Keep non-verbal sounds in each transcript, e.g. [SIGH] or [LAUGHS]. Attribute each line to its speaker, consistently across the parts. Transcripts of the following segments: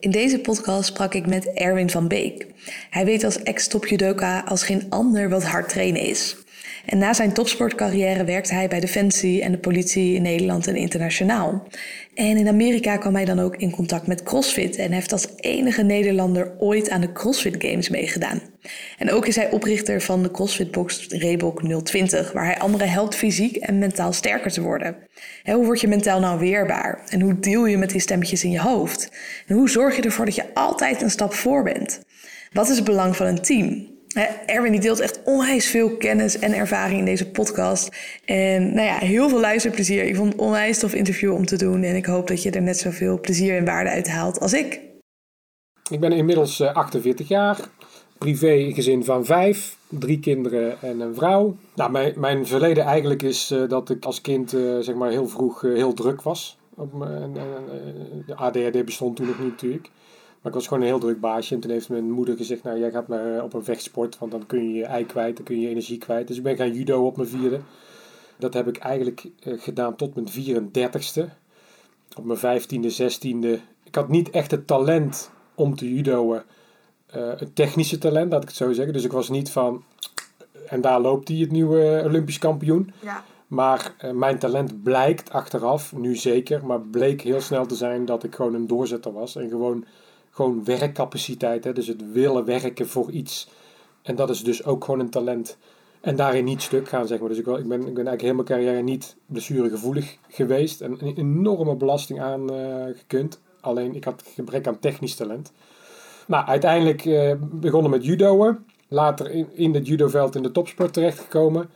Speaker 1: In deze podcast sprak ik met Erwin van Beek. Hij weet als ex-top judoka als geen ander wat hard trainen is. En na zijn topsportcarrière werkte hij bij Defensie en de politie in Nederland en internationaal. En in Amerika kwam hij dan ook in contact met CrossFit en heeft als enige Nederlander ooit aan de CrossFit Games meegedaan. En ook is hij oprichter van de CrossFit Box Reebok 020, waar hij anderen helpt fysiek en mentaal sterker te worden. hoe word je mentaal nou weerbaar? En hoe deel je met die stemmetjes in je hoofd? En hoe zorg je ervoor dat je altijd een stap voor bent? Wat is het belang van een team? Erwin die deelt echt onwijs veel kennis en ervaring in deze podcast. En nou ja, heel veel luisterplezier. Ik vond het onwijs tof interview om te doen. En ik hoop dat je er net zoveel plezier en waarde uit haalt als ik.
Speaker 2: Ik ben inmiddels 48 eh, jaar. Privé gezin van vijf. Drie kinderen en een vrouw. Nou, mijn, mijn verleden eigenlijk is uh, dat ik als kind uh, zeg maar heel vroeg heel druk was. De ADHD bestond toen nog niet natuurlijk. Maar ik was gewoon een heel druk baasje. En toen heeft mijn moeder gezegd, nou jij gaat maar eh, op een vechtsport. Want dan kun je je ei kwijt, dan kun je je energie kwijt. Dus ik ben gaan judo op mijn vierde. Dat heb ik eigenlijk eh, gedaan tot mijn 34ste. Op mijn vijftiende, zestiende. Ik had niet echt het talent om te judoën. Het technische talent, laat ik het zo zeggen. Dus ik was niet van... En daar loopt hij, het nieuwe Olympisch kampioen. Ja. Maar mijn talent blijkt achteraf, nu zeker, maar bleek heel snel te zijn dat ik gewoon een doorzetter was. En gewoon gewoon werkcapaciteit. Hè? Dus het willen werken voor iets. En dat is dus ook gewoon een talent. En daarin niet stuk gaan, zeg maar. Dus ik, ik, ben, ik ben eigenlijk heel mijn carrière niet blessuregevoelig geweest. En een enorme belasting aangekund. Uh, Alleen ik had gebrek aan technisch talent. Nou, uiteindelijk uh, begonnen met judoën. Later in, in het judoveld in de topsport terechtgekomen.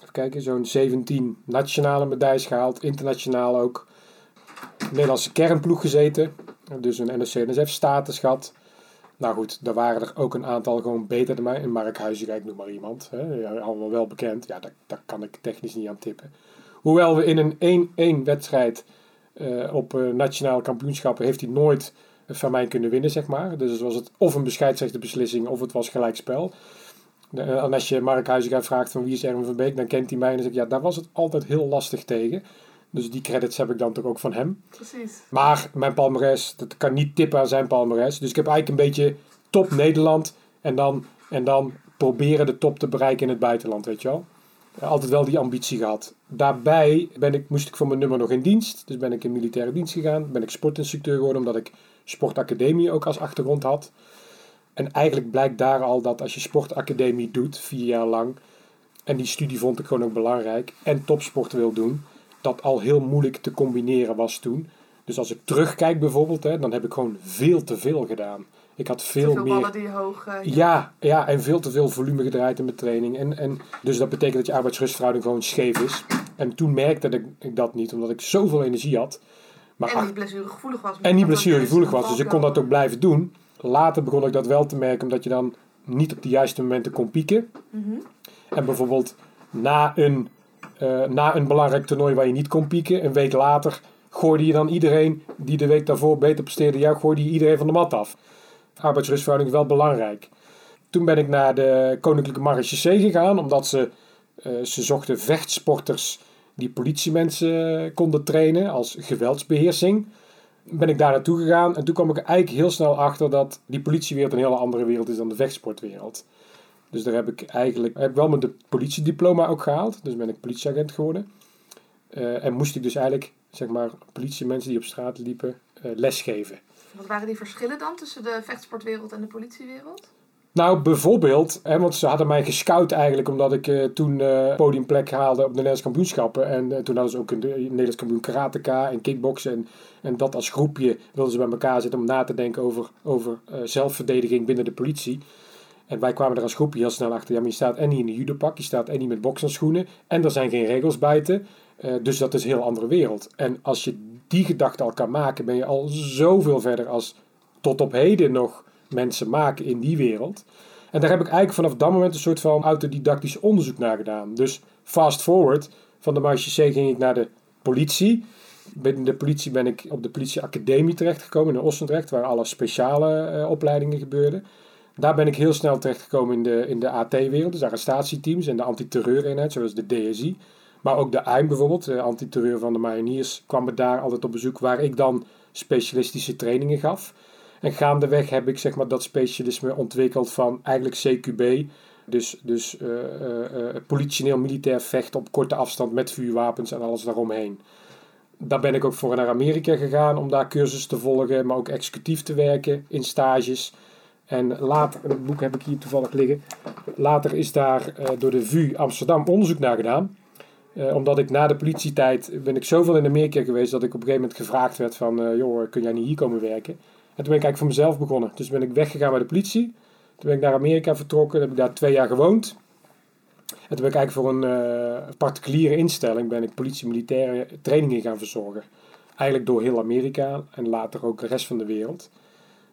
Speaker 2: Even kijken, zo'n 17 nationale medailles gehaald. Internationaal ook. Nederlandse kernploeg gezeten. Dus een NOC-NSF-status gehad. Nou goed, daar waren er ook een aantal gewoon beter dan mij. In Mark Huizinga, noem maar iemand. Hè. Allemaal wel bekend. Ja, daar, kan ik technisch niet aan tippen. Hoewel we in een 1-1 wedstrijd uh, op uh, nationale kampioenschappen heeft hij nooit van mij kunnen winnen, zeg maar. Dus was het of een bescheidsrechte beslissing of het was gelijkspel. Uh, en als je Mark Huizinga vraagt van wie is Erwin van Beek, dan kent hij mij en dan zeg ik ja, daar was het altijd heel lastig tegen. Dus die credits heb ik dan toch ook van hem. Precies. Maar mijn palmares, dat kan niet tippen aan zijn palmares. Dus ik heb eigenlijk een beetje top Nederland. En dan, en dan proberen de top te bereiken in het buitenland, weet je wel. Altijd wel die ambitie gehad. Daarbij ben ik, moest ik voor mijn nummer nog in dienst. Dus ben ik in militaire dienst gegaan. Ben ik sportinstructeur geworden omdat ik sportacademie ook als achtergrond had. En eigenlijk blijkt daar al dat als je sportacademie doet, vier jaar lang. En die studie vond ik gewoon ook belangrijk. En topsport wil doen dat al heel moeilijk te combineren was toen. Dus als ik terugkijk bijvoorbeeld, hè, dan heb ik gewoon veel te veel gedaan. Ik had veel, veel meer.
Speaker 3: die hoog. Uh,
Speaker 2: ja. ja. en veel te veel volume gedraaid in mijn training. En, en, dus dat betekent dat je arbeidsrustverhouding gewoon scheef is. En toen merkte ik, ik dat niet, omdat ik zoveel energie had.
Speaker 3: Maar en niet blessuregevoelig was.
Speaker 2: En niet blessuregevoelig was, dus ik kon dat ook blijven doen. Later begon ik dat wel te merken, omdat je dan niet op de juiste momenten kon pieken. Mm -hmm. En bijvoorbeeld na een uh, na een belangrijk toernooi waar je niet kon pieken, een week later gooide je dan iedereen die de week daarvoor beter presteerde, ja, gooide je iedereen van de mat af. Arbeidsrustverhouding wel belangrijk. Toen ben ik naar de Koninklijke Marechaussee gegaan, omdat ze, uh, ze zochten vechtsporters die politiemensen konden trainen als geweldsbeheersing. Ben ik daar naartoe gegaan en toen kwam ik eigenlijk heel snel achter dat die politiewereld een hele andere wereld is dan de vechtsportwereld. Dus daar heb ik eigenlijk heb wel mijn politiediploma ook gehaald. Dus ben ik politieagent geworden. Uh, en moest ik dus eigenlijk, zeg maar, politiemensen die op straat liepen, uh, lesgeven.
Speaker 3: Wat waren die verschillen dan tussen de vechtsportwereld en de politiewereld?
Speaker 2: Nou, bijvoorbeeld, hè, want ze hadden mij gescout eigenlijk omdat ik uh, toen uh, podiumplek haalde op de Nederlandse kampioenschappen. En uh, toen hadden ze ook een, een Nederlands kampioen karateka en kickboksen. En, en dat als groepje wilden ze bij elkaar zitten om na te denken over, over zelfverdediging binnen de politie. En wij kwamen er als groepje heel snel achter. Ja, maar je staat en niet in een judopak, je staat en niet met bokserschoenen. En er zijn geen regels buiten. Uh, dus dat is een heel andere wereld. En als je die gedachte al kan maken, ben je al zoveel verder als tot op heden nog mensen maken in die wereld. En daar heb ik eigenlijk vanaf dat moment een soort van autodidactisch onderzoek naar gedaan. Dus fast forward, van de Marche ging ik naar de politie. Binnen de politie ben ik op de politieacademie terechtgekomen in Ossendrecht, waar alle speciale uh, opleidingen gebeurden. Daar ben ik heel snel terechtgekomen in de, in de AT-wereld, dus arrestatieteams en de antiterreureenheid, zoals de DSI. Maar ook de AIM bijvoorbeeld, de antiterreur van de mariniers, kwam me daar altijd op bezoek, waar ik dan specialistische trainingen gaf. En gaandeweg heb ik zeg maar, dat specialisme ontwikkeld van eigenlijk CQB. Dus, dus uh, uh, politioneel militair vechten op korte afstand met vuurwapens en alles daaromheen. Daar ben ik ook voor naar Amerika gegaan om daar cursussen te volgen, maar ook executief te werken in stages. En later, het boek heb ik hier toevallig liggen. Later is daar door de VU Amsterdam onderzoek naar gedaan. Uh, omdat ik na de politietijd ben ik zoveel in Amerika geweest dat ik op een gegeven moment gevraagd werd van uh, joh, kun jij niet hier komen werken? En toen ben ik eigenlijk voor mezelf begonnen. Dus ben ik weggegaan bij de politie. Toen ben ik naar Amerika vertrokken. heb ik daar twee jaar gewoond. En toen ben ik eigenlijk voor een uh, particuliere instelling ben ik politie-militaire trainingen gaan verzorgen. Eigenlijk door heel Amerika en later ook de rest van de wereld.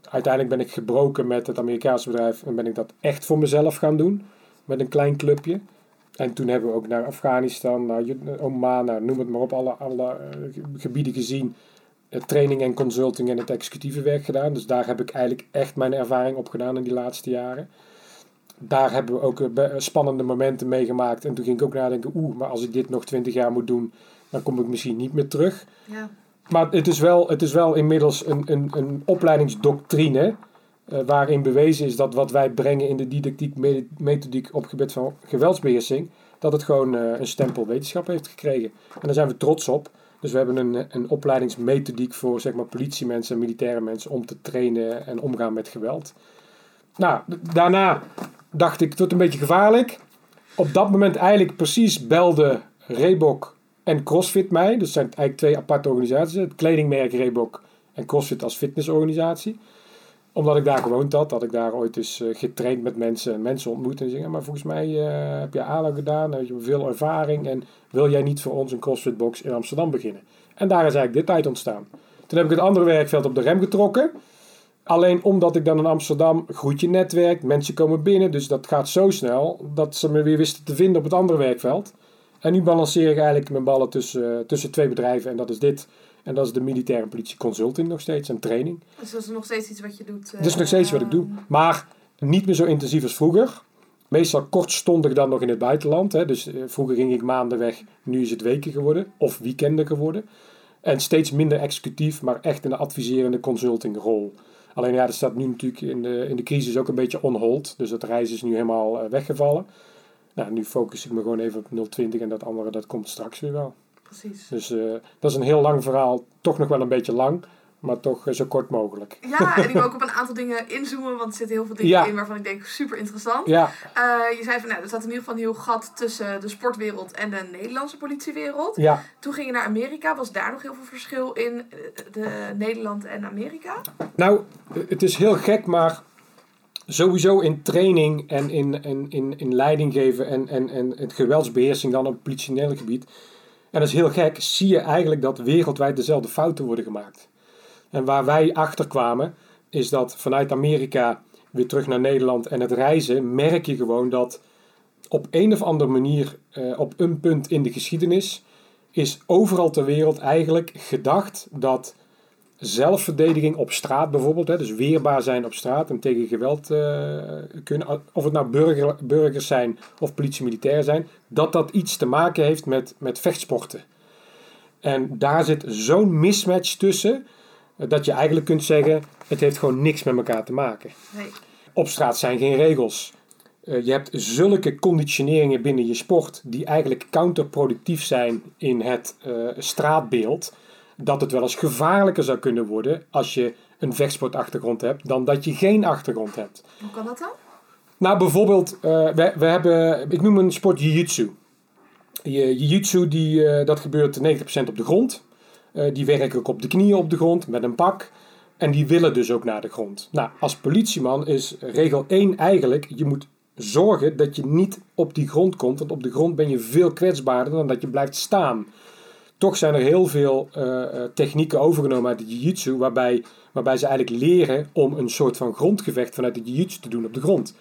Speaker 2: Uiteindelijk ben ik gebroken met het Amerikaanse bedrijf en ben ik dat echt voor mezelf gaan doen. Met een klein clubje. En toen hebben we ook naar Afghanistan, naar Oman, naar, noem het maar op, alle, alle uh, gebieden gezien. Training en consulting en het executieve werk gedaan. Dus daar heb ik eigenlijk echt mijn ervaring op gedaan in die laatste jaren. Daar hebben we ook uh, spannende momenten meegemaakt. En toen ging ik ook nadenken, oeh, maar als ik dit nog twintig jaar moet doen, dan kom ik misschien niet meer terug. Ja. Maar het is wel, het is wel inmiddels een, een, een opleidingsdoctrine waarin bewezen is dat wat wij brengen in de didactiek, methodiek op het gebied van geweldsbeheersing, dat het gewoon uh, een stempel wetenschap heeft gekregen. En daar zijn we trots op. Dus we hebben een, een opleidingsmethodiek voor zeg maar, politiemensen en militaire mensen om te trainen en omgaan met geweld. Nou, daarna dacht ik, het wordt een beetje gevaarlijk. Op dat moment eigenlijk precies belde Reebok en CrossFit mij. Dus zijn eigenlijk twee aparte organisaties. Het kledingmerk Reebok en CrossFit als fitnessorganisatie omdat ik daar gewoond had, had ik daar ooit uh, getraind met mensen en mensen ontmoet. En zeggen, maar volgens mij uh, heb je ALO gedaan, heb je veel ervaring. En wil jij niet voor ons een CrossFit box in Amsterdam beginnen? En daar is eigenlijk dit uit ontstaan. Toen heb ik het andere werkveld op de rem getrokken. Alleen omdat ik dan in Amsterdam groeit je netwerk, mensen komen binnen. Dus dat gaat zo snel dat ze me weer wisten te vinden op het andere werkveld. En nu balanceer ik eigenlijk mijn ballen tussen, tussen twee bedrijven. En dat is dit en dat is de militaire politie consulting nog steeds en training.
Speaker 3: Dus dat is nog steeds iets wat je doet?
Speaker 2: dat is nog steeds wat ik doe. Maar niet meer zo intensief als vroeger. Meestal kortstondig dan nog in het buitenland. Hè. Dus eh, vroeger ging ik maanden weg, nu is het weken geworden. Of weekenden geworden. En steeds minder executief, maar echt in de adviserende consultingrol. Alleen ja, dat staat nu natuurlijk in de, in de crisis ook een beetje on hold. Dus dat reizen is nu helemaal uh, weggevallen. Nou, nu focus ik me gewoon even op 020 en dat andere, dat komt straks weer wel
Speaker 3: precies.
Speaker 2: Dus uh, dat is een heel lang verhaal. Toch nog wel een beetje lang, maar toch uh, zo kort mogelijk.
Speaker 3: Ja, en ik wil ook op een aantal dingen inzoomen, want er zitten heel veel dingen in waarvan ik denk super interessant.
Speaker 2: Ja.
Speaker 3: Uh, je zei van, nou, er zat in ieder geval een heel gat tussen de sportwereld en de Nederlandse politiewereld.
Speaker 2: Ja.
Speaker 3: Toen ging je naar Amerika. Was daar nog heel veel verschil in de Nederland en Amerika?
Speaker 2: Nou, het is heel gek, maar sowieso in training en in, in, in, in leiding geven en, en, en het geweldsbeheersing dan op het gebied en dat is heel gek, zie je eigenlijk dat wereldwijd dezelfde fouten worden gemaakt. En waar wij achter kwamen, is dat vanuit Amerika weer terug naar Nederland en het reizen, merk je gewoon dat op een of andere manier, eh, op een punt in de geschiedenis, is overal ter wereld eigenlijk gedacht dat zelfverdediging op straat bijvoorbeeld, hè, dus weerbaar zijn op straat en tegen geweld uh, kunnen, of het nou burger, burgers zijn of politie-militair zijn, dat dat iets te maken heeft met, met vechtsporten. En daar zit zo'n mismatch tussen, eh, dat je eigenlijk kunt zeggen, het heeft gewoon niks met elkaar te maken.
Speaker 3: Nee.
Speaker 2: Op straat zijn geen regels. Uh, je hebt zulke conditioneringen binnen je sport die eigenlijk counterproductief zijn in het straatbeeld dat het wel eens gevaarlijker zou kunnen worden als je een vechtsportachtergrond hebt dan dat je geen achtergrond hebt.
Speaker 3: Hoe kan dat dan?
Speaker 2: Nou, bijvoorbeeld, uh, we, we hebben, ik noem een sport jiu-jitsu. Jiu-jitsu, die, uh, dat gebeurt 90% op de grond. Uh, die werken ook op de knieën op de grond met een pak. En die willen dus ook naar de grond. Nou, als politieman is regel 1 eigenlijk, je moet zorgen dat je niet op die grond komt. Want op de grond ben je veel kwetsbaarder dan dat je blijft staan toch zijn er heel veel uh, technieken overgenomen uit de jiu-jitsu, waarbij, waarbij ze eigenlijk leren om een soort van grondgevecht vanuit de jiu-jitsu te doen op de grond.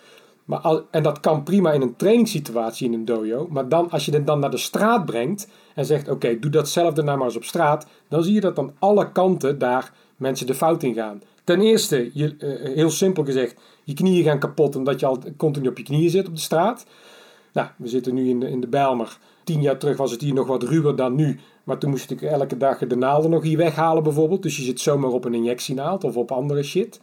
Speaker 2: Maar al, en dat kan prima in een trainingssituatie in een dojo, maar dan, als je het dan naar de straat brengt en zegt: Oké, doe datzelfde nou maar eens op straat, dan zie je dat aan alle kanten daar mensen de fout in gaan. Ten eerste, je, uh, heel simpel gezegd, je knieën gaan kapot omdat je al continu op je knieën zit op de straat. Nou, we zitten nu in de, in de Bijlmer tien jaar terug was het hier nog wat ruwer dan nu. Maar toen moest ik elke dag de naalden nog hier weghalen bijvoorbeeld. Dus je zit zomaar op een injectienaald of op andere shit.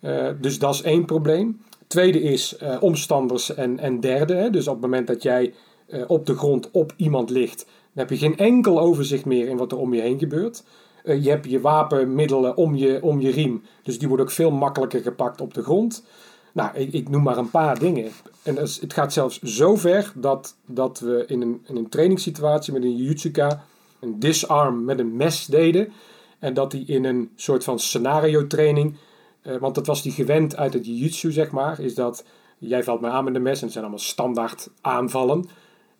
Speaker 2: Uh, dus dat is één probleem. Tweede is uh, omstanders en, en derde. Hè. Dus op het moment dat jij uh, op de grond op iemand ligt, dan heb je geen enkel overzicht meer in wat er om je heen gebeurt. je hebt je wapenmiddelen om je, om je riem. Dus die worden ook veel makkelijker gepakt op de grond. Nou, ik, ik noem maar een paar dingen. En het gaat zelfs zo ver dat, dat we in een, in een trainingssituatie met een jiu-jitsuka een disarm met een mes deden. En dat die in een soort van scenario training, uh, want dat was die gewend uit het jiu-jitsu zeg maar, is dat jij valt mij aan met een mes en het zijn allemaal standaard aanvallen.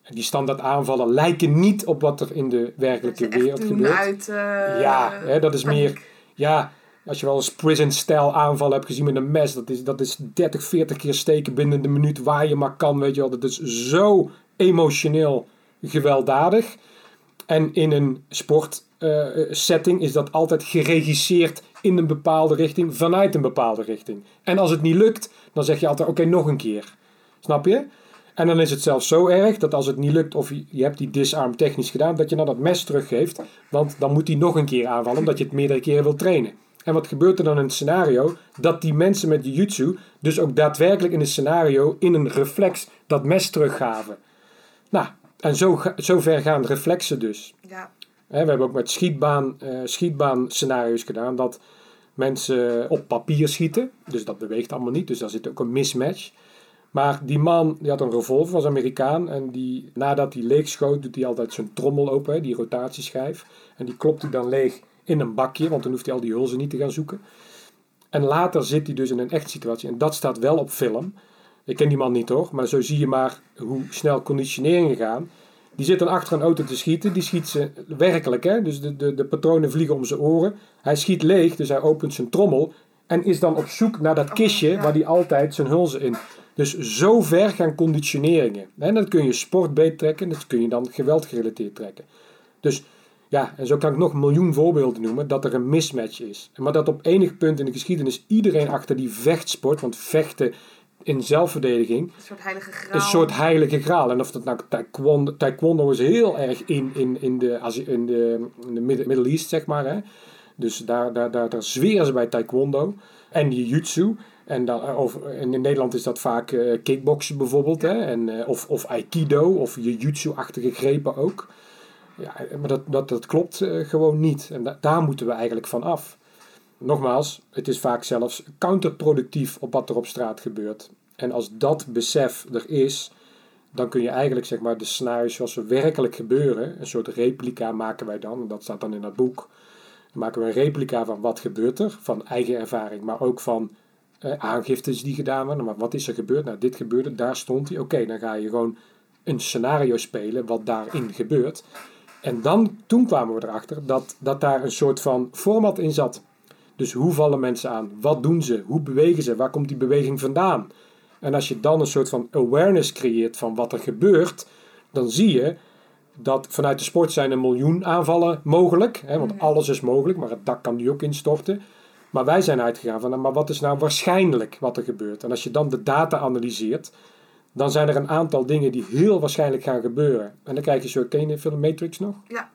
Speaker 2: En die standaard aanvallen lijken niet op wat er in de werkelijke wereld gebeurt.
Speaker 3: Uit, uh,
Speaker 2: ja, hè, dat is meer. Ja, als je wel eens prison-stijl aanval hebt gezien met een mes, dat is, dat is 30, 40 keer steken binnen de minuut waar je maar kan, weet je wel. Dat is zo emotioneel gewelddadig. En in een sportsetting uh, is dat altijd geregisseerd in een bepaalde richting, vanuit een bepaalde richting. En als het niet lukt, dan zeg je altijd: oké, nog een keer. Snap je? En dan is het zelfs zo erg dat als het niet lukt of je, hebt die disarm technisch gedaan, dat je dan dat mes teruggeeft. Want dan moet hij nog een keer aanvallen, omdat je het meerdere keren wilt trainen. En wat gebeurt er dan in het scenario? Dat die mensen met jiu-jitsu dus ook daadwerkelijk in het scenario in een reflex dat mes teruggaven. Nou, en zo, zo ver gaan reflexen dus.
Speaker 3: Ja.
Speaker 2: we hebben ook met schietbaan, uh, schietbaan scenario's gedaan dat mensen op papier schieten. Dus dat beweegt allemaal niet, dus daar zit ook een mismatch. Maar die man die had een revolver, was Amerikaan. En die, nadat hij leeg schoot, doet hij altijd zijn trommel open, die rotatieschijf. En die klopt hij dan leeg in een bakje, want dan hoeft hij al die hulzen niet te gaan zoeken. En later zit hij dus in een echt situatie. En dat staat wel op film. Ik ken die man niet hoor, maar zo zie je maar hoe snel conditioneringen gaan. Die zit dan achter een auto te schieten. Die schiet ze werkelijk, hè? dus de, de, de patronen vliegen om zijn oren. Hij schiet leeg, dus hij opent zijn trommel. En is dan op zoek naar dat kistje waar hij altijd zijn hulzen in. Dus zo ver gaan conditioneringen. En dat kun je sportbeet trekken, dat kun je dan geweld gerelateerd trekken. Dus ja, en zo kan ik nog een miljoen voorbeelden noemen dat er een mismatch is. Maar dat op enig punt in de geschiedenis iedereen achter die vechtsport, want vechten in zelfverdediging.
Speaker 3: Een soort heilige graal.
Speaker 2: Een soort heilige graal. En of dat nou taekwondo, taekwondo is heel erg in, in, in, de, in, de, in de Middle East, zeg maar. Hè. Dus daar, daar, daar, daar zweren ze bij taekwondo. En jiu-jitsu. En, dan, eh, of, en in Nederland is dat vaak uh, kickboksen bijvoorbeeld. Hè. En, uh, of, of aikido of jiu-jitsu-achtige grepen ook. Ja, maar dat, dat, dat klopt uh, gewoon niet. En da daar moeten we eigenlijk van af. Nogmaals, het is vaak zelfs counterproductief op wat er op straat gebeurt. En als dat besef er is, dan kun je eigenlijk zeg maar, de scenario's zoals ze werkelijk gebeuren, een soort replica maken wij dan, en dat staat dan in dat boek. Dan maken we een replica van wat gebeurt er, van eigen ervaring, maar ook van eh, aangiftes die gedaan worden. Maar wat is er gebeurd? Nou, dit gebeurde, daar stond hij. Oké, dan ga je gewoon een scenario spelen wat daarin gebeurt. En dan, toen kwamen we erachter dat, dat daar een soort van format in zat. Dus hoe vallen mensen aan? Wat doen ze? Hoe bewegen ze? Waar komt die beweging vandaan? En als je dan een soort van awareness creëert van wat er gebeurt, dan zie je dat vanuit de sport zijn een miljoen aanvallen mogelijk. Hè, want alles is mogelijk, maar het dak kan nu ook instorten. Maar wij zijn uitgegaan van, nou, maar wat is nou waarschijnlijk wat er gebeurt? En als je dan de data analyseert, dan zijn er een aantal dingen die heel waarschijnlijk gaan gebeuren. En dan krijg je zo, ken je de film Matrix nog?
Speaker 3: Ja.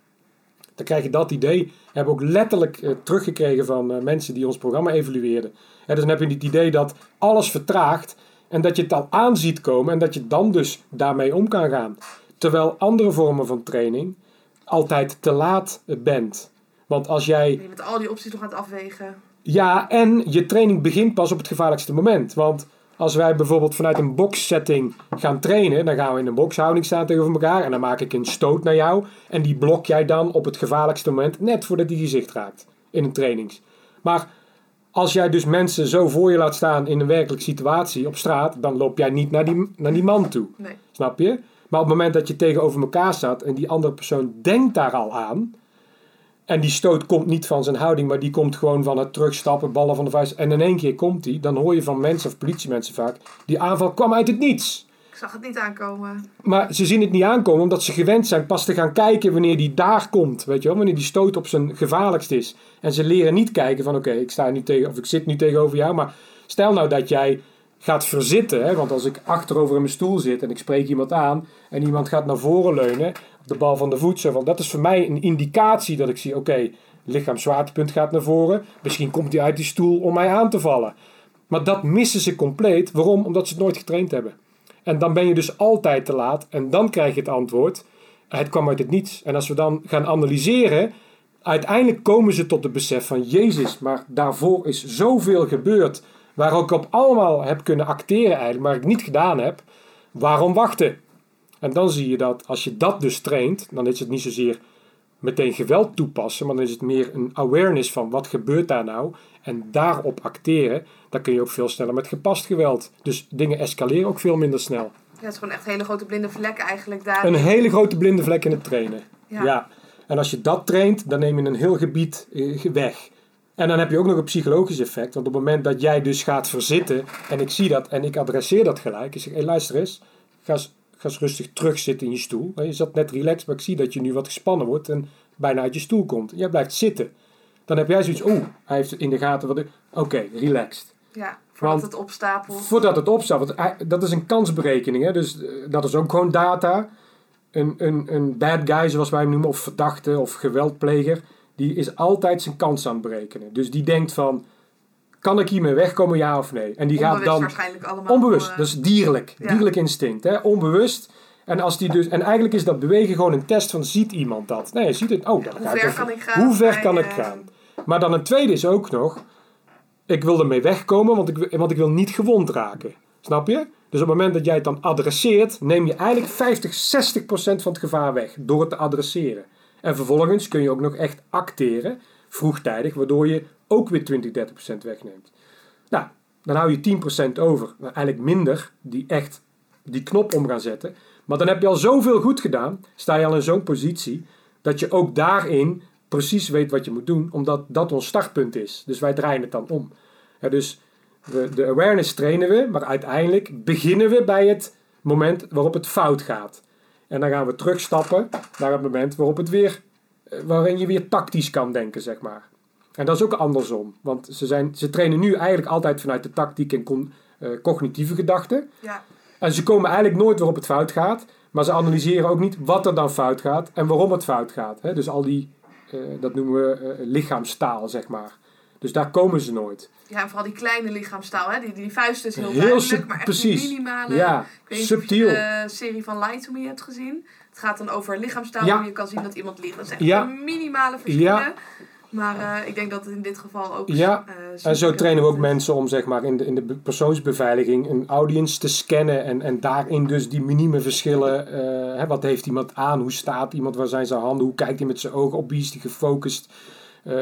Speaker 2: Dan krijg je dat idee. We hebben ook letterlijk uh, teruggekregen van uh, mensen die ons programma evalueerden. En dus dan heb je het idee dat alles vertraagt en dat je het al aan ziet komen en dat je dan dus daarmee om kan gaan. Terwijl andere vormen van training altijd te laat bent. Want als jij.
Speaker 3: Je met al die opties nog aan het afwegen.
Speaker 2: Ja, en je training begint pas op het gevaarlijkste moment. Want als wij bijvoorbeeld vanuit een boxsetting gaan trainen, dan gaan we in een boxhouding staan tegenover elkaar en dan maak ik een stoot naar jou en die blok jij dan op het gevaarlijkste moment net voordat die gezicht raakt in een trainings. Maar als jij dus mensen zo voor je laat staan in een werkelijke situatie op straat, dan loop jij niet naar die, naar die man toe.
Speaker 3: Nee.
Speaker 2: Snap je? Maar op het moment dat je tegenover elkaar staat en die andere persoon denkt daar al aan, en die stoot komt niet van zijn houding, maar die komt gewoon van het terugstappen, ballen van de vuist. En in één keer komt die, dan hoor je van mensen of politiemensen vaak, die aanval kwam uit het niets.
Speaker 3: Ik zag het niet aankomen.
Speaker 2: Maar ze zien het niet aankomen omdat ze gewend zijn pas te gaan kijken wanneer die daar komt. Weet je wel, wanneer die stoot op zijn gevaarlijkst is. En ze leren niet kijken van oké, ik sta nu tegen, of ik zit nu tegenover jou, maar stel nou dat jij gaat verzitten. Hè? Want als ik achterover in mijn stoel zit en ik spreek iemand aan en iemand gaat naar voren leunen de bal van de voet, van, dat is voor mij een indicatie dat ik zie: oké, okay, lichaamswaartepunt gaat naar voren. Misschien komt hij uit die stoel om mij aan te vallen. Maar dat missen ze compleet. Waarom? Omdat ze het nooit getraind hebben. En dan ben je dus altijd te laat en dan krijg je het antwoord: het kwam uit het niets. En als we dan gaan analyseren, uiteindelijk komen ze tot het besef van Jezus, maar daarvoor is zoveel gebeurd waar ik op allemaal heb kunnen acteren eigenlijk, maar ik niet gedaan heb, waarom wachten? En dan zie je dat als je dat dus traint, dan is het niet zozeer meteen geweld toepassen, maar dan is het meer een awareness van wat gebeurt daar nou en daarop acteren. Dan kun je ook veel sneller met gepast geweld. Dus dingen escaleren ook veel minder snel.
Speaker 3: Ja, het is gewoon echt hele grote blinde vlekken eigenlijk daar.
Speaker 2: Een hele grote blinde vlek in het trainen. Ja. ja. En als je dat traint, dan neem je een heel gebied eh, weg. En dan heb je ook nog een psychologisch effect. Want op het moment dat jij dus gaat verzitten en ik zie dat en ik adresseer dat gelijk. Ik zeg, hé luister eens, ga eens, ga eens rustig terugzitten in je stoel. Je zat net relaxed, maar ik zie dat je nu wat gespannen wordt en bijna uit je stoel komt. Jij blijft zitten. Dan heb jij zoiets, oeh, hij heeft in de gaten wat ik... Oké, relaxed.
Speaker 3: Ja, voordat het opstapelt.
Speaker 2: Voordat het opstapelt. Dat is een kansberekening, hè? dus eh, dat is ook gewoon data. Een, een, een bad guy, zoals wij hem noemen, of verdachte of geweldpleger die is altijd zijn kans aan het berekenen. Dus die denkt van, kan ik hiermee wegkomen, ja of nee? En die
Speaker 3: onbewust
Speaker 2: gaat dan...
Speaker 3: waarschijnlijk allemaal.
Speaker 2: Onbewust, uh, dat is dierlijk. Dierlijk instinct, hè? onbewust. En, als die dus, en eigenlijk is dat bewegen gewoon een test van, ziet iemand dat? Nee, je ziet het, oh, dan
Speaker 3: Hoe ver kan ik gaan?
Speaker 2: Hoe ver kan ik gaan? Maar dan een tweede is ook nog, ik wil ermee wegkomen, want ik, want ik wil niet gewond raken. Snap je? Dus op het moment dat jij het dan adresseert, neem je eigenlijk 50, 60 procent van het gevaar weg door het te adresseren. En vervolgens kun je ook nog echt acteren, vroegtijdig, waardoor je ook weer 20, 30% wegneemt. Nou, dan hou je 10% over. Nou, eigenlijk minder die echt die knop om gaan zetten. Maar dan heb je al zoveel goed gedaan, sta je al in zo'n positie, dat je ook daarin precies weet wat je moet doen, omdat dat ons startpunt is. Dus wij draaien het dan om. Dus de, de awareness trainen we, maar uiteindelijk beginnen we bij het moment waarop het fout gaat. En dan gaan we terugstappen naar het moment waarop het weer, eh, waarin je weer tactisch kan denken, zeg maar. En dat is ook andersom. Want ze, zijn, ze trainen nu eigenlijk altijd vanuit de tactiek en con, uh, cognitieve gedachten.
Speaker 3: Ja.
Speaker 2: En ze komen eigenlijk nooit waarop het fout gaat. Maar ze analyseren ook niet wat er dan fout gaat en waarom het fout gaat. Hè? Dus al die, uh, dat noemen we uh, lichaamstaal, zeg maar. Dus daar komen ze nooit.
Speaker 3: Ja, en vooral die kleine lichaamstaal. Hè? Die, die vuist is heel, heel duidelijk, maar echt
Speaker 2: precies.
Speaker 3: minimale...
Speaker 2: Ja,
Speaker 3: ik weet
Speaker 2: subtiel.
Speaker 3: Niet of je de serie van Light to Me hebt gezien. Het gaat dan over lichaamstaal,
Speaker 2: Ja.
Speaker 3: je kan zien dat iemand liegt. Dat is echt
Speaker 2: Ja.
Speaker 3: een minimale verschillen.
Speaker 2: Ja.
Speaker 3: Maar eh, ik denk dat het in dit geval ook...
Speaker 2: Ja,
Speaker 3: eh,
Speaker 2: En zo trainen we ook mensen om zeg maar, in, de, in de persoonsbeveiliging een audience te scannen en, en daarin dus die minieme verschillen. eh, hè, wat heeft iemand aan? Hoe staat iemand? Waar zijn zijn handen? Hoe kijkt hij met zijn ogen? Op wie is hij gefocust?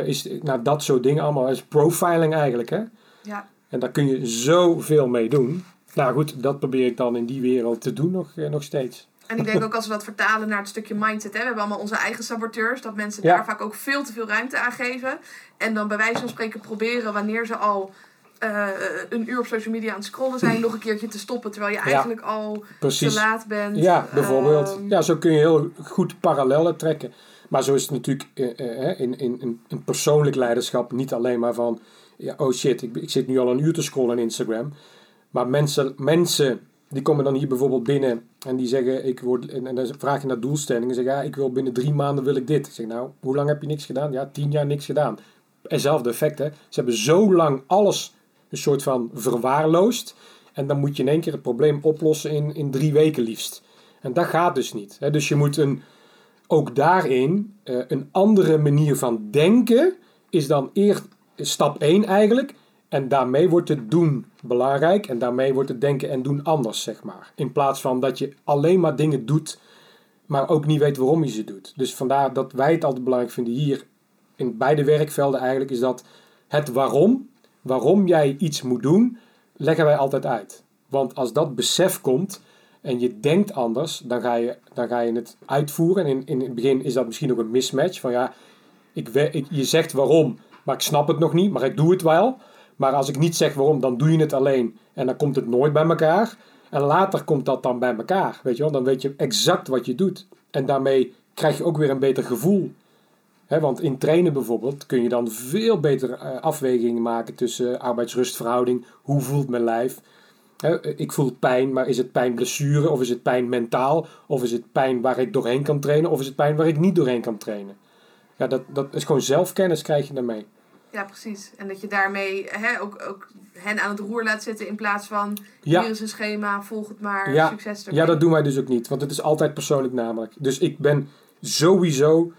Speaker 2: Is, nou, dat soort dingen allemaal. Dat is profiling eigenlijk. Hè?
Speaker 3: Ja.
Speaker 2: En daar kun je zoveel mee doen. Nou goed, dat probeer ik dan in die wereld te doen nog, nog steeds.
Speaker 3: En ik denk ook als we dat vertalen naar het stukje mindset. Hè, we hebben allemaal onze eigen saboteurs. Dat mensen
Speaker 2: Ja.
Speaker 3: daar vaak ook veel te veel ruimte aan geven. En dan bij wijze van spreken proberen wanneer ze al eh, een uur op social media aan het scrollen zijn. [CLEARS THROAT] nog een keertje te stoppen. Terwijl je eigenlijk al
Speaker 2: Precies.
Speaker 3: te laat bent.
Speaker 2: Ja, bijvoorbeeld.
Speaker 3: Ehm,
Speaker 2: ja, zo kun je heel goed parallellen trekken. Maar zo is het natuurlijk eh, eh, in, in, in, in persoonlijk leiderschap niet alleen maar van... Ja, oh shit, ik, ik zit nu al een uur te scrollen in Instagram. Maar mensen, mensen die komen dan hier bijvoorbeeld binnen en die zeggen... Ik word, en, dan vraag je naar doelstellingen. Zeggen, ja, ik wil binnen drie maanden wil ik dit. Ik zeg, nou, hoe lang heb je niks gedaan? Ja, tien jaar niks gedaan. Hetzelfde effect, hè. Ze hebben zo lang alles een soort van verwaarloosd. En dan moet je in één keer het probleem oplossen in, in drie weken liefst. En dat gaat dus niet. Hè? Dus je moet een, ook daarin eh, een andere manier van denken is dan eerst stap 1 eigenlijk. En daarmee wordt het doen belangrijk. En daarmee wordt het denken en doen anders, zeg maar. In plaats van dat je alleen maar dingen doet, maar ook niet weet waarom je ze doet. Dus vandaar dat wij het altijd belangrijk vinden hier in beide werkvelden eigenlijk, is dat het waarom, waarom jij iets moet doen, leggen wij altijd uit. Want als dat besef komt en je denkt anders, dan ga je, dan ga je het uitvoeren. En in, in het begin is dat misschien ook een mismatch. Van ja, ik, je zegt waarom, maar ik snap het nog niet, maar ik doe het wel. Maar als ik niet zeg waarom, dan doe je het alleen. En dan komt het nooit bij elkaar. En later komt dat dan bij elkaar. Weet je wel? Dan weet je exact wat je doet. En daarmee krijg je ook weer een beter gevoel. Want in trainen bijvoorbeeld kun je dan veel beter eh, afwegingen maken tussen arbeidsrustverhouding, hoe voelt mijn lijf. ik voel pijn, maar is het pijn blessure? Of is het pijn mentaal? Of is het pijn waar ik doorheen kan trainen? Of is het pijn waar ik niet doorheen kan trainen? Ja, dat, dat is gewoon zelfkennis krijg je daarmee.
Speaker 3: Ja, precies. En dat je daarmee hè, ook, ook hen aan het roer laat zitten in plaats van ja. hier is een schema, volg het maar,
Speaker 2: ja.
Speaker 3: succes
Speaker 2: ermee. Ja, dat doen wij dus ook niet. Want het is altijd persoonlijk namelijk. Dus ik ben sowieso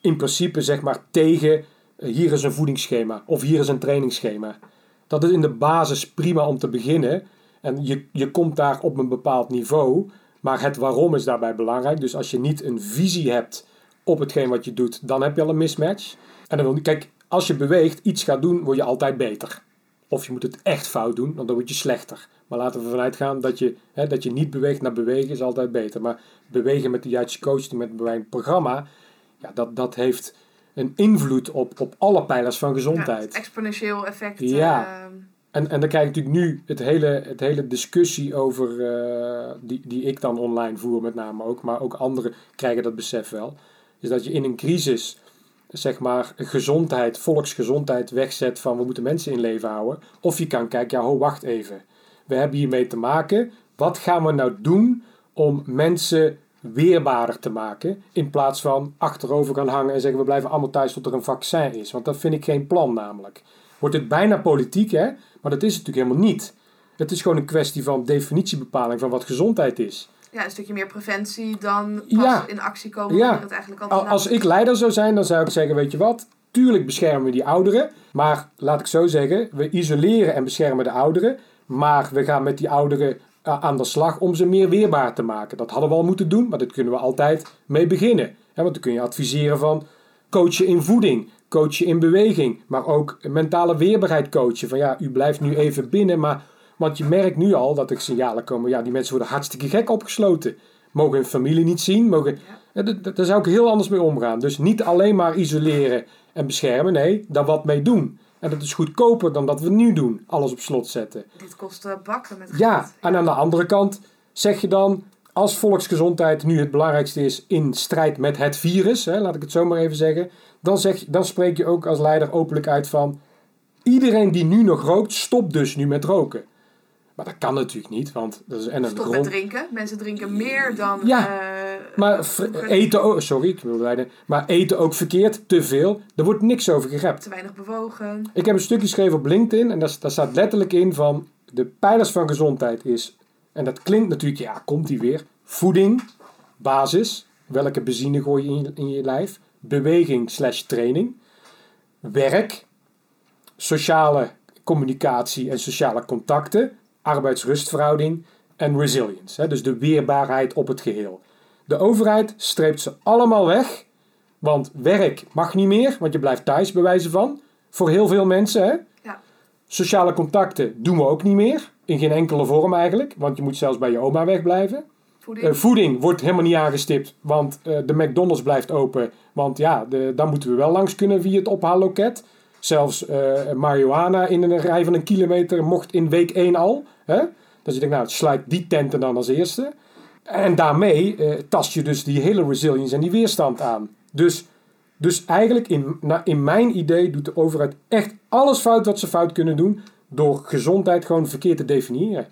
Speaker 2: in principe zeg maar tegen eh, hier is een voedingsschema of hier is een trainingsschema. Dat is in de basis prima om te beginnen. En je, je komt daar op een bepaald niveau. Maar het waarom is daarbij belangrijk. Dus als je niet een visie hebt op hetgeen wat je doet, dan heb je al een mismatch. En dan wil kijk, als je beweegt, iets gaat doen, word je altijd beter. Of je moet het echt fout doen, want dan word je slechter. Maar laten we vanuit gaan dat je, hè, dat je niet beweegt naar bewegen is altijd beter. Maar bewegen met de juiste coach, met een programma, ja, dat, dat heeft een invloed op, op alle pijlers van gezondheid.
Speaker 3: Ja, exponentieel effect.
Speaker 2: Ja. Uh, en, en dan krijg je natuurlijk nu het hele, het hele discussie over, uh, die, die ik dan online voer met name ook, maar ook anderen krijgen dat besef wel. Is dat je in een crisis, zeg maar, gezondheid, volksgezondheid wegzet van we moeten mensen in leven houden. Of je kan kijken, ja ho, wacht even. We hebben hiermee te maken. Wat gaan we nou doen om mensen weerbaarder te maken. In plaats van achterover gaan hangen en zeggen we blijven allemaal thuis tot er een vaccin is. Want dat vind ik geen plan namelijk. Wordt het bijna politiek hè, maar dat is het natuurlijk helemaal niet. Het is gewoon een kwestie van definitiebepaling van wat gezondheid is.
Speaker 3: Ja, een stukje meer preventie dan pas in actie komen ja. het eigenlijk
Speaker 2: al Als ik leider zou zijn, dan zou ik zeggen, weet je wat, tuurlijk beschermen we die ouderen. Maar laat ik zo zeggen, we isoleren en beschermen de ouderen. Maar we gaan met die ouderen aan de slag om ze meer weerbaar te maken. Dat hadden we al moeten doen, maar dat kunnen we altijd mee beginnen. want dan kun je adviseren van coachen in voeding, coachen in beweging, maar ook mentale weerbaarheid coachen. Van ja, u blijft nu even binnen, maar want je merkt nu al dat er signalen komen. Ja, die mensen worden hartstikke gek opgesloten. Mogen hun familie niet zien. Mogen, daar zou ik heel anders mee omgaan. Dus niet alleen maar isoleren en beschermen. Nee, daar wat mee doen. En dat is goedkoper dan dat we nu doen. Alles op slot zetten.
Speaker 3: Dit kost uh, bakken met geld.
Speaker 2: Ja, en aan de andere kant zeg je dan... Als volksgezondheid nu het belangrijkste is in strijd met het virus... Hè, laat ik het zo maar even zeggen... Dan, zeg, dan spreek je ook als leider openlijk uit van... Iedereen die nu nog rookt, stopt dus nu met roken. Maar dat kan natuurlijk niet, want dat is en een
Speaker 3: grond... met drinken. Mensen drinken meer dan...
Speaker 2: Ja, uh, maar eten ook... Sorry, ik wil leiden. Maar eten ook verkeerd, te veel. Er wordt niks over gerept.
Speaker 3: Te weinig bewogen.
Speaker 2: Ik heb een stukje geschreven op LinkedIn en daar, daar staat letterlijk in van... De pijlers van gezondheid is... En dat klinkt natuurlijk, ja, komt die weer. Voeding, basis. Welke benzine gooi je in, in je lijf? Beweging slash training. Werk. Sociale communicatie en sociale contacten arbeidsrustverhouding en resilience. Hè, dus de weerbaarheid op het geheel. De overheid streept ze allemaal weg, want werk mag niet meer, want je blijft thuis bij wijze van. Voor heel veel mensen. Hè? Ja. Sociale contacten doen we ook niet meer, in geen enkele vorm eigenlijk, want je moet zelfs bij je oma wegblijven. Voeding. Uh, voeding wordt helemaal niet aangestipt, want uh, de McDonald's blijft open. Want ja, de, dan moeten we wel langs kunnen via het ophaalloket. Zelfs uh, marihuana in een rij van een kilometer mocht in week 1 al. Hè? Dus ik nou, sluit die tenten dan als eerste. En daarmee uh, tast je dus die hele resilience en die weerstand aan. Dus, dus eigenlijk, in, in mijn idee, doet de overheid echt alles fout wat ze fout kunnen doen. Door gezondheid gewoon verkeerd te definiëren.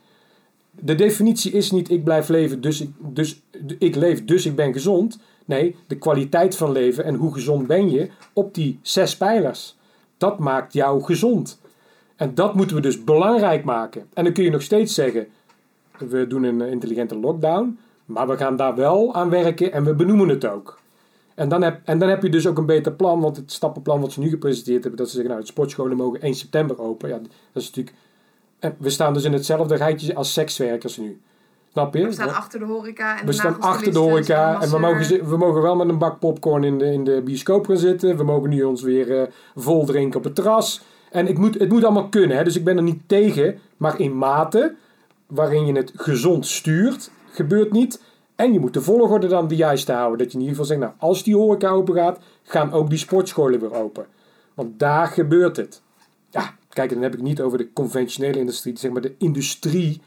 Speaker 2: De definitie is niet ik blijf leven, dus ik, dus ik leef, dus ik ben gezond. Nee, de kwaliteit van leven en hoe gezond ben je op die zes pijlers. Dat maakt jou gezond. En dat moeten we dus belangrijk maken. En dan kun je nog steeds zeggen: we doen een intelligente lockdown, maar we gaan daar wel aan werken en we benoemen het ook. En dan, heb, en dan heb je dus ook een beter plan, want het stappenplan wat ze nu gepresenteerd hebben, dat ze zeggen: nou, de sportscholen mogen 1 september open. Ja, dat is natuurlijk. We staan dus in hetzelfde rijtje als sekswerkers nu. Snap je?
Speaker 3: We staan achter de horeca. En
Speaker 2: we staan achter de horeca. En we mogen, we mogen wel met een bak popcorn in de, in de bioscoop gaan zitten. We mogen nu ons weer uh, vol drinken op het terras. En ik moet, het moet allemaal kunnen. Hè? Dus ik ben er niet tegen. Maar in mate waarin je het gezond stuurt, gebeurt niet. En je moet de volgorde dan de juiste houden. Dat je in ieder geval zegt, nou, als die horeca open gaat, gaan ook die sportscholen weer open. Want daar gebeurt het. Ja, kijk, dan heb ik niet over de conventionele industrie, zeg maar de industrie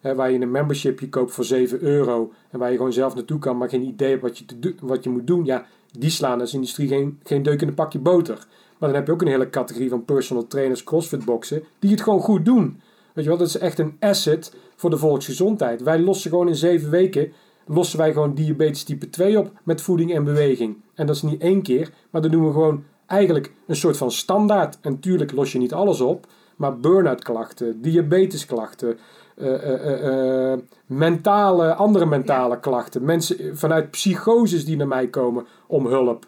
Speaker 2: Waar je een membership koopt voor 7 euro en waar je gewoon zelf naartoe kan, maar geen idee hebt wat je, te wat je moet doen. Ja, die slaan als industrie geen, geen deuk in een pakje boter. Maar dan heb je ook een hele categorie van personal trainers, crossfit boxen, die het gewoon goed doen. Weet je wel, dat is echt een asset voor de volksgezondheid. Wij lossen gewoon in zeven weken lossen wij gewoon diabetes type 2 op met voeding en beweging. En dat is niet één keer, maar dan doen we gewoon eigenlijk een soort van standaard. En natuurlijk los je niet alles op, maar burn-out klachten, diabetesklachten, uh, mentale, andere mentale klachten. Mensen vanuit psychoses die naar mij komen om hulp.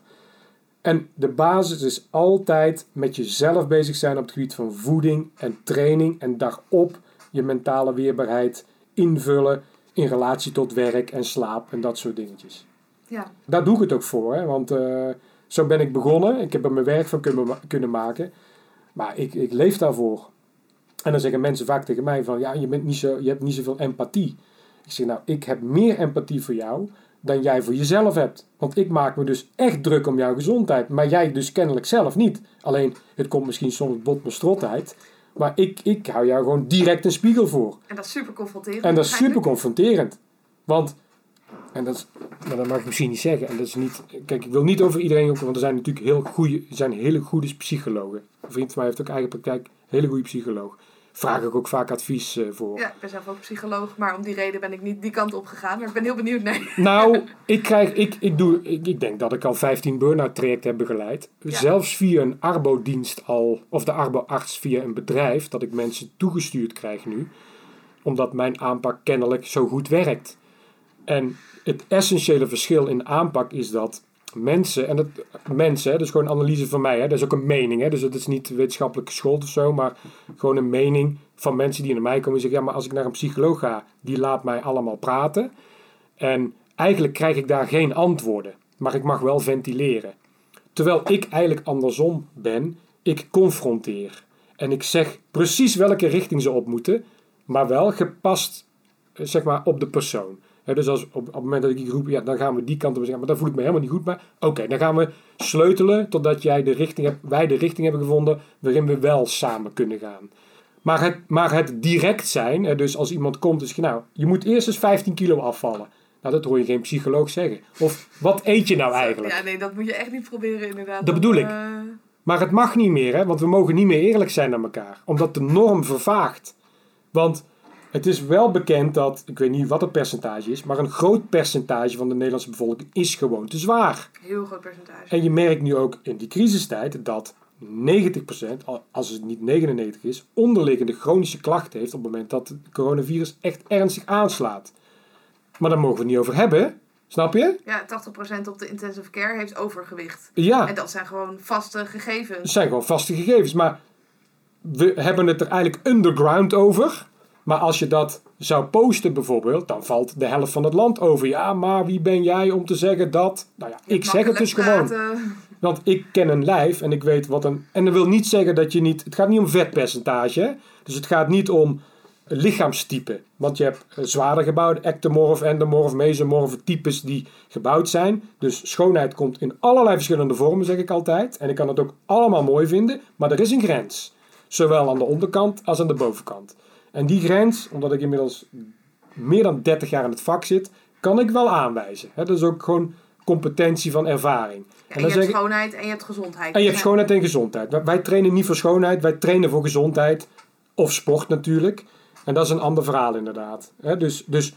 Speaker 2: En de basis is altijd met jezelf bezig zijn op het gebied van voeding en training. En daarop je mentale weerbaarheid invullen in relatie tot werk en slaap en dat soort dingetjes.
Speaker 3: Ja.
Speaker 2: Daar doe ik het ook voor, hè? want zo ben ik begonnen. Ik heb er mijn werk van kunnen, kunnen maken. Maar ik, ik leef daarvoor. En dan zeggen mensen vaak tegen mij van, ja, je, bent niet zo, je hebt niet zoveel empathie. Ik zeg, nou, ik heb meer empathie voor jou dan jij voor jezelf hebt. Want ik maak me dus echt druk om jouw gezondheid. Maar jij dus kennelijk zelf niet. Alleen, het komt misschien soms bot mijn strotheid. Maar ik, ik hou jou gewoon direct een spiegel voor.
Speaker 3: En dat is super confronterend.
Speaker 2: En dat is super confronterend. Want, en dat, is, maar dat mag ik misschien niet zeggen. En dat is niet, kijk, ik wil niet over iedereen want er zijn natuurlijk heel goede, zijn hele goede psychologen. Een vriend van mij heeft ook eigen praktijk, hele goede psycholoog vraag ik ook vaak advies uh, voor.
Speaker 3: Ja, ik ben zelf ook psycholoog, maar om die reden ben ik niet die kant op gegaan. Maar ik ben heel benieuwd, nee. [LAUGHS]
Speaker 2: Nou, [LAUGHS] ik, krijg, ik, ik, doe, ik, ik denk dat ik al 15 burn-out trajecten heb begeleid. Zelfs via een arbodienst al, of de arboarts via een bedrijf, dat ik mensen toegestuurd krijg nu. Omdat mijn aanpak kennelijk zo goed werkt. En het essentiële verschil in aanpak is dat mensen, en dat, mensen, is gewoon een analyse van mij, hè, dat is ook een mening, hè, dus het is niet wetenschappelijk geschoold of zo, maar gewoon een mening van mensen die naar mij komen en zeggen, ja, maar als ik naar een psycholoog ga, die laat mij allemaal praten. En eigenlijk krijg ik daar geen antwoorden, maar ik mag wel ventileren. Terwijl ik eigenlijk andersom ben, ik confronteer. En ik zeg precies welke richting ze op moeten, maar wel gepast eh, zeg maar, op de persoon dus als, op, op het moment dat ik die groep, ja, dan gaan we die kant op zeggen, maar daar voel ik me helemaal niet goed bij. Oké, dan gaan we sleutelen totdat jij de richting hebt, wij de richting hebben gevonden waarin we wel samen kunnen gaan. Maar het, maar het direct zijn, dus als iemand komt, dus nou, je moet eerst eens 15 kilo afvallen. Nou, dat hoor je geen psycholoog zeggen. Of wat eet je nou eigenlijk?
Speaker 3: Ja, nee, dat moet je echt niet proberen, inderdaad.
Speaker 2: Dat bedoel ik. Eh, maar het mag niet meer, hè, want we mogen niet meer eerlijk zijn naar elkaar, omdat de norm vervaagt. Want het is wel bekend dat, ik weet niet wat het percentage is, maar een groot percentage van de Nederlandse bevolking is gewoon te zwaar.
Speaker 3: Heel groot percentage.
Speaker 2: En je merkt nu ook in die crisistijd dat 90%, als het niet 99% is, onderliggende chronische klachten heeft op het moment dat het coronavirus echt ernstig aanslaat. Maar daar mogen we het niet over hebben. Snap je?
Speaker 3: Ja, 80% op de intensive care heeft overgewicht.
Speaker 2: Ja.
Speaker 3: En dat zijn gewoon vaste gegevens. Dat
Speaker 2: zijn gewoon vaste gegevens. Maar we hebben het er eigenlijk underground over. Maar als je dat zou posten bijvoorbeeld, dan valt de helft van het land over. Ja, maar wie ben jij om te zeggen dat? Nou ja, ik zeg het dus gewoon. Want ik ken een lijf en ik weet wat een. En dat wil niet zeggen dat je niet. Het gaat niet om vetpercentage. Dus het gaat niet om lichaamstype. Want je hebt zwaarder gebouwde ectomorf, endomorf, mesomorfe types die gebouwd zijn. Dus schoonheid komt in allerlei verschillende vormen, zeg ik altijd. En ik kan het ook allemaal mooi vinden, maar er is een grens. Zowel aan de onderkant als aan de bovenkant. En die grens, omdat ik inmiddels meer dan 30 jaar in het vak zit, kan ik wel aanwijzen. dat is ook gewoon competentie van ervaring.
Speaker 3: en, je hebt schoonheid en je hebt gezondheid.
Speaker 2: En je hebt schoonheid en gezondheid. Wij trainen niet voor schoonheid, wij trainen voor gezondheid. Of sport natuurlijk. En dat is een ander verhaal inderdaad. dus, dus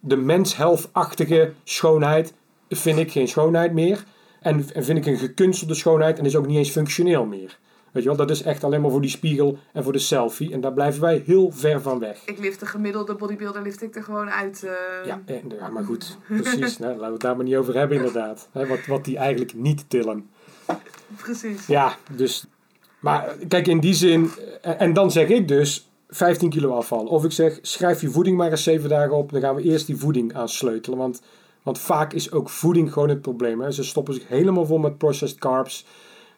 Speaker 2: de menshelfachtige schoonheid vind ik geen schoonheid meer. En, en vind ik een gekunstelde schoonheid en is ook niet eens functioneel meer. Weet je wel, dat is echt alleen maar voor die spiegel en voor de selfie. En daar blijven wij heel ver van weg.
Speaker 3: Ik lift de gemiddelde bodybuilder lift ik er gewoon uit. Uh...
Speaker 2: Ja, ja, maar goed. Precies. nou, laten we het daar maar niet over hebben inderdaad. wat, wat die eigenlijk niet tillen.
Speaker 3: Precies.
Speaker 2: Ja, dus... Maar kijk, in die zin... En, en dan zeg ik dus 15 kilo afvallen. Of ik zeg, schrijf je voeding maar eens 7 dagen op. Dan gaan we eerst die voeding aansleutelen. Want, want vaak is ook voeding gewoon het probleem. Hè. Ze stoppen zich helemaal vol met processed carbs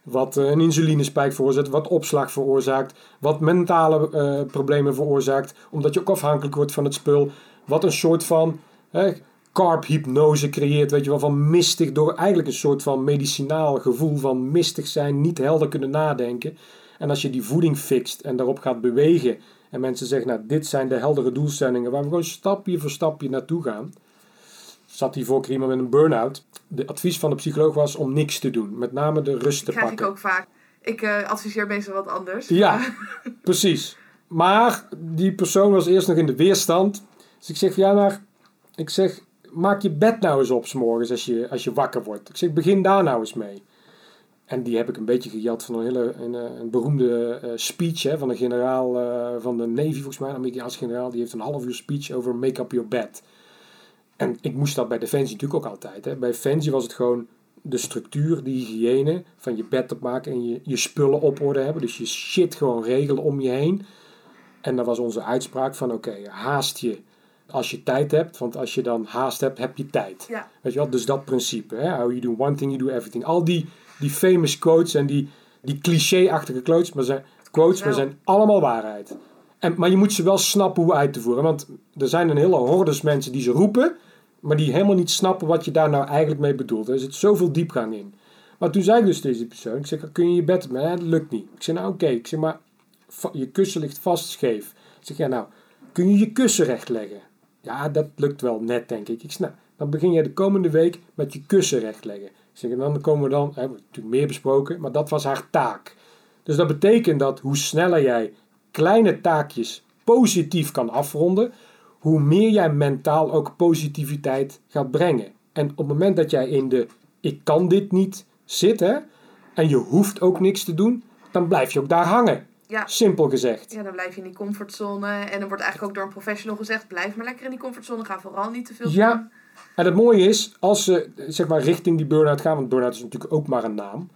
Speaker 2: wat eh, een insulinespijk veroorzaakt, wat opslag veroorzaakt, wat mentale uh, problemen veroorzaakt, omdat je ook afhankelijk wordt van het spul, wat een soort van eh, carb-hypnose creëert, weet je wel, van mistig, door eigenlijk een soort van medicinaal gevoel van mistig zijn, niet helder kunnen nadenken. En als je die voeding fixt en daarop gaat bewegen en mensen zeggen, nou, dit zijn de heldere doelstellingen waar we gewoon stapje voor stapje naartoe gaan, zat hij voor iemand met een burn-out. De advies van de psycholoog was om niks te doen. Met name de rust te pakken.
Speaker 3: Dat krijg ik ook vaak. Ik uh, adviseer meestal wat anders.
Speaker 2: Ja, [LAUGHS] precies. Maar die persoon was eerst nog in de weerstand. Dus ik zeg, ja, maar ik zeg, maak je bed nou eens op 's morgens als je, als je wakker wordt. Ik zeg, begin daar nou eens mee. En die heb ik een beetje gejat van een hele een, eh, een beroemde uh, speech hè, van een generaal uh, van de Navy, volgens mij, een Amerikaanse generaal. Die heeft een half uur speech over make up your bed. En ik moest dat bij Defensie natuurlijk ook altijd. Hè. Bij Defensie was het gewoon de structuur, de hygiëne van je bed opmaken en je, je spullen op orde hebben. Dus je shit gewoon regelen om je heen. En dat was onze uitspraak van oké, haast je als je tijd hebt. Want als je dan haast hebt, heb je tijd.
Speaker 3: Ja.
Speaker 2: Weet je wel? Dus dat principe. Hè? How you do one thing, you do everything. Al die, die famous quotes en die, die cliché-achtige quotes, maar zijn, quotes, maar zijn allemaal waarheid. Maar je moet ze wel snappen hoe uit te voeren. Want er zijn een hele hordes mensen die ze roepen, maar die helemaal niet snappen wat je daar nou eigenlijk mee bedoelt. Er zit zoveel diepgang in. Maar toen zei ik dus die persoon, ik zeg, kun je je bed? Nee, dat lukt niet. Ik zeg, nou oké. Ik zeg, maar je kussen ligt vast scheef. Ik zeg, ja nou, kun je je kussen recht leggen? Ja, dat lukt wel net, denk ik. Ik zeg, nou, dan begin jij de komende week met je kussen recht leggen. Ik zeg, en dan komen we dan, hebben we natuurlijk meer besproken, maar dat was haar taak. Dus dat betekent dat hoe sneller jij kleine taakjes positief kan afronden, hoe meer jij mentaal ook positiviteit gaat brengen. En op het moment dat jij in de ik kan dit niet zit, hè, en je hoeft ook niks te doen, dan blijf je ook daar hangen.
Speaker 3: Ja.
Speaker 2: Simpel gezegd.
Speaker 3: Ja, dan blijf je in die comfortzone. En dan wordt eigenlijk ook door een professional gezegd: blijf maar lekker in die comfortzone. Ga vooral niet te veel
Speaker 2: Ja.
Speaker 3: doen.
Speaker 2: En het mooie is, als ze zeg maar richting die burn-out gaan, want burn-out is natuurlijk ook maar een naam.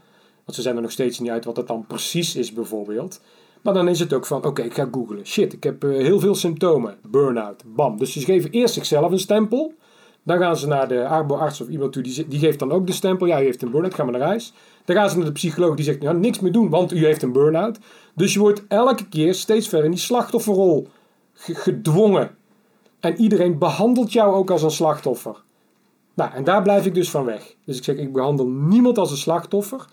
Speaker 2: Want ze zijn er nog steeds niet uit wat dat dan precies is, bijvoorbeeld. Maar dan is het ook van, oké, ik ga googlen. Shit, ik heb eh, heel veel symptomen. Burn-out, bam. Dus ze geven eerst zichzelf een stempel. Dan gaan ze naar de arboarts of iemand toe, die, die geeft dan ook de stempel. Ja, u heeft een burn-out, ga maar naar huis. Dan gaan ze naar de psycholoog, die zegt, ja, niks meer doen, want u heeft een burn-out. Dus je wordt elke keer steeds verder in die slachtofferrol ge- gedwongen. En iedereen behandelt jou ook als een slachtoffer. Nou, en daar blijf ik dus van weg. Dus ik zeg, ik behandel niemand als een slachtoffer.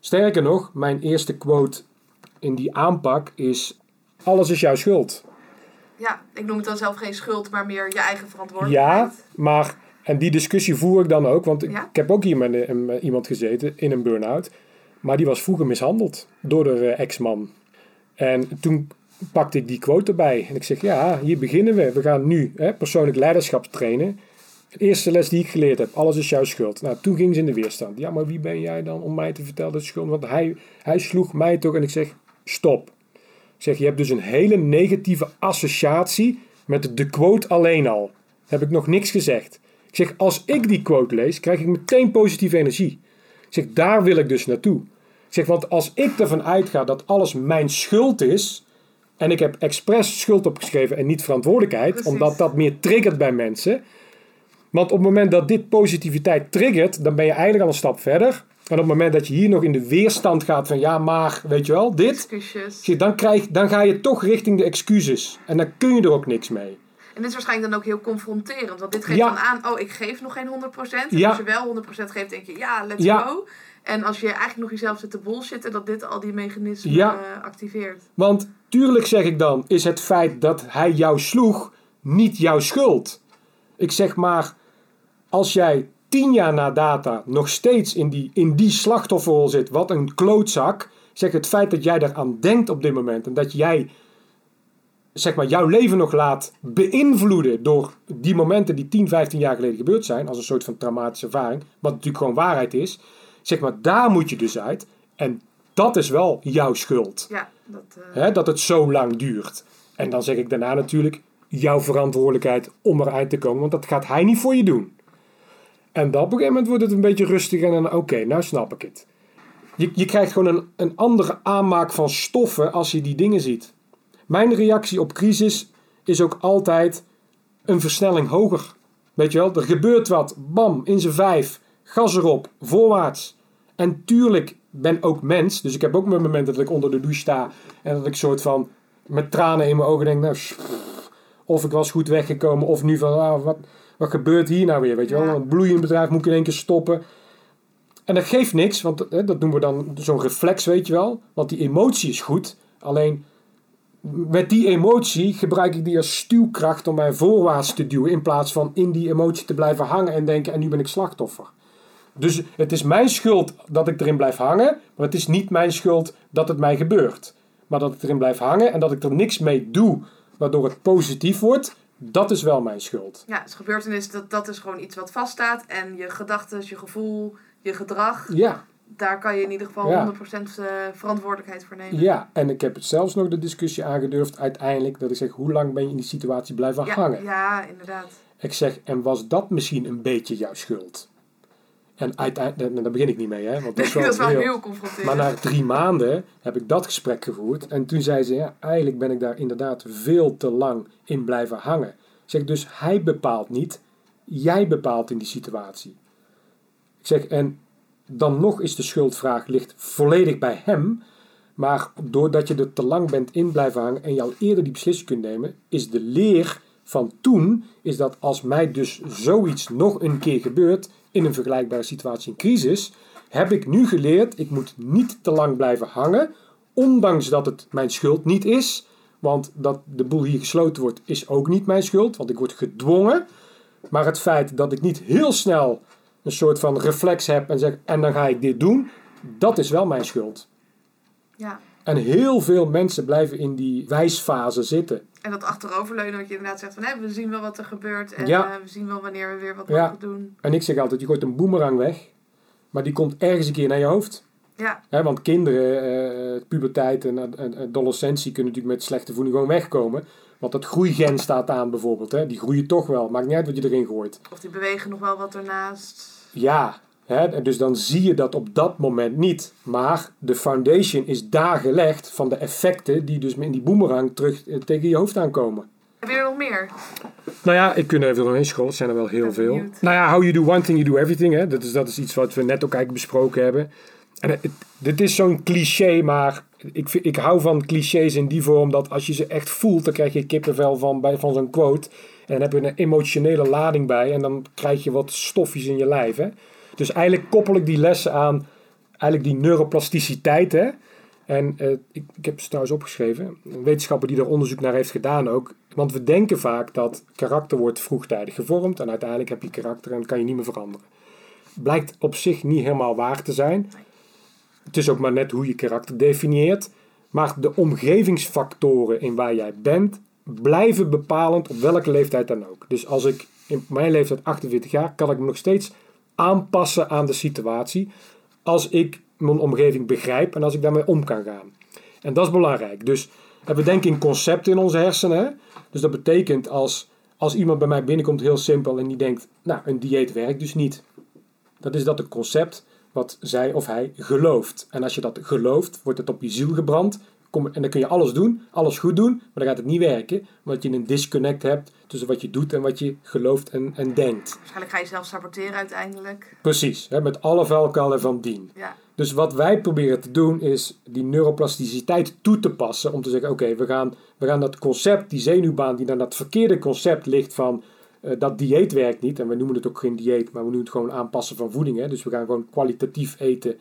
Speaker 2: Sterker nog, mijn eerste quote in die aanpak is: Alles is jouw schuld.
Speaker 3: Ja, ik noem het dan zelf geen schuld, maar meer je eigen
Speaker 2: Ja,
Speaker 3: verantwoordelijkheid.
Speaker 2: maar, en die discussie voer ik dan ook, want ik,
Speaker 3: Ja?
Speaker 2: ik heb ook hier met, iemand gezeten in een burn-out. Maar die was vroeger mishandeld door de eh, ex-man. En toen pakte ik die quote erbij. En ik zeg, ja, hier beginnen we. We gaan nu hè, persoonlijk leiderschap trainen. De eerste les die ik geleerd heb, alles is jouw schuld. Nou, toen ging ze in de weerstand. Ja, maar wie ben jij dan om mij te vertellen dat het schuld Want hij, hij sloeg mij toch en ik zeg, stop. Ik zeg, je hebt dus een hele negatieve associatie met de quote alleen al. Heb ik nog niks gezegd. Ik zeg, als ik die quote lees, krijg ik meteen positieve energie. Ik zeg, daar wil ik dus naartoe. Ik zeg, want als ik ervan uitga dat alles mijn schuld is, en ik heb expres schuld opgeschreven en niet verantwoordelijkheid,
Speaker 3: Precies.
Speaker 2: omdat dat meer triggert bij mensen. Want op het moment dat dit positiviteit triggert, dan ben je eigenlijk al een stap verder. En op het moment dat je hier nog in de weerstand gaat van ja, maar weet je wel, dit,
Speaker 3: Excuses.
Speaker 2: Dan, krijg, dan ga je toch richting de excuses. En dan kun je er ook niks mee.
Speaker 3: En dit is waarschijnlijk dan ook heel confronterend. Want dit geeft
Speaker 2: Ja.
Speaker 3: dan aan, oh, ik geef nog geen 100%. En
Speaker 2: Ja.
Speaker 3: als je wel 100% geeft, denk je, ja, let's
Speaker 2: Ja.
Speaker 3: go. En als je eigenlijk nog jezelf zit te bullshitten, dat dit al die mechanismen
Speaker 2: Ja.
Speaker 3: eh, activeert.
Speaker 2: Want tuurlijk zeg ik dan, is het feit dat hij jou sloeg niet jouw schuld. Ik zeg maar, als jij tien jaar na data nog steeds in die, in die slachtofferrol zit, wat een klootzak. Zeg het feit dat jij eraan denkt op dit moment en dat jij zeg maar, jouw leven nog laat beïnvloeden door die momenten die 10, 15 jaar geleden gebeurd zijn, als een soort van traumatische ervaring, wat natuurlijk gewoon waarheid is. Zeg maar, daar moet je dus uit. En dat is wel jouw schuld.
Speaker 3: Ja, dat... eh,
Speaker 2: dat het zo lang duurt. En dan zeg ik daarna natuurlijk jouw verantwoordelijkheid om eruit te komen, want dat gaat hij niet voor je doen. En dan op een gegeven moment wordt het een beetje rustig en oké, nou snap ik het. Je, je krijgt gewoon een, een andere aanmaak van stoffen als je die dingen ziet. Mijn reactie op crisis is ook altijd een versnelling hoger. Weet je wel, er gebeurt wat, bam, in zijn vijf, gas erop, voorwaarts. En tuurlijk ben ook mens, dus ik heb ook mijn momenten dat ik onder de douche sta en dat ik soort van met tranen in mijn ogen denk, nou, of ik was goed weggekomen, of nu van, ah, wat, wat gebeurt hier nou weer, weet je wel. Een bloeiend bedrijf moet ik in één keer stoppen. En dat geeft niks, want hè, dat noemen we dan zo'n reflex, weet je wel. Want die emotie is goed, alleen met die emotie gebruik ik die als stuwkracht om mij voorwaarts te duwen. In plaats van in die emotie te blijven hangen en denken: en nu ben ik slachtoffer. Dus het is mijn schuld dat ik erin blijf hangen, maar het is niet mijn schuld dat het mij gebeurt. maar dat het erin blijft hangen en dat ik er niks mee doe waardoor het positief wordt, dat is wel mijn schuld.
Speaker 3: Ja, dus gebeurtenis, dat, dat is gewoon iets wat vaststaat. En je gedachten, je gevoel, je gedrag,
Speaker 2: Ja,
Speaker 3: daar kan je in ieder geval
Speaker 2: Ja.
Speaker 3: 100% eh, verantwoordelijkheid voor nemen.
Speaker 2: ja, en ik heb het zelfs nog de discussie aangedurfd uiteindelijk dat ik zeg, hoe lang ben je in die situatie blijven
Speaker 3: ja,
Speaker 2: hangen?
Speaker 3: ja, inderdaad.
Speaker 2: Ik zeg, en was dat misschien een beetje jouw schuld? En uiteindelijk, daar begin ik niet mee, hè, want dat is [LAUGHS] wel,
Speaker 3: dat is wel
Speaker 2: heel-
Speaker 3: heel confronterend.
Speaker 2: Maar na drie maanden heb ik dat gesprek gevoerd. En toen zei ze, ja, eigenlijk ben ik daar inderdaad veel te lang in blijven hangen. Ik zeg, dus hij bepaalt niet, jij bepaalt in die situatie. Ik zeg, en dan nog is de schuldvraag ligt volledig bij hem. Maar doordat je er te lang bent in blijven hangen en je al eerder die beslissing kunt nemen, is de leer van toen, is dat als mij dus zoiets nog een keer gebeurt in een vergelijkbare situatie in crisis, heb ik nu geleerd, ik moet niet te lang blijven hangen, ondanks dat het mijn schuld niet is. Want dat de boel hier gesloten wordt, is ook niet mijn schuld, want ik word gedwongen. Maar het feit dat ik niet heel snel een soort van reflex heb en zeg, en dan ga ik dit doen, dat is wel mijn schuld.
Speaker 3: Ja.
Speaker 2: En heel veel mensen blijven in die wijsfase zitten.
Speaker 3: En dat achteroverleunen, wat je inderdaad zegt van hè, we zien wel wat er gebeurt en
Speaker 2: Ja.
Speaker 3: eh, we zien wel wanneer we weer wat
Speaker 2: Ja.
Speaker 3: mogen doen.
Speaker 2: En ik zeg altijd, je gooit een boemerang weg, maar die komt ergens een keer naar je hoofd.
Speaker 3: Ja,
Speaker 2: Hè, want kinderen, eh, puberteit en, en, en adolescentie kunnen natuurlijk met slechte voeding gewoon wegkomen. Want dat groeigen staat aan bijvoorbeeld. Hè. Die groeien toch wel. Maakt niet uit wat je erin gooit.
Speaker 3: of die bewegen nog wel wat ernaast.
Speaker 2: Ja, hè, en dus dan zie je dat op dat moment niet. Maar de foundation is daar gelegd van de effecten die dus in die boemerang terug eh, tegen je hoofd aankomen.
Speaker 3: Heb je er nog meer?
Speaker 2: Nou ja, ik kan er even doorheen scrollen. Het zijn er wel heel veel.
Speaker 3: benieuwd.
Speaker 2: Nou ja, how you do one thing, you do everything. Hè? Dat, is, dat is iets wat we net ook eigenlijk besproken hebben. En het, dit is zo'n cliché, maar ik, vind- ik hou van clichés in die vorm dat als je ze echt voelt, dan krijg je kippenvel van, bij, van zo'n quote. En dan heb je een emotionele lading bij en dan krijg je wat stofjes in je lijf. Hè? Dus eigenlijk koppel ik die lessen aan eigenlijk die neuroplasticiteit. Hè? En eh, ik, ik heb ze trouwens opgeschreven. Een wetenschapper die er onderzoek naar heeft gedaan ook. Want we denken vaak dat karakter wordt vroegtijdig gevormd. En uiteindelijk heb je karakter en kan je niet meer veranderen. Blijkt op zich niet helemaal waar te zijn. Het is ook maar net hoe je karakter definieert. Maar de omgevingsfactoren in waar jij bent, blijven bepalend op welke leeftijd dan ook. Dus als ik in mijn leeftijd 48 jaar, kan ik me nog steeds aanpassen aan de situatie. Als ik mijn omgeving begrijp en als ik daarmee om kan gaan. En dat is belangrijk. Dus we denken in concepten in onze hersenen. hè. Dus dat betekent als, als iemand bij mij binnenkomt, heel simpel, en die denkt, nou, een dieet werkt dus niet. Dat is dat een concept wat zij of hij gelooft. En als je dat gelooft, wordt het op je ziel gebrand. Kom, en dan kun je alles doen, alles goed doen, maar dan gaat het niet werken. Omdat je een disconnect hebt tussen wat je doet en wat je gelooft en, en denkt.
Speaker 3: Waarschijnlijk ga je zelf saboteren uiteindelijk.
Speaker 2: Precies, hè, met alle vuilkuilen van dien.
Speaker 3: Ja,
Speaker 2: Dus wat wij proberen te doen is die neuroplasticiteit toe te passen. Om te zeggen, oké, we, gaan, we gaan dat concept, die zenuwbaan die naar dat verkeerde concept ligt van eh, dat dieet werkt niet. En we noemen het ook geen dieet, maar we noemen het gewoon aanpassen van voeding. Hè. Dus we gaan gewoon kwalitatief eten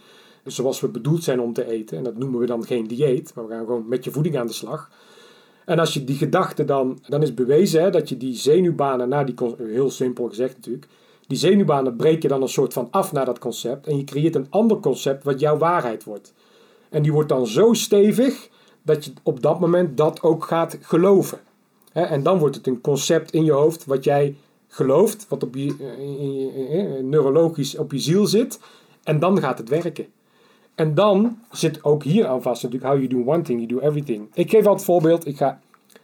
Speaker 2: zoals we bedoeld zijn om te eten. En dat noemen we dan geen dieet, maar we gaan gewoon met je voeding aan de slag. En als je die gedachte dan, dan is bewezen hè, dat je die zenuwbanen naar die, heel simpel gezegd natuurlijk, die zenuwbanen breek je dan een soort van af naar dat concept en je creëert een ander concept wat jouw waarheid wordt. En die wordt dan zo stevig dat je op dat moment dat ook gaat geloven. Hè, en dan wordt het een concept in je hoofd wat jij gelooft, wat op je, eh, je- eh, neurologisch op je ziel zit. En dan gaat het werken. En dan zit ook hier aan vast natuurlijk, how you do one thing, you do everything. Ik geef altijd voorbeeld, ik ga,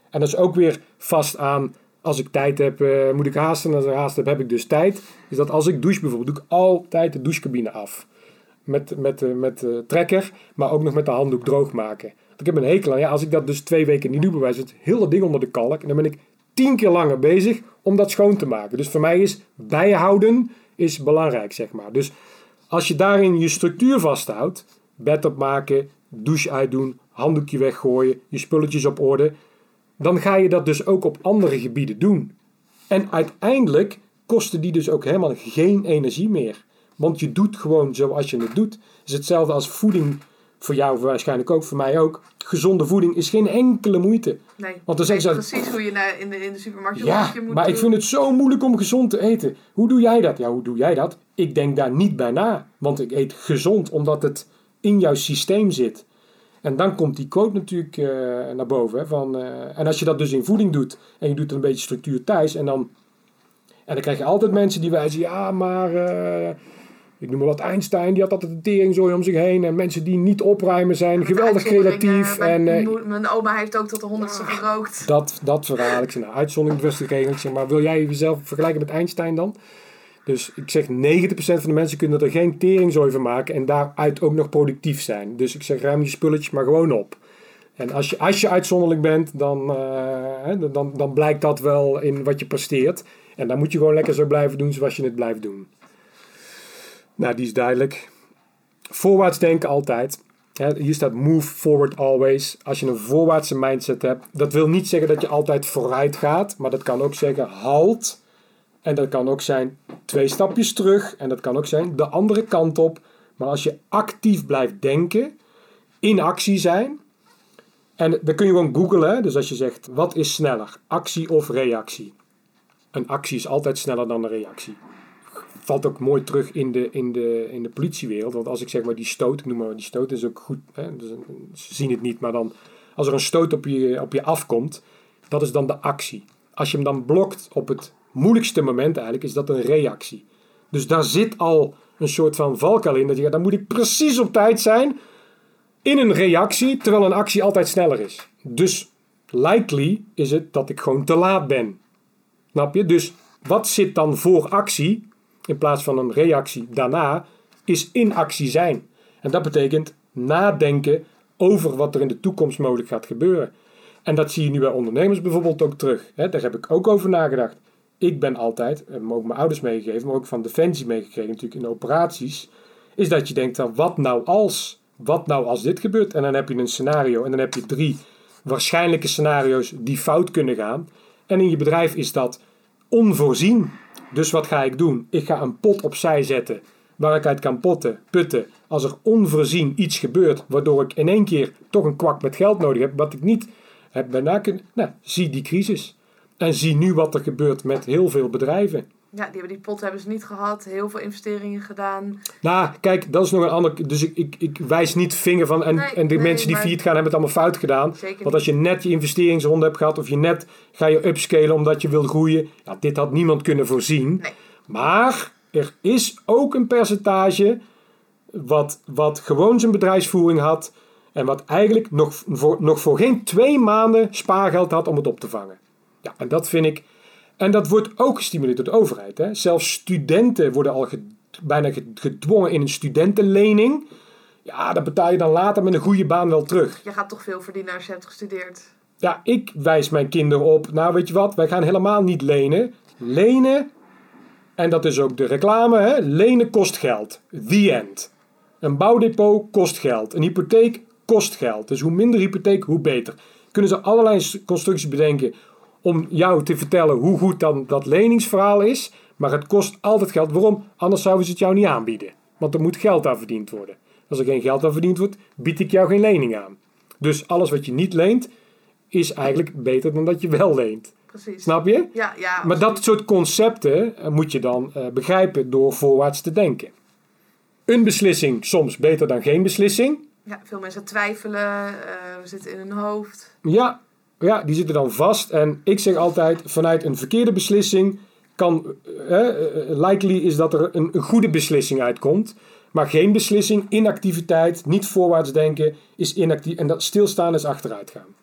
Speaker 2: en dat is ook weer vast aan, als ik tijd heb, eh, moet ik haasten. En als ik haast heb, heb ik dus tijd. Is dat als ik douche bijvoorbeeld, doe ik altijd de douchecabine af. Met, met, eh, met de trekker, maar ook nog met de handdoek droog maken. Want ik heb een hekel aan, ja, als ik dat dus twee weken niet doe, van, heel dat ding onder de kalk. En dan ben ik tien keer langer bezig om dat schoon te maken. Dus voor mij is bijhouden is belangrijk, zeg maar. Dus als je daarin je structuur vasthoudt, bed opmaken, douche uitdoen, handdoekje weggooien, je spulletjes op orde, dan ga je dat dus ook op andere gebieden doen. En uiteindelijk kosten die dus ook helemaal geen energie meer. Want je doet gewoon zoals je het doet. Het is hetzelfde als voeding voor jou waarschijnlijk ook, voor mij ook. Gezonde voeding is geen enkele moeite.
Speaker 3: nee.
Speaker 2: Want dan
Speaker 3: Je
Speaker 2: zeggen ze-
Speaker 3: precies hoe je naar, in, de, in de supermarkt je
Speaker 2: Ja,
Speaker 3: rondje moet
Speaker 2: maar ik vind het zo moeilijk om gezond te eten. Hoe doe jij dat? Ja, hoe doe jij dat? Ik denk daar niet bij na. Want ik eet gezond omdat het in jouw systeem zit. En dan komt die quote natuurlijk eh, naar boven. Hè, van, eh, en als je dat dus in voeding doet en je doet er een beetje structuur thuis en dan, en dan krijg je altijd mensen die wijzen, ja maar eh, ik noem maar wat Einstein, die had altijd een teringzooi om zich heen en mensen die niet opruimen zijn
Speaker 3: Met
Speaker 2: geweldig creatief.
Speaker 3: uitzonderingen.
Speaker 2: En,
Speaker 3: Mijn,
Speaker 2: eh,
Speaker 3: moe- mijn oma heeft ook tot de honderdste gerookt.
Speaker 2: dat, dat verhaal. Ik zeg, nou, uitzondering zeg, maar wil jij jezelf vergelijken met Einstein dan? Dus ik zeg, 90% van de mensen kunnen er geen teringzooi van maken en daaruit ook nog productief zijn. Dus ik zeg, ruim je spulletjes maar gewoon op. En als je, als je uitzonderlijk bent, dan, eh, hè, dan, dan blijkt dat wel in wat je presteert. En dan moet je gewoon lekker zo blijven doen zoals je het blijft doen. Nou, die is duidelijk. Voorwaarts denken altijd. Hier staat move forward always. Als je een voorwaartse mindset hebt, dat wil niet zeggen dat je altijd vooruit gaat, maar dat kan ook zeggen halt. En dat kan ook zijn twee stapjes terug. En dat kan ook zijn de andere kant op. Maar als je actief blijft denken, in actie zijn. En dan kun je gewoon googlen. Dus als je zegt, wat is sneller? Actie of reactie? Een actie is altijd sneller dan een reactie. Valt ook mooi terug in de, in de, in de politiewereld. Want als ik zeg maar die stoot, ik noem maar die stoot, is ook goed. Hè? Dus, een- ze zien het niet, maar dan als er een stoot op je, op je afkomt, dat is dan de actie. Als je hem dan blokt op het moeilijkste moment eigenlijk, is dat een reactie. Dus daar zit al een soort van valkuil in. Dat je, dan moet ik precies op tijd zijn in een reactie, terwijl een actie altijd sneller is. Dus likely is het dat ik gewoon te laat ben. Snap je? Dus wat zit dan voor actie, in plaats van een reactie daarna, is in actie zijn. En dat betekent nadenken over wat er in de toekomst mogelijk gaat gebeuren. En dat zie je nu bij ondernemers bijvoorbeeld ook terug. Daar heb ik ook over nagedacht. Ik ben altijd, en ook mijn ouders meegegeven, maar ook van Defensie meegekregen natuurlijk in operaties, is dat je denkt, dan, wat nou als? Wat nou als dit gebeurt? En dan heb je een scenario en dan heb je drie waarschijnlijke scenario's die fout kunnen gaan. En in je bedrijf is dat onvoorzien. Dus wat ga ik doen? Ik ga een pot opzij zetten waar ik uit kan potten, putten. Als er onvoorzien iets gebeurt, waardoor ik in één keer toch een kwak met geld nodig heb, wat ik niet heb bijna kunnen. Nou, zie die crisis. En zie nu wat er gebeurt met heel veel bedrijven.
Speaker 3: Ja, die, die pot hebben ze niet gehad. Heel veel investeringen gedaan.
Speaker 2: Nou, kijk, dat is nog een ander. Dus ik, ik, ik wijs niet vinger van. En,
Speaker 3: Nee,
Speaker 2: en de
Speaker 3: nee,
Speaker 2: mensen die failliet gaan, hebben het allemaal fout gedaan.
Speaker 3: Zeker
Speaker 2: Want als je net je investeringsronde hebt gehad, of je net ga je upscalen omdat je wil groeien. Ja, dit had niemand kunnen voorzien.
Speaker 3: Nee.
Speaker 2: Maar er is ook een percentage wat, wat gewoon zijn bedrijfsvoering had. En wat eigenlijk nog voor, nog voor geen twee maanden spaargeld had om het op te vangen. Ja, en dat vind ik. En dat wordt ook gestimuleerd door de overheid. Hè? Zelfs studenten worden al bijna ge- gedwongen in een studentenlening. Ja, dat betaal je dan later met een goede baan wel terug.
Speaker 3: Je gaat toch veel verdienen als je hebt gestudeerd.
Speaker 2: Ja, ik wijs mijn kinderen op. Nou, weet je wat? Wij gaan helemaal niet lenen. Lenen, en dat is ook de reclame, hè? lenen kost geld. The end. Een bouwdepot kost geld. Een hypotheek kost geld. Dus hoe minder hypotheek, hoe beter. Kunnen ze allerlei constructies bedenken om jou te vertellen hoe goed dan dat leningsverhaal is. Maar het kost altijd geld. Waarom? Anders zouden ze het jou niet aanbieden. Want er moet geld aan verdiend worden. Als er geen geld aan verdiend wordt, bied ik jou geen lening aan. Dus alles wat je niet leent, is eigenlijk beter dan dat je wel leent.
Speaker 3: Precies.
Speaker 2: Snap je?
Speaker 3: Ja, ja.
Speaker 2: Maar dat soort concepten eh, moet je dan eh, begrijpen door voorwaarts te denken. Een beslissing soms beter dan geen beslissing.
Speaker 3: Ja, veel mensen twijfelen. eh, we zitten in hun hoofd.
Speaker 2: Ja, ja, die zitten dan vast. En ik zeg altijd, vanuit een verkeerde beslissing kan, eh, eh, likely is dat er een, een goede beslissing uitkomt. Maar geen beslissing, inactiviteit, niet voorwaarts denken, is inactief. En dat stilstaan is achteruit gaan.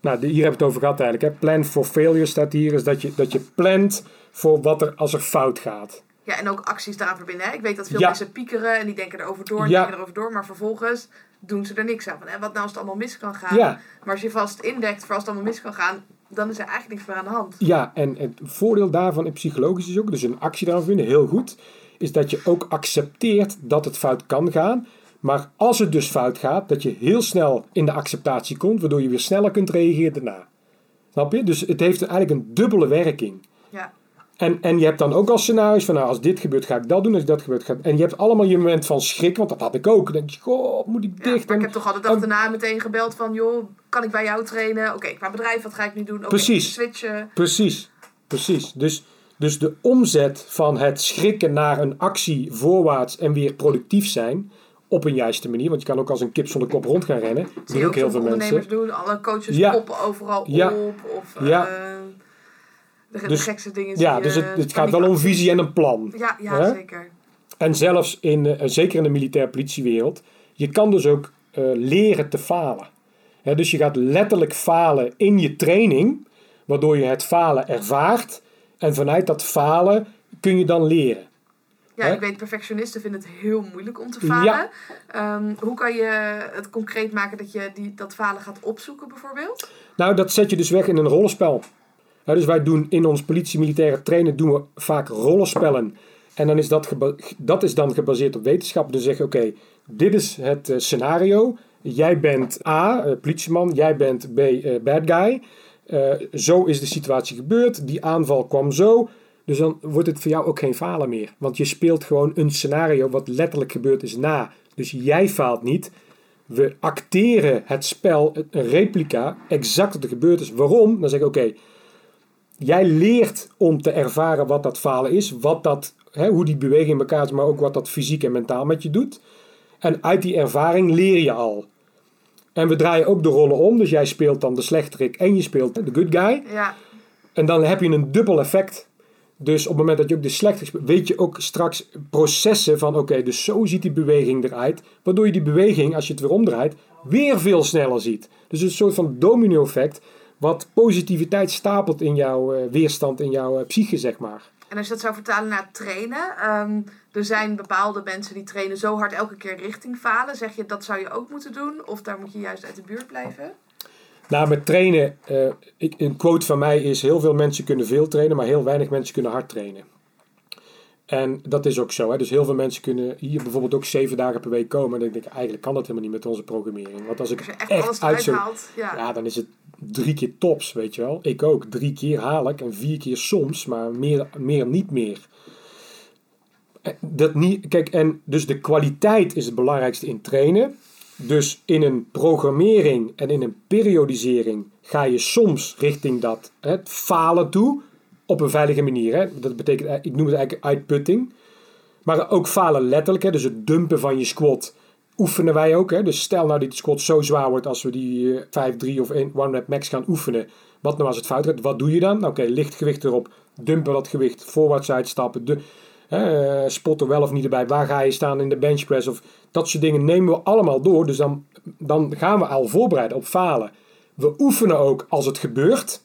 Speaker 2: Nou, hier hebben we het over gehad eigenlijk. Hè. Plan for failure staat hier. Is dat je, dat je plant voor wat er als er fout gaat.
Speaker 3: Ja, en ook acties daaraan verbinden. Hè? Ik weet dat veel
Speaker 2: Ja.
Speaker 3: mensen piekeren en die denken erover door en
Speaker 2: Ja.
Speaker 3: denken erover door. Maar vervolgens doen ze er niks aan. Van, hè, wat nou als het allemaal mis kan gaan?
Speaker 2: Ja.
Speaker 3: Maar als je vast indekt voor als het allemaal mis kan gaan, dan is er eigenlijk niks meer aan de hand.
Speaker 2: Ja, en het voordeel daarvan in psychologisch is ook, dus een actie daarvan vinden, heel goed, is dat je ook accepteert dat het fout kan gaan. Maar als het dus fout gaat, dat je heel snel in de acceptatie komt, waardoor je weer sneller kunt reageren daarna. Snap je? Dus het heeft eigenlijk een dubbele werking. En, en je hebt dan ook al scenario's van, nou, als dit gebeurt, ga ik dat doen. Als dat gebeurt, ga ik... En je hebt allemaal je moment van schrik, want dat had ik ook. Dan denk je, goh, moet ik
Speaker 3: ja.
Speaker 2: dicht?
Speaker 3: maar ik
Speaker 2: En-
Speaker 3: heb toch altijd dag
Speaker 2: en-
Speaker 3: daarna meteen gebeld van... joh, kan ik bij jou trainen? Oké, qua bedrijf, wat ga ik nu doen?
Speaker 2: Precies.
Speaker 3: switchen.
Speaker 2: Precies, precies. Dus, dus de omzet van het schrikken naar een actie voorwaarts en weer productief zijn, op een juiste manier. Want je kan ook als een kip zonder kop rond gaan rennen. Dat
Speaker 3: Zie
Speaker 2: doen ook heel veel
Speaker 3: ondernemers
Speaker 2: mensen.
Speaker 3: doen. Alle coaches
Speaker 2: Ja.
Speaker 3: poppen overal
Speaker 2: Ja.
Speaker 3: op. Of eh,
Speaker 2: Ja.
Speaker 3: de, de
Speaker 2: Dus-
Speaker 3: gekste dingen.
Speaker 2: Ja, dus het, het gaat wel om visie en een plan.
Speaker 3: Ja, ja
Speaker 2: Hè?
Speaker 3: zeker.
Speaker 2: En zelfs in, eh, zeker in de militair politiewereld, je kan dus ook eh, leren te falen. Hè, dus je gaat letterlijk falen in je training, waardoor je het falen ervaart. En vanuit dat falen kun je dan leren.
Speaker 3: Ja, ik weet, perfectionisten vinden het heel moeilijk om te falen. Ehm, hoe kan je het concreet maken dat je die, dat falen gaat opzoeken, bijvoorbeeld?
Speaker 2: Nou, dat zet je dus weg in een rollenspel. Dus wij doen in ons politie-militaire trainen doen we vaak rollenspellen. En dan is dat, dat is dan gebaseerd op wetenschap. Dus zeggen, oké, dit is het eh, scenario. Jij bent A, eh, politieman. Jij bent B, eh, bad guy. Zo is de situatie gebeurd. Die aanval kwam zo. Dus dan wordt het voor jou ook geen falen meer. Want je speelt gewoon een scenario wat letterlijk gebeurd is na. Dus jij faalt niet. We acteren het spel, een replica, exact wat er gebeurd is. Waarom? Dan zeg ik, oké, jij leert om te ervaren wat dat falen is. Wat dat, hè, hoe die beweging in elkaar is, maar ook wat dat fysiek en mentaal met je doet. En uit die ervaring leer je al. En we draaien ook de rollen om. Dus jij speelt dan de slechterik en je speelt de good guy.
Speaker 3: Ja,
Speaker 2: En dan heb je een dubbel effect. Dus op het moment dat je ook de slechte speelt, weet je ook straks processen van oké, dus zo ziet die beweging eruit. Waardoor je die beweging, als je het weer omdraait, weer veel sneller ziet. Dus een soort van domino effect, wat positiviteit stapelt in jouw eh, weerstand, in jouw eh, psyche, zeg maar.
Speaker 3: en als je dat zou vertalen naar trainen. ehm, er zijn bepaalde mensen die trainen zo hard elke keer richting falen. Zeg je dat zou je ook moeten doen? Of daar moet je juist uit de buurt blijven?
Speaker 2: Nou, met trainen, eh, ik, een quote van mij is: heel veel mensen kunnen veel trainen, maar heel weinig mensen kunnen hard trainen. En dat is ook zo. Hè? Dus heel veel mensen kunnen hier bijvoorbeeld ook zeven dagen per week komen. En dan denk ik, eigenlijk kan dat helemaal niet met onze programmering. Want als ik
Speaker 3: Als echt,
Speaker 2: echt
Speaker 3: alles
Speaker 2: uit
Speaker 3: eruit
Speaker 2: zou...
Speaker 3: haalt. Ja.
Speaker 2: Ja, dan is het drie keer tops, weet je wel. Ik ook. Drie keer haal ik en vier keer soms, maar meer, meer niet meer. Dat niet, kijk, en dus de kwaliteit is het belangrijkste in trainen. Dus in een programmering en in een periodisering ga je soms richting dat hè, falen toe. Op een veilige manier. Hè. Dat betekent, eh, ik noem het eigenlijk uitputting. Maar ook falen letterlijk. Hè. Dus het dumpen van je squat oefenen wij ook. Hè. Dus stel nou dat die squat zo zwaar wordt als we die eh, 5, 3 of 1 one rep max gaan oefenen. Wat nou als het fout gaat? Wat doe je dan? Nou, Oké, licht gewicht erop. Dumpen dat gewicht. Voorwaarts uitstappen. De, eh, wel of niet erbij. Waar ga je staan in de bench press? Of dat soort dingen nemen we allemaal door. Dus dan, dan gaan we al voorbereiden op falen. We oefenen ook als het gebeurt.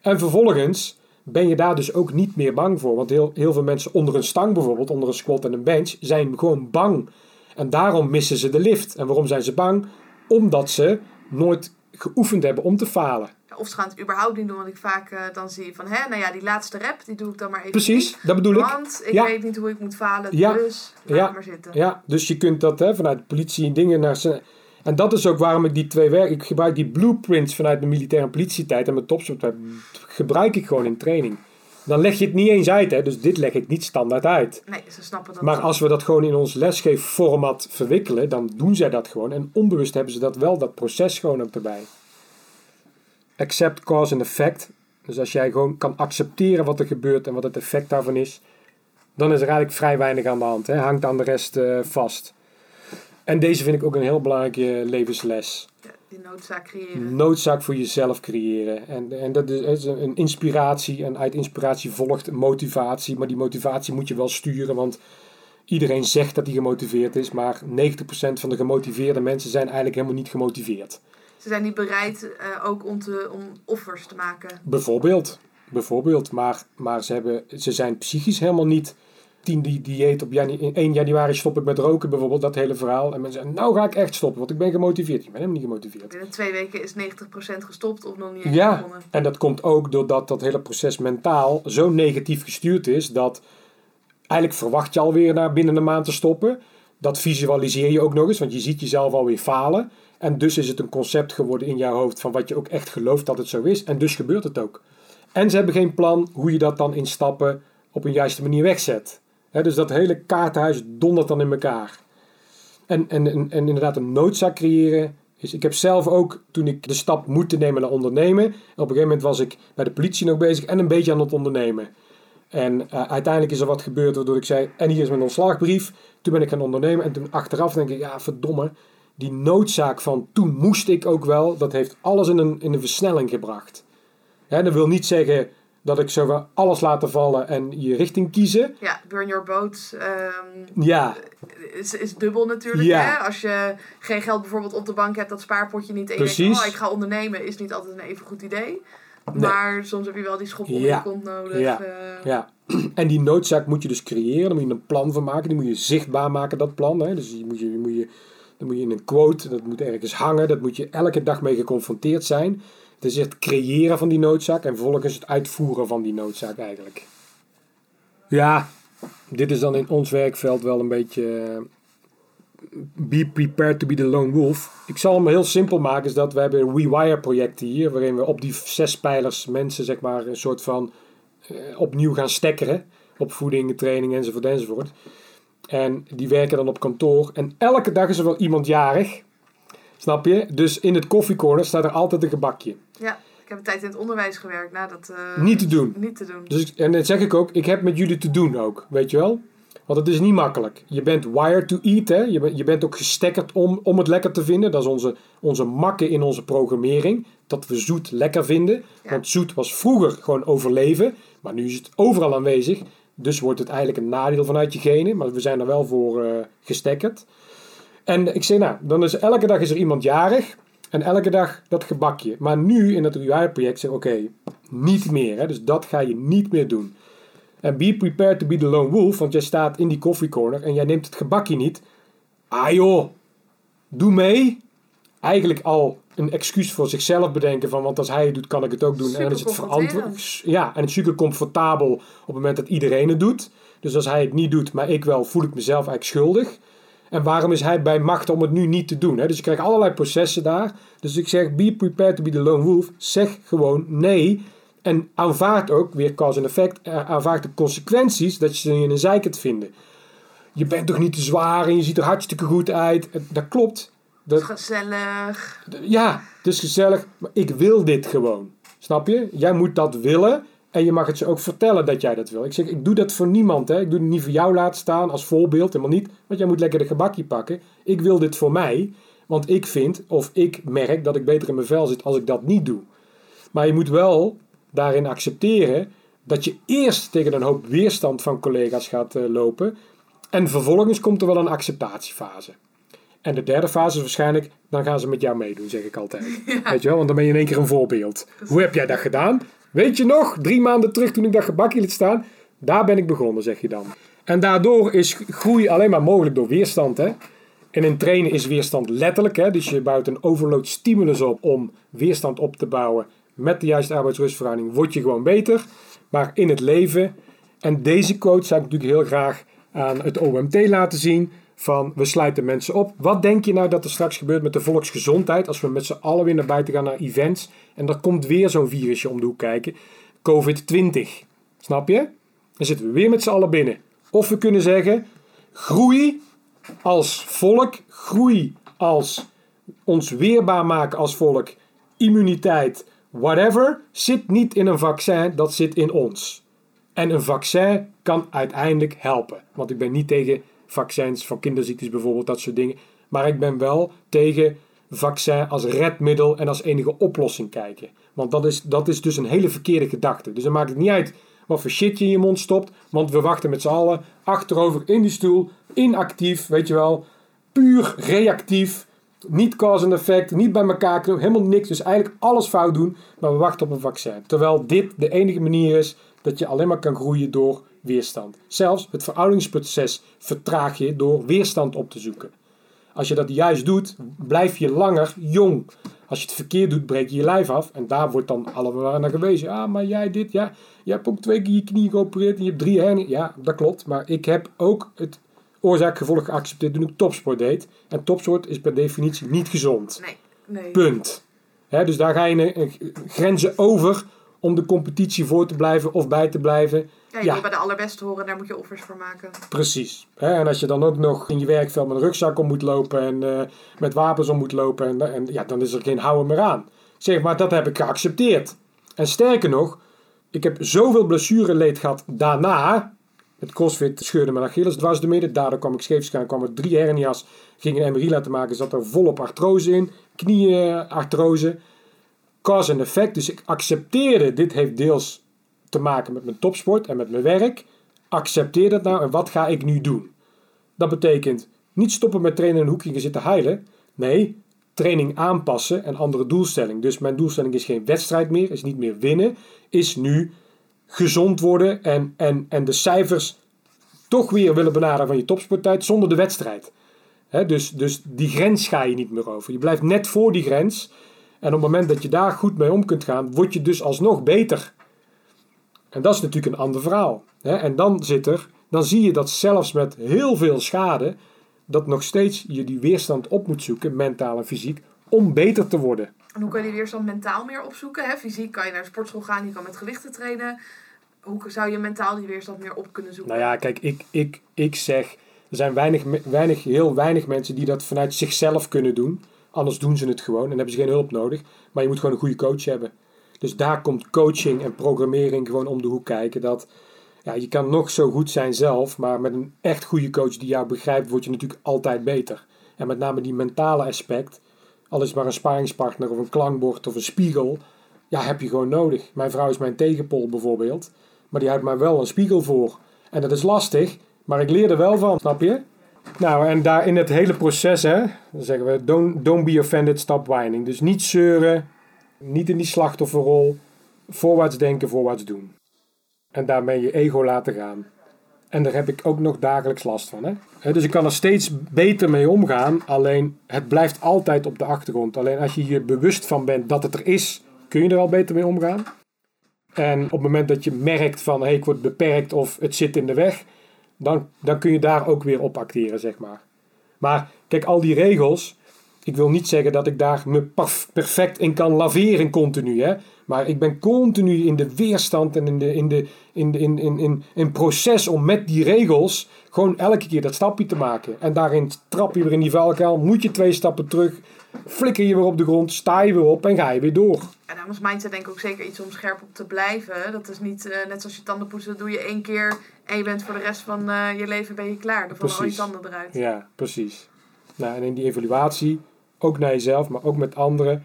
Speaker 2: En vervolgens ben je daar dus ook niet meer bang voor. Want heel, heel veel mensen onder een stang bijvoorbeeld, onder een squat en een bench, zijn gewoon bang. En daarom missen ze de lift. En waarom zijn ze bang? Omdat ze nooit geoefend hebben om te falen.
Speaker 3: Of ze gaan het überhaupt niet doen. Want ik vaak eh, dan zie van, hè, nou ja, die laatste rep, die doe ik dan maar even
Speaker 2: Precies,
Speaker 3: niet.
Speaker 2: dat bedoel ik.
Speaker 3: Want ik
Speaker 2: Ja.
Speaker 3: weet niet hoe ik moet falen,
Speaker 2: Ja.
Speaker 3: dus laat
Speaker 2: Ja.
Speaker 3: maar zitten.
Speaker 2: Ja, dus je kunt dat hè, vanuit de politie en dingen naar ze. En dat is ook waarom ik die twee werk. Ik gebruik die blueprints vanuit de militaire politietijd en mijn topsport gebruik ik gewoon in training. Dan leg je het niet eens uit, hè? dus dit leg ik niet standaard uit.
Speaker 3: Nee, ze snappen dat
Speaker 2: Maar als we dat gewoon in ons lesgeefformat verwikkelen, dan doen zij dat gewoon. En onbewust hebben ze dat wel, dat proces gewoon ook erbij. Accept cause and effect. Dus als jij gewoon kan accepteren wat er gebeurt en wat het effect daarvan is, dan is er eigenlijk vrij weinig aan de hand. Hè? Hangt aan de rest eh, vast. En deze vind ik ook een heel belangrijke levensles.
Speaker 3: Ja, die noodzaak creëren.
Speaker 2: Noodzaak voor jezelf creëren. En, en dat is, een inspiratie. En uit inspiratie volgt motivatie. Maar die motivatie moet je wel sturen. Want iedereen zegt dat hij gemotiveerd is. Maar 90% van de gemotiveerde mensen zijn eigenlijk helemaal niet gemotiveerd.
Speaker 3: Ze zijn niet bereid eh, ook om, te, om offers te maken.
Speaker 2: Bijvoorbeeld. Bijvoorbeeld. Maar, maar ze, hebben, ze zijn psychisch helemaal niet... 10 die dieet op janu 1 januari stop ik met roken bijvoorbeeld. Dat hele verhaal. En mensen zeggen, nou ga ik echt stoppen. Want ik ben gemotiveerd. Ik ben helemaal niet gemotiveerd.
Speaker 3: Binnen twee weken is 90% gestopt of nog niet
Speaker 2: Ja,
Speaker 3: begonnen.
Speaker 2: en dat komt ook doordat dat hele proces mentaal zo negatief gestuurd is dat eigenlijk verwacht je alweer na binnen een maand te stoppen. Dat visualiseer je ook nog eens, want je ziet jezelf alweer falen. En dus is het een concept geworden in jouw hoofd van wat je ook echt gelooft dat het zo is. En dus gebeurt het ook. En ze hebben geen plan hoe je dat dan in stappen op een juiste manier wegzet. Dus dat hele kaartenhuis dondert dan in elkaar. En, en, en, en inderdaad een noodzaak creëren. Is, ik heb zelf ook, toen ik de stap moeten nemen naar ondernemen. Op een gegeven moment was ik bij de politie nog bezig en een beetje aan het ondernemen. En eh, uiteindelijk is er wat gebeurd waardoor ik zei, en hier is mijn ontslagbrief. Toen ben ik gaan ondernemen en toen achteraf denk ik, ja verdomme, die noodzaak van toen moest ik ook wel, dat heeft alles in een, in een versnelling gebracht. Dat wil niet zeggen dat ik zo van alles laten vallen en je richting kiezen.
Speaker 3: Ja, burn your boat ehm,
Speaker 2: Ja,
Speaker 3: is, is dubbel natuurlijk.
Speaker 2: Ja.
Speaker 3: Hè? Als je geen geld bijvoorbeeld op de bank hebt, dat spaarpotje niet. En je
Speaker 2: Precies.
Speaker 3: denkt, oh, ik ga ondernemen, is niet altijd een even goed idee. Maar soms heb je wel die schop onder
Speaker 2: Ja.
Speaker 3: je kont nodig.
Speaker 2: Ja.
Speaker 3: eh.
Speaker 2: ja. [CLEARS THROAT] En die noodzaak moet je dus creëren. Daar moet je een plan van maken. Die moet je zichtbaar maken, dat plan. Hè. Dus die moet je, die moet je, dan moet je in een quote, dat moet ergens hangen. Dat moet je elke dag mee geconfronteerd zijn. Is het creëren van die noodzaak en vervolgens het uitvoeren van die noodzaak eigenlijk. Ja, dit is dan in ons werkveld wel een beetje... eh, Be prepared to be the lone wolf. Ik zal hem heel simpel maken. Is dat we hebben een WeWire projecten hier. Waarin we op die zes pijlers mensen zeg maar een soort van eh, opnieuw gaan stekkeren. Opvoeding, training enzovoort enzovoort. En die werken dan op kantoor. En elke dag is er wel iemand jarig. Snap je? Dus in het koffiecorner staat er altijd een gebakje.
Speaker 3: Ja, ik heb een tijd in het onderwijs gewerkt. Nou, dat, eh,
Speaker 2: Niet te doen.
Speaker 3: Niet te doen.
Speaker 2: Dus en dat zeg ik ook, ik heb met jullie te doen ook, weet je wel? Want het is niet makkelijk. Je bent wired to eat, hè? Je, bent, je bent ook gestekkerd om, om het lekker te vinden. Dat is onze, onze makke in onze programmering. Dat we zoet lekker vinden.
Speaker 3: Ja.
Speaker 2: Want zoet was vroeger gewoon overleven. Maar nu is het overal aanwezig. Dus wordt het eigenlijk een nadeel vanuit je genen. Maar we zijn er wel voor eh gestekkerd. En ik zeg nou, dan is elke dag is er iemand jarig. En elke dag dat gebakje. Maar nu in het UI-project zeg ik, oké, niet meer. Hè? Dus dat ga je niet meer doen. En be prepared to be the lone wolf. Want jij staat in die koffiecorner en jij neemt het gebakje niet. Ah joh, doe mee. Eigenlijk al een excuus voor zichzelf bedenken van, want als hij het doet, kan ik het ook doen. en dan is het verantwoord. Ja, en het is super comfortabel op het moment dat iedereen het doet. Dus als hij het niet doet, maar ik wel, voel ik mezelf eigenlijk schuldig. En waarom is hij bij macht om het nu niet te doen? Hè? Dus je krijgt allerlei processen daar. Dus ik zeg, be prepared to be the lone wolf. Zeg gewoon nee. En aanvaard ook, weer cause and effect, eh, aanvaard de consequenties dat je ze in een zeikert vinden. Je bent toch niet te zwaar en je ziet er hartstikke goed uit. Dat klopt. Dat,
Speaker 3: Gezellig.
Speaker 2: ja, het is gezellig, maar ik wil dit gewoon. Snap je? Jij moet dat willen en je mag het ze ook vertellen dat jij dat wil. Ik zeg, ik doe dat voor niemand. Hè. Ik doe het niet voor jou laten staan als voorbeeld, helemaal niet. Want jij moet lekker de gebakje pakken. Ik wil dit voor mij, want ik vind of ik merk dat ik beter in mijn vel zit als ik dat niet doe. Maar je moet wel daarin accepteren dat je eerst tegen een hoop weerstand van collega's gaat eh, lopen. En vervolgens komt er wel een acceptatiefase. En de derde fase is waarschijnlijk, dan gaan ze met jou meedoen, zeg ik altijd. [LAUGHS] Weet je wel, want dan ben je in één keer een voorbeeld. Hoe heb jij dat gedaan? Weet je nog, drie maanden terug toen ik dat gebakje liet staan, daar ben ik begonnen, zeg je dan. En daardoor is groei alleen maar mogelijk door weerstand. Hè? En in trainen is weerstand letterlijk. Hè? Dus je bouwt een overload stimulus op om weerstand op te bouwen. Met de juiste arbeidsrustverhouding word je gewoon beter. Maar in het leven, en deze quote zou ik natuurlijk heel graag aan het OMT laten zien. Van we sluiten mensen op. Wat denk je nou dat er straks gebeurt met de volksgezondheid als we met z'n allen weer naar buiten gaan naar events en er komt weer zo'n virusje om de hoek kijken? COVID-20. Snap je? Dan zitten we weer met z'n allen binnen. Of we kunnen zeggen: groei als volk, groei als ons weerbaar maken als volk, immuniteit, whatever, zit niet in een vaccin, dat zit in ons. En een vaccin kan uiteindelijk helpen. Want ik ben niet tegen vaccins van kinderziektes bijvoorbeeld, dat soort dingen. Maar ik ben wel tegen vaccin als redmiddel en als enige oplossing kijken. Want dat is, dat is dus een hele verkeerde gedachte. Dus dan maakt het niet uit wat voor shit je in je mond stopt. Want we wachten met z'n allen achterover in die stoel, inactief, weet je wel. Puur reactief. Niet cause and effect, niet bij elkaar knopen, helemaal niks. Dus eigenlijk alles fout doen, maar we wachten op een vaccin. Terwijl dit de enige manier is dat je alleen maar kan groeien door weerstand. Zelfs het verouderingsproces vertraag je door weerstand op te zoeken. Als je dat juist doet, blijf je langer jong. Als je het verkeerd doet, breek je je lijf af. En daar wordt dan allemaal naar gewezen. Ja, maar jij dit, ja. Je hebt ook twee keer je knie geopereerd en je hebt drie herniën. Ja, dat klopt. Maar ik heb ook het oorzaak-gevolg geaccepteerd toen ik topsport deed. En topsport is per definitie niet gezond.
Speaker 3: Nee. nee.
Speaker 2: Punt. Dus daar ga je grenzen over om de competitie voor te blijven of bij te blijven.
Speaker 3: Ja, je
Speaker 2: Ja.
Speaker 3: bij de allerbeste horen, daar moet je offers voor maken.
Speaker 2: Precies. Hè, en als je dan ook nog in je werkveld met een rugzak om moet lopen en eh, met wapens om moet lopen, en, en ja, dan is er geen houden meer aan. Zeg maar, dat heb ik geaccepteerd. En sterker nog, Ik heb zoveel blessureleed gehad daarna. Het crossfit scheurde mijn Achilles dwars de midden. Daardoor kwam ik scheef staan. kwam er drie hernia's. Ging een MRI laten maken. Zat er volop artrose in. Knieartrose. Cause en effect. Dus ik accepteerde. Dit heeft deels te maken met mijn topsport en met mijn werk. Accepteer dat nou. En wat ga ik nu doen? Dat betekent niet stoppen met trainen in een hoekje zitten heilen. Nee, training aanpassen en andere doelstelling. Dus mijn doelstelling is geen wedstrijd meer, is niet meer winnen, is nu gezond worden en, en, en de cijfers toch weer willen benaderen van je topsporttijd zonder de wedstrijd. dus, dus die grens ga je niet meer over. Je blijft net voor die grens. En op het moment dat je daar goed mee om kunt gaan, word je dus alsnog beter. En dat is natuurlijk een ander verhaal. en dan zit er, dan zie je dat zelfs met heel veel schade, dat nog steeds je die weerstand op moet zoeken, mentaal en fysiek, om beter te worden.
Speaker 3: En hoe kan je die weerstand mentaal meer opzoeken? Hè? Fysiek kan je naar de sportschool gaan, je kan met gewichten trainen. Hoe zou je mentaal die weerstand meer op kunnen zoeken?
Speaker 2: Nou ja, kijk, ik, ik, ik zeg, er zijn weinig, weinig, heel weinig mensen die dat vanuit zichzelf kunnen doen. Anders doen ze het gewoon en hebben ze geen hulp nodig. Maar je moet gewoon een goede coach hebben. Dus daar komt coaching en programmering gewoon om de hoek kijken. Dat ja, je kan nog zo goed zijn zelf, maar met een echt goede coach die jou begrijpt, word je natuurlijk altijd beter. En met name die mentale aspect, al is maar een sparingspartner of een klankbord of een spiegel, ja, heb je gewoon nodig. Mijn vrouw is mijn tegenpol bijvoorbeeld, maar die houdt mij wel een spiegel voor. En dat is lastig, maar ik leer er wel van, snap je? Nou, en daar in het hele proces, hè, dan zeggen we: don't, don't be offended, stop whining. Dus niet zeuren, niet in die slachtofferrol, voorwaarts denken, voorwaarts doen. En daarmee je ego laten gaan. En daar heb ik ook nog dagelijks last van. Hè? Dus ik kan er steeds beter mee omgaan. Alleen het blijft altijd op de achtergrond. Alleen als je je bewust van bent dat het er is, kun je er al beter mee omgaan. En op het moment dat je merkt van hey, ik word beperkt of het zit in de weg, dan, dan kun je daar ook weer op acteren, zeg maar. Maar kijk, al die regels, ik wil niet zeggen dat ik daar me perfect in kan laveren continu. Hè? Maar ik ben continu in de weerstand en in, de, in, de, in, in, in, in, in proces om met die regels gewoon elke keer dat stapje te maken. En daarin trap je weer in die valkuil, moet je twee stappen terug, flikker je weer op de grond, sta je weer op en ga je weer door.
Speaker 3: En dan is mindset denk ik ook zeker iets om scherp op te blijven. Dat is niet uh, net zoals je tanden poetsen, doe je één keer en je bent voor de rest van uh, je leven ben je klaar. Dan vallen al je tanden eruit.
Speaker 2: Ja, precies. Nou, en in die evaluatie, ook naar jezelf, maar ook met anderen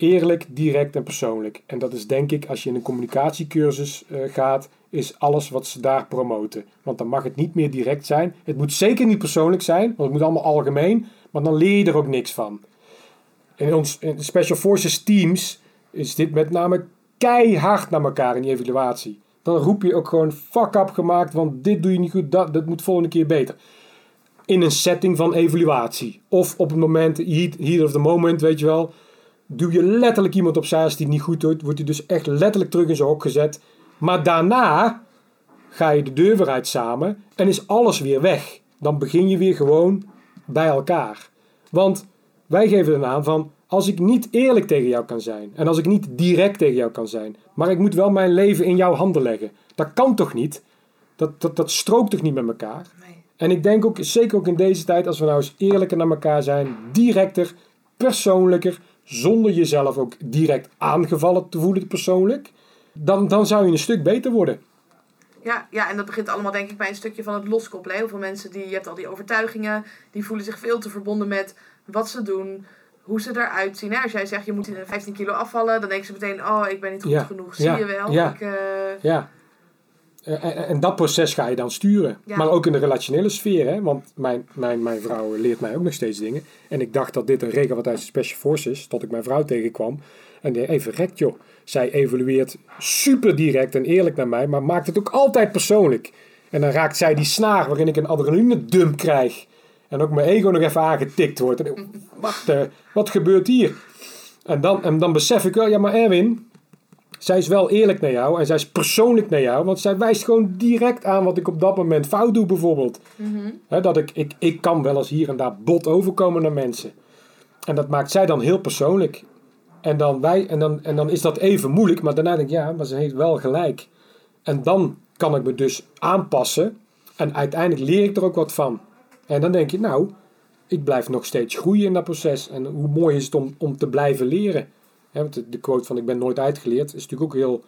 Speaker 2: Eerlijk, direct en persoonlijk. En dat is denk ik, als je in een communicatiecursus uh, gaat, is alles wat ze daar promoten. Want dan mag het niet meer direct zijn. Het moet zeker niet persoonlijk zijn, want het moet allemaal algemeen. Maar dan leer je er ook niks van. In ons in Special Forces teams is dit met name keihard naar elkaar in die evaluatie. Dan roep je ook gewoon fuck up gemaakt, want dit doe je niet goed, dat, dat moet volgende keer beter. In een setting van evaluatie. Of op het moment, heat, of the moment, weet je wel Doe je letterlijk iemand opzij als die niet goed doet, wordt hij dus echt letterlijk terug in zijn hok gezet. Maar daarna ga je de deur weer uit samen en is alles weer weg. Dan begin je weer gewoon bij elkaar. Want wij geven een aan van als ik niet eerlijk tegen jou kan zijn en als ik niet direct tegen jou kan zijn, maar ik moet wel mijn leven in jouw handen leggen. Dat kan toch niet? Dat, dat, dat strookt toch niet met elkaar? Nee. En ik denk ook, zeker ook in deze tijd, als we nou eens eerlijker naar elkaar zijn, directer, persoonlijker, zonder jezelf ook direct aangevallen te voelen persoonlijk, dan, dan zou je een stuk beter worden.
Speaker 3: Ja, ja, en dat begint allemaal denk ik bij een stukje van het loskoppelen. Heel veel mensen, die, je hebt al die overtuigingen, die voelen zich veel te verbonden met wat ze doen, hoe ze eruit zien. Als jij zegt, je moet 15 kilo afvallen, dan denken ze meteen, oh, ik ben niet goed genoeg. Zie je wel?
Speaker 2: Ja.
Speaker 3: Ik, uh...
Speaker 2: ja. En, en, dat proces ga je dan sturen. Maar ook in de relationele sfeer. Hè? Want mijn, mijn, mijn vrouw leert mij ook nog steeds dingen. En ik dacht dat dit een regel wat uit de Special Forces, tot ik mijn vrouw tegenkwam. En die even rekt joh. Zij evalueert super direct en eerlijk naar mij, maar maakt het ook altijd persoonlijk. En dan raakt zij die snaar waarin ik een adrenaline dump krijg. En ook mijn ego nog even aangetikt wordt. En, wat, uh, wat gebeurt hier? En dan, en dan besef ik wel, ja maar Erwin, zij is wel eerlijk naar jou en zij is persoonlijk naar jou. Want zij wijst gewoon direct aan wat ik op dat moment fout doe, bijvoorbeeld. Mhm. dat ik, ik, ik kan wel eens hier en daar bot overkomen naar mensen. En dat maakt zij dan heel persoonlijk. En dan, wij, en, dan, en dan is dat even moeilijk, maar daarna denk ik, ja, maar ze heeft wel gelijk. En dan kan ik me dus aanpassen. En uiteindelijk leer ik er ook wat van. En dan denk je, nou, ik blijf nog steeds groeien in dat proces. En hoe mooi is het om, om te blijven leren de quote van ik ben nooit uitgeleerd is natuurlijk ook heel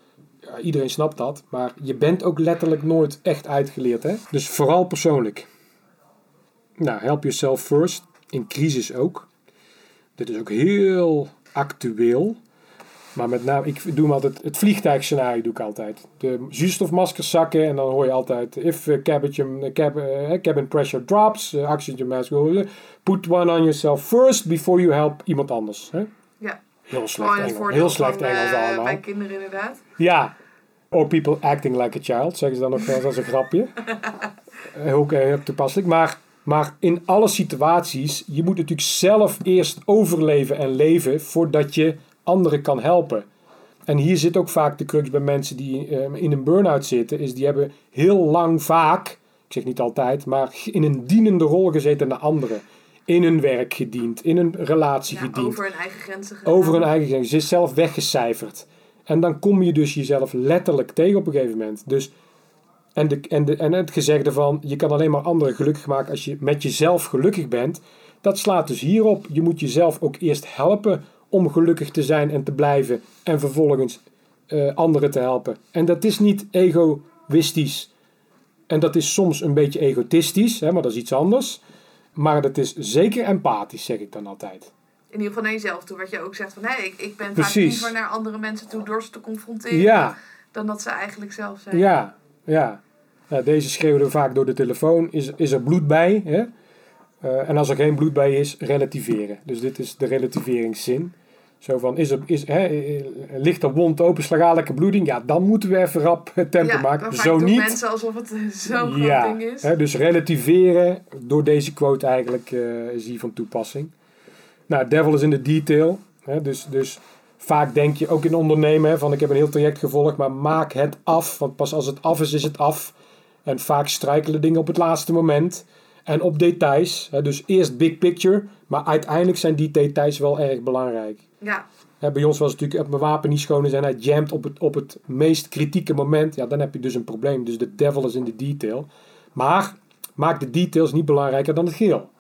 Speaker 2: iedereen snapt dat. Maar je bent ook letterlijk nooit echt uitgeleerd. Hè? Dus vooral persoonlijk. Nou, help yourself first. In crisis ook. Dit is ook heel actueel. Maar met name, ik doe altijd, het vliegtuigscenario doe ik altijd. De zuurstofmaskers zakken en dan hoor je altijd, if cabin, cab, uh, cabin pressure drops, oxygen mask, put one on yourself first before you help iemand anders. Hè?
Speaker 3: Ja.
Speaker 2: Heel slecht Engels, heel slecht
Speaker 3: van,
Speaker 2: Engels
Speaker 3: uh,
Speaker 2: allemaal.
Speaker 3: Bij kinderen inderdaad.
Speaker 2: Ja. Or people acting like a child, zeggen ze dan nog wel eens als een grapje. [LAUGHS] Ook heel toepasselijk. Maar, maar in alle situaties, je moet natuurlijk zelf eerst overleven en leven voordat je anderen kan helpen. En hier zit ook vaak de crux bij mensen die uh, in een burn-out zitten, is die hebben heel lang vaak, ik zeg niet altijd, maar in een dienende rol gezeten naar anderen. In hun werk gediend, in een relatie
Speaker 3: Ja,
Speaker 2: gediend.
Speaker 3: over hun eigen grenzen.
Speaker 2: Over hun eigen grenzen. Ze is zelf weggecijferd. En dan kom je dus jezelf letterlijk tegen op een gegeven moment. Dus, en, de, en, de, en het gezegde van je kan alleen maar anderen gelukkig maken als je met jezelf gelukkig bent. Dat slaat dus hierop. Je moet jezelf ook eerst helpen om gelukkig te zijn en te blijven. En vervolgens eh, anderen te helpen. En dat is niet egoïstisch. En dat is soms een beetje egotistisch, hè, maar dat is iets anders. Maar dat is zeker empathisch, zeg ik dan altijd.
Speaker 3: In ieder geval naar jezelf toe. Wat je ook zegt van, hé, ik, ik ben vaak
Speaker 2: Precies.
Speaker 3: liever naar andere mensen toe door ze te confronteren.
Speaker 2: Ja,
Speaker 3: Dan dat ze eigenlijk zelf zijn.
Speaker 2: Ja, ja. Nou, deze schreeuwen vaak door de telefoon. Is, is er bloed bij? Hè? Eh, en als er geen bloed bij is, relativeren. Dus dit is de relativeringszin. Zo van, is er, is, hè, eh, ligt er wond open, slagadelijke bloeding? Ja, dan moeten we even rap tempo
Speaker 3: Ja,
Speaker 2: maken. Zo niet.
Speaker 3: mensen alsof het zo'n groot
Speaker 2: ja,
Speaker 3: ding is.
Speaker 2: hè, dus relativeren door deze quote eigenlijk eh, is hier van toepassing. Nou, devil is in the detail. Hè, dus, dus vaak denk je ook in ondernemen hè, van ik heb een heel traject gevolgd, maar maak het af. Want pas als het af is, is het af. En vaak struikelen dingen op het laatste moment. En op details. Hè, dus eerst big picture, maar uiteindelijk zijn die details wel erg belangrijk.
Speaker 3: Ja,
Speaker 2: Hè, bij ons was het natuurlijk, mijn wapen niet schoon is en hij jamt op het, op het meest kritieke moment, ja, dan heb je dus een probleem. Dus de devil is in de detail. Maar maak de details niet belangrijker dan het geheel.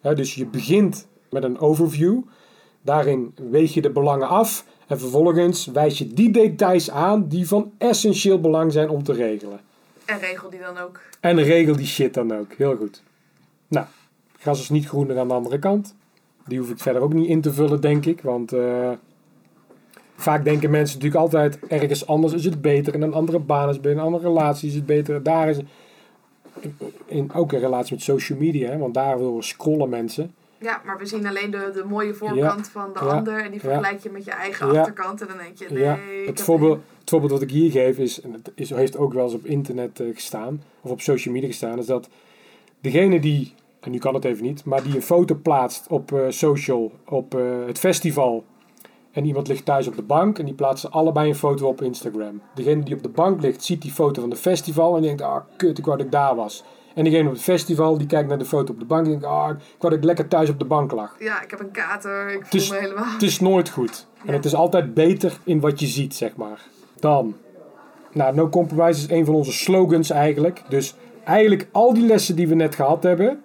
Speaker 2: Hè, dus je begint met een overview, daarin weeg je de belangen af en vervolgens wijs je die details aan die van essentieel belang zijn om te regelen.
Speaker 3: en regel die dan ook.
Speaker 2: En regel die shit dan ook. Heel goed. Gras is niet groener aan de andere kant. Die hoef ik verder ook niet in te vullen, denk ik. Want eh, vaak denken mensen natuurlijk altijd ergens anders is het beter. In een andere baan is het beter. In een andere relatie is het beter. Daar is in, ook in relatie met social media. Hè, want daar wil scrollen mensen.
Speaker 3: Ja, maar we zien alleen de, de mooie voorkant van de
Speaker 2: Ja.
Speaker 3: ander. En die vergelijk je met je eigen achterkant. En dan denk je, nee,
Speaker 2: het, voorbeeld, het voorbeeld wat ik hier geef is, en het is, heeft ook wel eens op internet eh, gestaan, of op social media gestaan, is dat degene die, en nu kan het even niet, maar die een foto plaatst op eh, social, op eh, het festival, en iemand ligt thuis op de bank en die plaatsen allebei een foto op Instagram. Degene die op de bank ligt, ziet die foto van het festival en denkt, ah kut, ik wou dat ik daar was. En degene op het festival, die kijkt naar de foto op de bank en denkt, ah, ik wou dat ik lekker thuis op de bank lag.
Speaker 3: Ja, ik heb een kater. Ik
Speaker 2: Het
Speaker 3: voel
Speaker 2: is-
Speaker 3: me helemaal...
Speaker 2: Het is nooit goed. En het is altijd beter in wat je ziet, zeg maar. Dan. Nou, no compromise is een van onze slogans eigenlijk. Dus eigenlijk al die lessen die we net gehad hebben.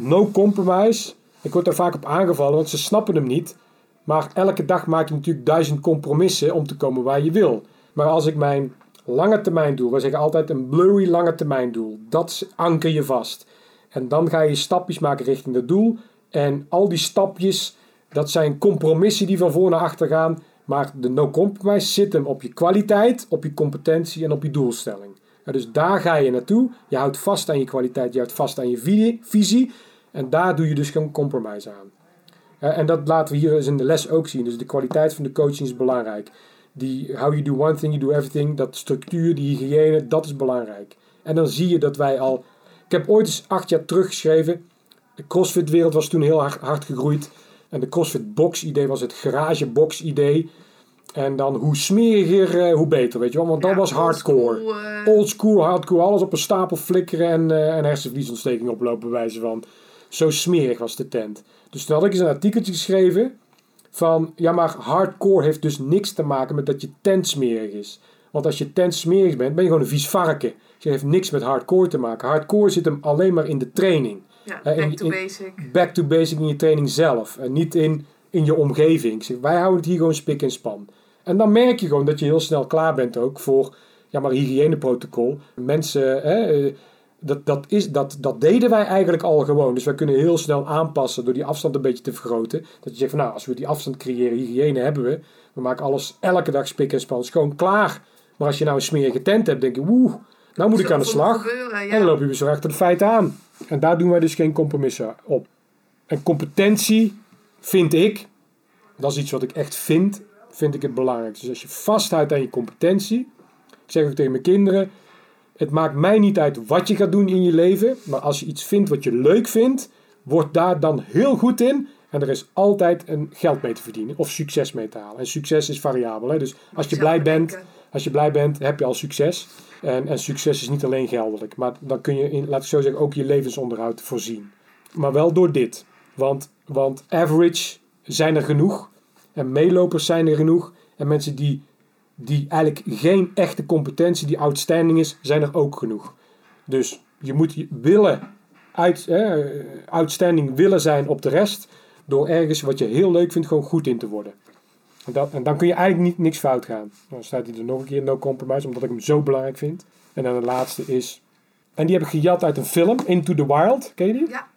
Speaker 2: No compromise. Ik word daar vaak op aangevallen, want ze snappen hem niet. Maar elke dag maak je natuurlijk duizend compromissen om te komen waar je wil. Maar als ik mijn lange termijn doel, we zeggen altijd een blurry lange termijn doel. Dat anker je vast. En dan ga je stapjes maken richting dat doel. En al die stapjes, dat zijn compromissen die van voor naar achter gaan. Maar de no compromise zit hem op je kwaliteit, op je competentie en op je doelstelling. Dus daar ga je naartoe. Je houdt vast aan je kwaliteit, je houdt vast aan je vi- visie. En daar doe je dus geen compromise aan. En dat laten we hier dus in de les ook zien. Dus de kwaliteit van de coaching is belangrijk. Die how you do one thing, you do everything. Dat structuur, die hygiëne, dat is belangrijk. En dan zie je dat wij al... Ik heb ooit eens acht jaar teruggeschreven. De CrossFit-wereld was toen heel hard, hard gegroeid. En de CrossFit Box-idee was het garage-box-idee. En dan hoe smeriger, eh, hoe beter, weet je wel. Want dat was hardcore.
Speaker 3: oldschool, eh,
Speaker 2: Old school, hardcore, alles op een stapel flikkeren en, eh en hersenvliesontsteking oplopen, bij wijze van. Zo smerig was de tent. Dus toen had ik eens een artikeltje geschreven van, ja maar hardcore heeft dus niks te maken met dat je tent smerig is. Want als je tent smerig bent, ben je gewoon een vies varken. Dus het heeft niks met hardcore te maken. Hardcore zit hem alleen maar in de training.
Speaker 3: ja,
Speaker 2: eh, in-
Speaker 3: back to
Speaker 2: in-
Speaker 3: basic.
Speaker 2: Back to basic in je training zelf. En niet in, in je omgeving. Zeg, wij houden het hier gewoon spik en span. En dan merk je gewoon dat je heel snel klaar bent ook voor ja, maar hygiëneprotocol. Mensen, hè, eh, dat, dat, is, dat, dat deden wij eigenlijk al gewoon. Dus wij kunnen heel snel aanpassen door die afstand een beetje te vergroten. Dat je zegt van nou, als we die afstand creëren, hygiëne hebben we. We maken alles elke dag spik en span gewoon klaar. Maar als je nou een smerige tent hebt, denk je, woe, nou moet ik aan de slag.
Speaker 3: Gebeuren, ja.
Speaker 2: En dan loop je weer zo achter de feiten aan. En daar doen wij dus geen compromissen op. En competentie vind ik, dat is iets wat ik echt vind, vind ik het belangrijkste. Dus als je vasthoudt aan je competentie, ik zeg ook tegen mijn kinderen, het maakt mij niet uit wat je gaat doen in je leven, maar als je iets vindt wat je leuk vindt, word daar dan heel goed in. En er is altijd een geld mee te verdienen of succes mee te halen. En succes is variabel. Hè? Dus als je blij bent, als je blij bent, heb je al succes. En, en succes is niet alleen geldelijk, maar dan kun je, in, laat ik zo zeggen, ook je levensonderhoud voorzien. Maar wel door dit. Want, want average zijn er genoeg. En meelopers zijn er genoeg. En mensen die, die eigenlijk geen echte competentie, die outstanding is, zijn er ook genoeg. Dus je moet je willen, uit, eh, outstanding willen zijn op de rest. Door ergens wat je heel leuk vindt, gewoon goed in te worden. En, dat, en dan kun je eigenlijk niet, niks fout gaan. Dan staat hij er nog een keer, no compromise, omdat ik hem zo belangrijk vind. En dan de laatste is... En die heb ik gejat uit een film, Into the Wild. Ken je die?
Speaker 3: Ja,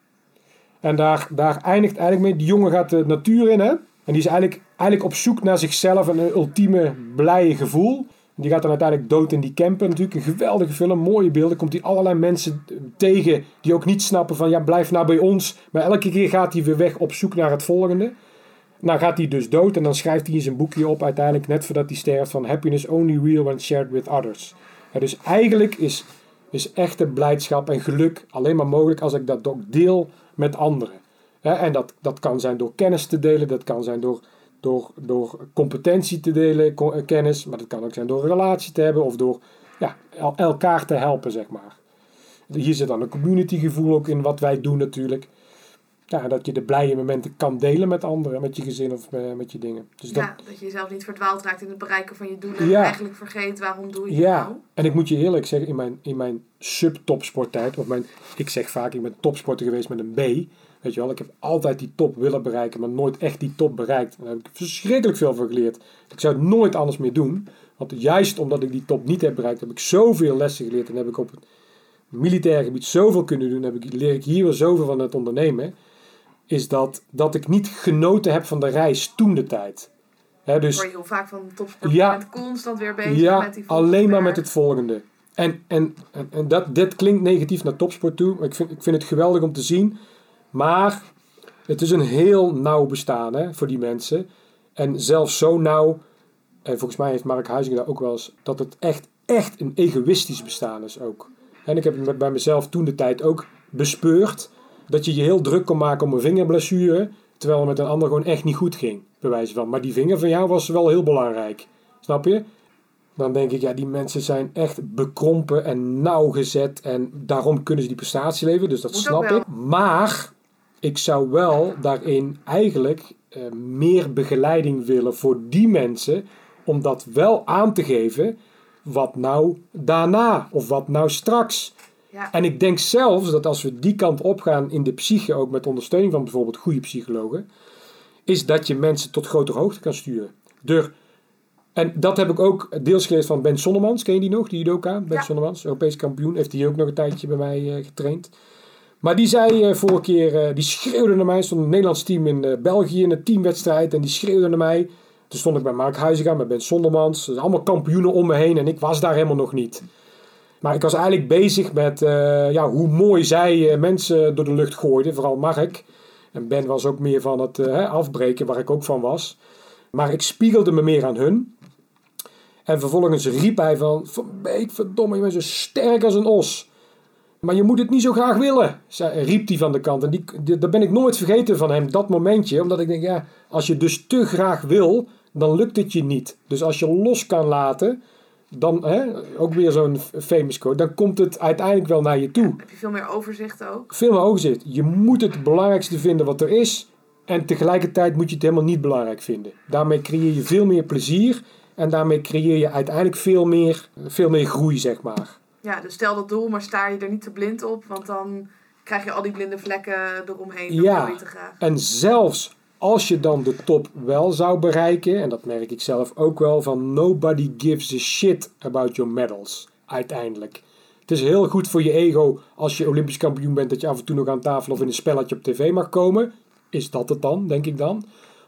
Speaker 2: En daar, daar eindigt eigenlijk mee. Die jongen gaat de natuur in, hè? En die is eigenlijk, eigenlijk op zoek naar zichzelf en een ultieme blije gevoel. Die gaat dan uiteindelijk dood in die camper. Natuurlijk een geweldige film, mooie beelden. Komt hij allerlei mensen tegen die ook niet snappen van ja, blijf nou bij ons. Maar elke keer gaat hij weer weg op zoek naar het volgende. Nou gaat hij dus dood en dan schrijft hij in zijn boekje op uiteindelijk net voordat hij sterft van happiness only real when shared with others. Dus eigenlijk is, is echte blijdschap en geluk alleen maar mogelijk als ik dat ook deel met anderen. En dat, dat kan zijn door kennis te delen, dat kan zijn door, door, door competentie te delen, eh, kennis, maar dat kan ook zijn door een relatie te hebben of door ja, el- elkaar te helpen, zeg maar. Hier zit dan een community gevoel ook in wat wij doen natuurlijk. Ja, dat je de blije momenten kan delen met anderen, met je gezin of met, met je dingen. Dus dat,
Speaker 3: ja, dat je jezelf niet verdwaald raakt in het bereiken van je doelen.
Speaker 2: Ja.
Speaker 3: En eigenlijk vergeet waarom doe je het
Speaker 2: Ja,
Speaker 3: nou.
Speaker 2: en ik moet je eerlijk zeggen, in mijn, in mijn sub-topsporttijd, of mijn, ik zeg vaak, ik ben topsporter geweest met een B. Weet je wel, ik heb altijd die top willen bereiken, maar nooit echt die top bereikt. En daar heb ik verschrikkelijk veel van geleerd. Ik zou het nooit anders meer doen. Want juist omdat ik die top niet heb bereikt, heb ik zoveel lessen geleerd. En heb ik op het militaire gebied zoveel kunnen doen. Heb ik, leer ik hier weer zoveel van het ondernemen. Is dat, dat ik niet genoten heb van de reis toen de tijd. Hè, dus,
Speaker 3: word je heel vaak van topsport.
Speaker 2: Ja.
Speaker 3: Bent constant weer bezig
Speaker 2: ja,
Speaker 3: met die volgende
Speaker 2: alleen maar met het volgende. En, en, en, en dat, dit klinkt negatief naar topsport toe. Maar ik vind, ik vind het geweldig om te zien. Maar het is een heel nauw bestaan hè, voor die mensen. En zelfs zo nauw, en volgens mij heeft Mark Huizing daar ook wel eens, dat het echt, echt een egoïstisch bestaan is ook. En ik heb het bij mezelf toen de tijd ook bespeurd. Dat je je heel druk kon maken om een vingerblessure. Terwijl het met een ander gewoon echt niet goed ging. Bij wijze van. Maar die vinger van jou was wel heel belangrijk. Snap je? Dan denk ik, ja, die mensen zijn echt bekrompen en nauwgezet. En daarom kunnen ze die prestatie leveren. Dus dat snap ik. Maar ik zou wel daarin eigenlijk eh, meer begeleiding willen voor die mensen. Om dat wel aan te geven. Wat nou daarna? Of wat nou straks?
Speaker 3: Ja.
Speaker 2: En ik denk zelfs dat als we die kant op gaan in de psyche, ook met ondersteuning van bijvoorbeeld goede psychologen, is dat je mensen tot grotere hoogte kan sturen. Door, en dat heb ik ook deels geleerd van Ben Sonnemans. Ken je die nog, die judoka? Ben
Speaker 3: Ja.
Speaker 2: Sonnemans, Europees kampioen. Heeft hij ook nog een tijdje bij mij eh, getraind. Maar die zei eh, vorige keer, eh, die schreeuwde naar mij. Stond een Nederlands team in eh, België in een teamwedstrijd. En die schreeuwde naar mij. Toen stond ik bij Mark Huizinga, met Ben Sondermans. Dus allemaal kampioenen om me heen. En ik was daar helemaal nog niet. Maar ik was eigenlijk bezig met ja, hoe mooi zij mensen door de lucht gooiden. Vooral Mark. En Ben was ook meer van het afbreken, waar ik ook van was. Maar ik spiegelde me meer aan hun. En vervolgens riep hij van... Van verdomme, je bent zo sterk als een os. Maar je moet het niet zo graag willen, zei, riep hij van de kant. En die, die, dat ben ik nooit vergeten van hem, dat momentje. Omdat ik denk, ja, als je dus te graag wil, dan lukt het je niet. Dus als je los kan laten, dan, hè, ook weer zo'n famous quote, dan komt het uiteindelijk wel naar je toe.
Speaker 3: Heb je veel meer overzicht ook.
Speaker 2: Veel meer overzicht. Je moet het belangrijkste vinden wat er is. En tegelijkertijd moet je het helemaal niet belangrijk vinden. Daarmee creëer je veel meer plezier. En daarmee creëer je uiteindelijk veel meer, veel meer groei, zeg maar.
Speaker 3: Ja, dus stel dat doel, maar sta je er niet te blind op. Want dan krijg je al die blinde vlekken eromheen.
Speaker 2: Ja.
Speaker 3: je te graag.
Speaker 2: En zelfs als je dan de top wel zou bereiken, en dat merk ik zelf ook wel, van nobody gives a shit about your medals, uiteindelijk. Het is heel goed voor je ego als je Olympisch kampioen bent, dat je af en toe nog aan tafel of in een spelletje op tv mag komen. Is dat het dan, denk ik dan?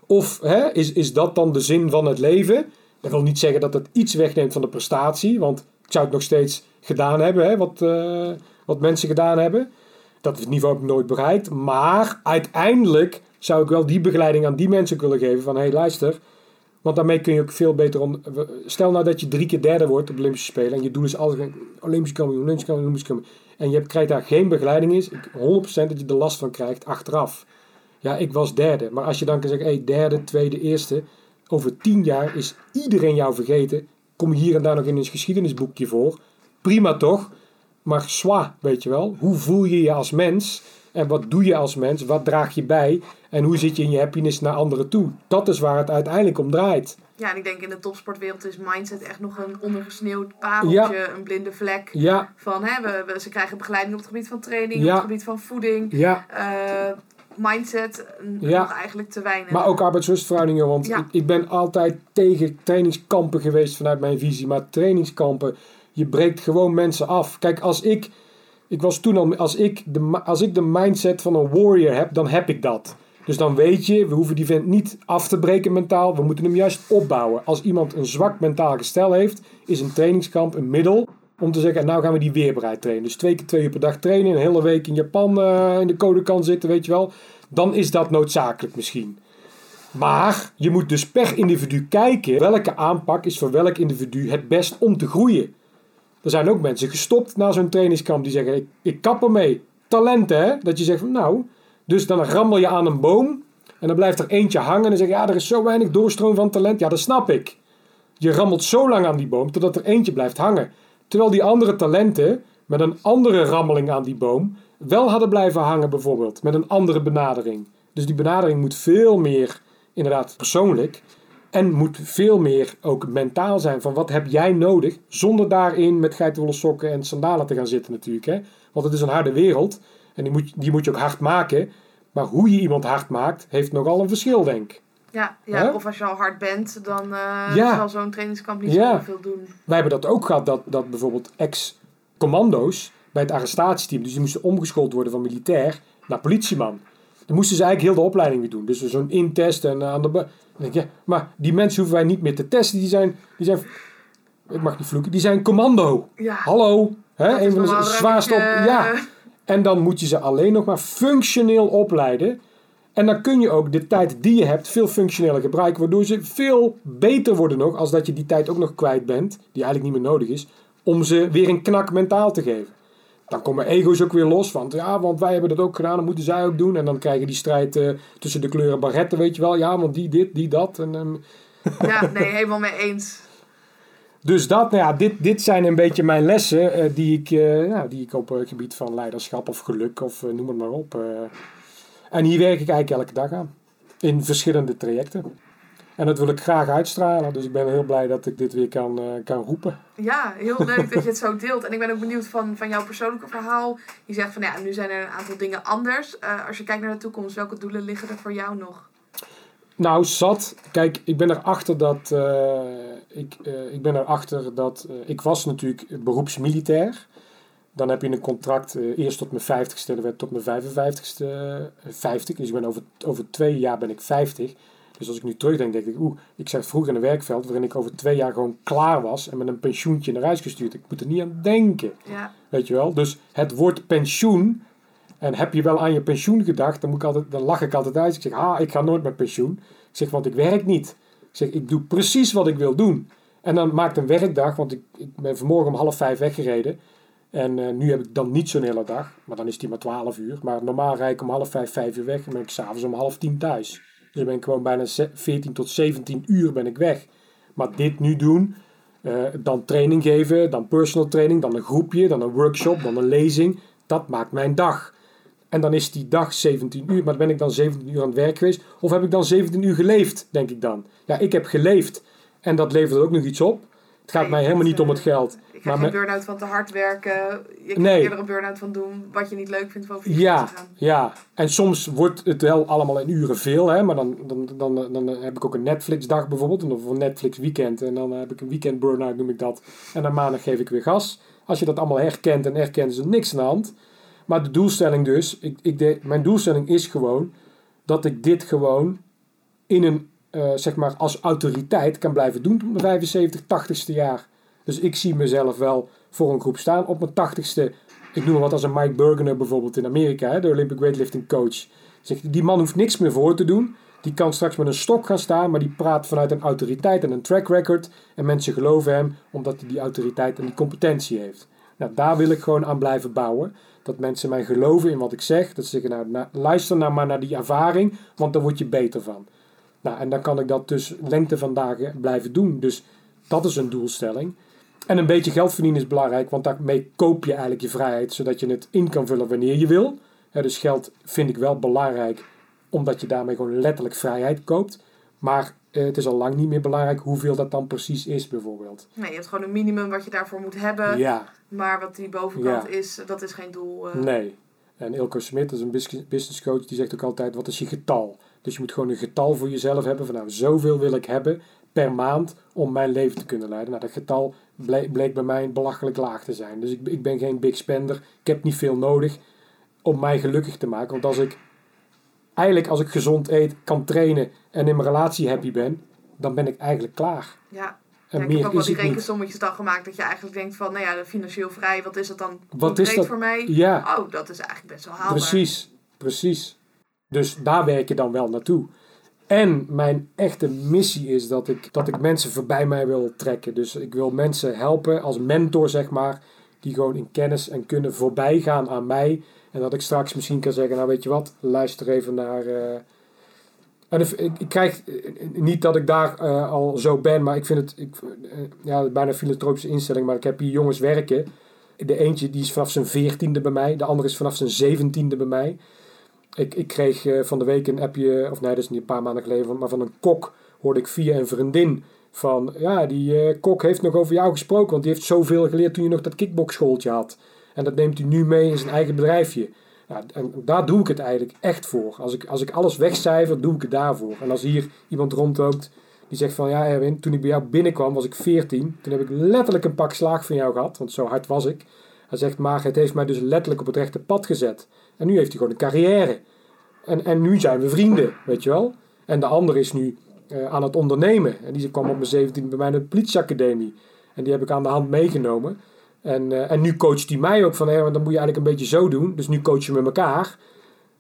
Speaker 2: Of hè, is, is dat dan de zin van het leven? Dat wil niet zeggen dat het iets wegneemt van de prestatie, want ik zou het nog steeds gedaan hebben, hè, wat, uh, wat mensen gedaan hebben. Dat het niveau ik nooit bereikt. Maar uiteindelijk zou ik wel die begeleiding aan die mensen willen geven. Van hé, hey, luister. Want daarmee kun je ook veel beter... Om, stel nou dat je drie keer derde wordt op Olympische Spelen. En je doel is altijd Olympische kampioen, Olympische kampioen, Olympische kampioen. En je krijgt daar geen begeleiding is. 100% dat je er last van krijgt achteraf. Ja, ik was derde. Maar als je dan kan zeggen, hé, derde, tweede, eerste. Over tien jaar is iedereen jou vergeten. Kom je hier en daar nog in een geschiedenisboekje voor. Prima toch? Maar zwa, weet je wel. Hoe voel je je als mens? En wat doe je als mens? Wat draag je bij? En hoe zit je in je happiness naar anderen toe? Dat is waar het uiteindelijk om draait.
Speaker 3: Ja, en ik denk in de topsportwereld is mindset echt nog een ondergesneeuwd pareltje, een blinde vlek.
Speaker 2: Ja.
Speaker 3: Van, hè, we, we, ze krijgen begeleiding op het gebied van training, op het gebied van voeding.
Speaker 2: Ja.
Speaker 3: Uh, mindset nog eigenlijk te weinig.
Speaker 2: Maar ook arbeidsrustverhoudingen, want ik, ik ben altijd tegen trainingskampen geweest vanuit mijn visie. Maar trainingskampen, je breekt gewoon mensen af. Kijk, als ik ik was toen al, als ik, de, als ik de mindset van een warrior heb, dan heb ik dat. Dus dan weet je, we hoeven die vent niet af te breken mentaal. We moeten hem juist opbouwen. Als iemand een zwak mentaal gestel heeft, is een trainingskamp een middel om te zeggen, nou gaan we die weerbaarheid trainen. Dus twee keer twee uur per dag trainen, een hele week in Japan uh, in de code kan zitten, weet je wel. Dan is dat noodzakelijk misschien. Maar je moet dus per individu kijken welke aanpak is voor welk individu het best om te groeien. Er zijn ook mensen gestopt na zo'n trainingskamp die zeggen: ik, ik kap ermee. Talenten, hè? Dat je zegt: van, Nou, dus dan rammel je aan een boom en dan blijft er eentje hangen en dan zeg je: Ja, er is zo weinig doorstroom van talent. Ja, dat snap ik. Je rammelt zo lang aan die boom totdat er eentje blijft hangen. Terwijl die andere talenten met een andere rammeling aan die boom wel hadden blijven hangen, bijvoorbeeld, met een andere benadering. Dus die benadering moet veel meer, inderdaad, persoonlijk. En moet veel meer ook mentaal zijn van wat heb jij nodig. Zonder daarin met geitenwolle sokken en sandalen te gaan zitten natuurlijk. Hè? Want het is een harde wereld. En die moet, die moet je ook hard maken. Maar hoe je iemand hard maakt, heeft nogal een verschil denk ik.
Speaker 3: Ja, ja of als je al hard bent, dan uh, zal zo'n trainingskamp niet ja. zoveel doen.
Speaker 2: Wij hebben dat ook gehad, dat, dat bijvoorbeeld ex-commando's bij het arrestatieteam, dus die moesten omgeschoold worden van militair naar politieman. Dan moesten ze eigenlijk heel de opleiding weer doen. Dus zo'n intest en aan de denk je, maar die mensen hoeven wij niet meer te testen. Die zijn, die zijn ik mag niet vloeken, die zijn commando.
Speaker 3: Ja.
Speaker 2: Hallo. Hè? Een van de zwaarste op. Ja. En dan moet je ze alleen nog maar functioneel opleiden. En dan kun je ook de tijd die je hebt veel functioneler gebruiken. Waardoor ze veel beter worden nog. Als dat je die tijd ook nog kwijt bent. Die eigenlijk niet meer nodig is. Om ze weer een knak mentaal te geven. Dan komen ego's ook weer los. Want ja, want wij hebben dat ook gedaan. Dan moeten zij ook doen. En dan krijg je die strijd uh, tussen de kleuren barretten, weet je wel. Ja, want die dit, die dat. En, um... [LAUGHS]
Speaker 3: Ja, nee, helemaal mee eens.
Speaker 2: Dus dat, nou ja, dit, dit zijn een beetje mijn lessen uh, die, ik, uh, nou, die ik op het gebied van leiderschap of geluk of noem het maar op. en hier werk ik eigenlijk elke dag aan. In verschillende trajecten. En dat wil ik graag uitstralen. Dus ik ben heel blij dat ik dit weer kan, uh, kan roepen.
Speaker 3: Ja, heel leuk dat je het [LAUGHS] zo deelt. En ik ben ook benieuwd van, van jouw persoonlijke verhaal. Je zegt van ja, nu zijn er een aantal dingen anders. Uh, als je kijkt naar de toekomst, welke doelen liggen er voor jou nog?
Speaker 2: Nou, zat. Kijk, ik ben erachter dat. Uh, ik, ik ben erachter dat. ik was natuurlijk beroepsmilitair. Dan heb je een contract eerst tot mijn 50ste, dan werd tot mijn 55ste 50. Dus ik ben over, over twee jaar ben ik 50. Dus als ik nu terugdenk, denk ik, oeh, ik zat vroeger in een werkveld waarin ik over twee jaar gewoon klaar was en met een pensioentje naar huis gestuurd. Ik moet er niet aan denken.
Speaker 3: Ja.
Speaker 2: Weet je wel? Dus het woord pensioen, en heb je wel aan je pensioen gedacht, dan, moet ik altijd, dan lach ik altijd uit. Ik zeg, ah, ik ga nooit met pensioen. Ik zeg, want ik werk niet. Ik zeg, ik doe precies wat ik wil doen. En dan maakt een werkdag, want ik, ik ben vanmorgen om half vijf weggereden. En uh, nu heb ik dan niet zo'n hele dag, maar dan is die maar 12 uur. Maar normaal rijd ik om half vijf, vijf uur weg en ben ik s'avonds om half tien thuis. Dus ben ik gewoon bijna 14 tot 17 uur ben ik weg. Maar dit nu doen, uh, dan training geven, dan personal training, dan een groepje, dan een workshop, dan een lezing. Dat maakt mijn dag. En dan is die dag 17 uur, maar ben ik dan 17 uur aan het werk geweest? Of heb ik dan 17 uur geleefd, denk ik dan? Ja, ik heb geleefd. En dat levert ook nog iets op. Het gaat mij helemaal niet om het
Speaker 3: eh,
Speaker 2: geld.
Speaker 3: Ik krijg
Speaker 2: Maar
Speaker 3: geen burn-out van te hard werken. Je krijgt
Speaker 2: Nee.
Speaker 3: eerder een burn-out van doen wat je niet leuk vindt van over je
Speaker 2: Ja,
Speaker 3: gaan.
Speaker 2: ja, en soms wordt het wel allemaal in uren veel, hè? maar dan, dan, dan, dan heb ik ook een Netflix-dag bijvoorbeeld, of een Netflix-weekend. En dan heb ik een weekend burn-out, noem ik dat. En dan maandag geef ik weer gas. Als je dat allemaal herkent en erkent, is er niks aan de hand. Maar de doelstelling dus, ik, ik de, mijn doelstelling is gewoon dat ik dit gewoon in een, eh, zeg maar, als autoriteit kan blijven doen tot mijn 75, 80ste jaar. Dus ik zie mezelf wel voor een groep staan op mijn 80ste. Ik noem maar wat als een Mike Burgener bijvoorbeeld in Amerika, hè, de Olympic weightlifting coach. Zegt, die man hoeft niks meer voor te doen. Die kan straks met een stok gaan staan, maar die praat vanuit een autoriteit en een track record. En mensen geloven hem omdat hij die autoriteit en die competentie heeft. Nou, daar wil ik gewoon aan blijven bouwen. Dat mensen mij geloven in wat ik zeg. Dat ze zeggen, nou, luister nou maar naar die ervaring, want daar word je beter van. Nou, en dan kan ik dat dus lengte van dagen blijven doen. Dus dat is een doelstelling. En een beetje geld verdienen is belangrijk, want daarmee koop je eigenlijk je vrijheid, zodat je het in kan vullen wanneer je wil. Dus geld vind ik wel belangrijk, omdat je daarmee gewoon letterlijk vrijheid koopt. Maar eh, het is al lang niet meer belangrijk hoeveel dat dan precies is, bijvoorbeeld.
Speaker 3: Nee, je hebt gewoon een minimum wat je daarvoor moet hebben.
Speaker 2: Ja,
Speaker 3: Maar wat die bovenkant
Speaker 2: Ja.
Speaker 3: is, dat is geen doel. eh.
Speaker 2: nee. En Ilko Smit, dat is een bus- business coach, die zegt ook altijd: wat is je getal? Dus je moet gewoon een getal voor jezelf hebben van nou, zoveel wil ik hebben per maand om mijn leven te kunnen leiden. Nou, dat getal bleek, bleek bij mij belachelijk laag te zijn. Dus ik, ik ben geen big spender. Ik heb niet veel nodig om mij gelukkig te maken. Want als ik eigenlijk als ik gezond eet, kan trainen en in mijn relatie happy ben, dan ben ik eigenlijk klaar.
Speaker 3: Ja,
Speaker 2: En
Speaker 3: ja, ik heb ook wel die rekensommetjes dan gemaakt dat je eigenlijk denkt van, nou ja, financieel vrij, wat is dat dan
Speaker 2: Wat
Speaker 3: concreet
Speaker 2: is dat?
Speaker 3: voor mij?
Speaker 2: Ja.
Speaker 3: Oh, dat is eigenlijk best wel haalbaar.
Speaker 2: Precies, precies. Dus daar werk je dan wel naartoe. En mijn echte missie is dat ik, dat ik mensen voorbij mij wil trekken. Dus ik wil mensen helpen als mentor, zeg maar, die gewoon in kennis en kunnen voorbij gaan aan mij. En dat ik straks misschien kan zeggen, nou weet je wat, luister even naar... eh, en ik, krijg eh, niet dat ik daar eh, al zo ben, maar ik vind het ik, ja, bijna een filantropische instelling. Maar ik heb hier jongens werken. De eentje die is vanaf zijn veertiende bij mij, de andere is vanaf zijn zeventiende bij mij. Ik, ik kreeg eh, van de week een appje, of nee, dat is niet een paar maanden geleden, maar van een kok hoorde ik via een vriendin van, ja, die eh, kok heeft nog over jou gesproken, want die heeft zoveel geleerd toen je nog dat kickboxschooltje had. En dat neemt hij nu mee in zijn eigen bedrijfje. Ja, en daar doe ik het eigenlijk echt voor. Als ik, als ik alles wegcijfer, doe ik het daarvoor. En als hier iemand rondloopt die zegt van, ja Erwin, toen ik bij jou binnenkwam was ik 14. Toen heb ik letterlijk een pak slaag van jou gehad, want zo hard was ik. Hij zegt, maar het heeft mij dus letterlijk op het rechte pad gezet. En nu heeft hij gewoon een carrière. En, en nu zijn we vrienden, weet je wel. En de ander is nu eh, aan het ondernemen. En die kwam op mijn 17 bij mij naar de politieacademie. En die heb ik aan de hand meegenomen. En, eh, en nu coacht hij mij ook van, want dan moet je eigenlijk een beetje zo doen. Dus nu coachen we elkaar.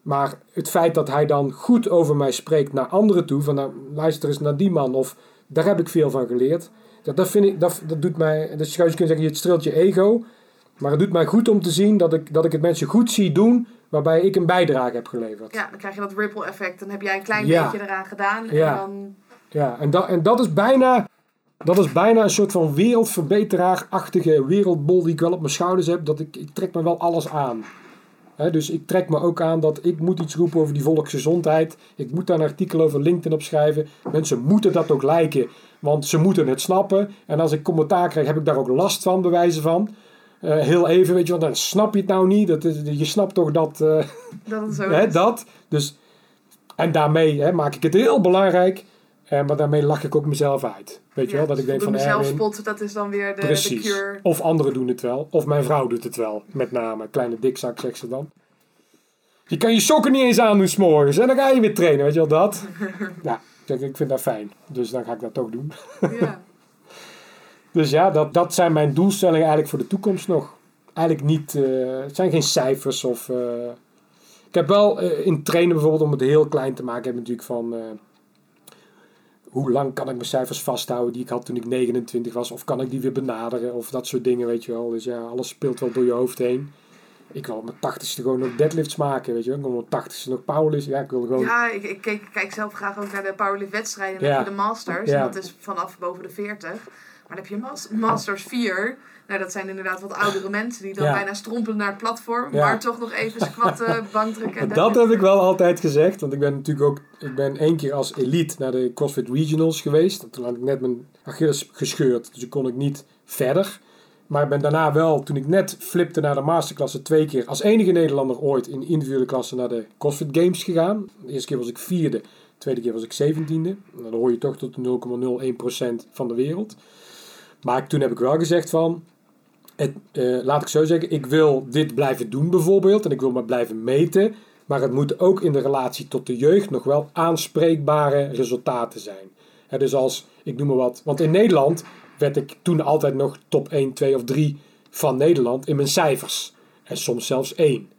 Speaker 2: Maar het feit dat hij dan goed over mij spreekt naar anderen toe, van nou, luister eens naar die man, of daar heb ik veel van geleerd. Dat, dat vind ik, dat, dat doet mij, dat je kunnen zeggen, het streelt je ego. Maar het doet mij goed om te zien dat ik, dat ik het mensen goed zie doen, waarbij ik een bijdrage heb geleverd.
Speaker 3: Ja, dan krijg je dat ripple effect. Dan heb jij een klein
Speaker 2: Ja.
Speaker 3: beetje eraan gedaan.
Speaker 2: Ja.
Speaker 3: En dan,
Speaker 2: Ja, en, dat, en dat is bijna. Dat is bijna een soort van wereldverbeteraar-achtige wereldbol die ik wel op mijn schouders heb. Dat ik, ik trek me wel alles aan. Dus ik trek me ook aan dat ik moet iets roepen over die volksgezondheid. Ik moet daar een artikel over LinkedIn op schrijven. Mensen moeten dat ook lijken, want ze moeten het snappen. En als ik commentaar krijg, heb ik daar ook last van, bewijzen van. Eh, heel even, weet je, want dan snap je het nou niet. Dat is, je snapt toch dat... eh,
Speaker 3: dat het zo [LAUGHS]
Speaker 2: Hè,
Speaker 3: is.
Speaker 2: dat. Dus, en daarmee hè, maak ik het heel belangrijk. Eh, maar daarmee lach ik ook mezelf uit. Weet je
Speaker 3: Ja,
Speaker 2: wel, dat ik denk van
Speaker 3: zelfspot, dat is dan weer de, de
Speaker 2: precies.
Speaker 3: cure.
Speaker 2: Of anderen doen het wel. Of mijn vrouw doet het wel. Met name. Kleine dikzak, zegt ze dan. Je kan je sokken niet eens aandoen s'morgens. En dan ga je weer trainen, weet je wel dat? [LAUGHS] ja, ik ik vind dat fijn. Dus dan ga ik dat toch doen.
Speaker 3: Ja. [LAUGHS]
Speaker 2: Dus ja, dat, dat zijn mijn doelstellingen eigenlijk voor de toekomst nog. Eigenlijk niet, eh, het zijn geen cijfers of... eh, ik heb wel eh, in trainen bijvoorbeeld, om het heel klein te maken, heb ik natuurlijk van... hoe lang kan ik mijn cijfers vasthouden die ik had toen ik 29 was? Of kan ik die weer benaderen? Of dat soort dingen, weet je wel. Dus ja, alles speelt wel door je hoofd heen. Ik wil op mijn tachtigste gewoon nog deadlifts maken, weet je wel. Ik wil op mijn tachtigste nog powerlifts. Ja, ik wil gewoon...
Speaker 3: Ja, ik, ik kijk, kijk zelf graag ook naar de powerlift wedstrijden.
Speaker 2: Ja.
Speaker 3: je de masters.
Speaker 2: Ja.
Speaker 3: En dat is vanaf boven de 40. Maar dan heb je mas- Masters 4. Nou, dat zijn inderdaad wat oudere mensen die dan
Speaker 2: Ja.
Speaker 3: bijna strompelen naar het platform.
Speaker 2: Ja.
Speaker 3: Maar toch nog even squatten, [LAUGHS] bankdrukken. en
Speaker 2: Dat heb ik wel altijd gezegd, want ik ben natuurlijk ook, ik ben één keer als elite naar de CrossFit Regionals geweest. Toen had ik net mijn Achilles gescheurd, dus toen kon ik niet verder. Maar ik ben daarna wel, toen ik net flipte naar de masterklasse, twee keer als enige Nederlander ooit in individuele klasse naar de CrossFit Games gegaan. De eerste keer was ik vierde, de tweede keer was ik zeventiende. Nou, dan hoor je toch tot de 0,01% van de wereld. Maar toen heb ik wel gezegd van, het, eh, laat ik zo zeggen, ik wil dit blijven doen bijvoorbeeld. En ik wil maar blijven meten. Maar het moet ook in de relatie tot de jeugd nog wel aanspreekbare resultaten zijn. Dus als, ik noem maar wat. Want in Nederland werd ik toen altijd nog top 1, 2 of 3 van Nederland in mijn cijfers. En soms zelfs 1.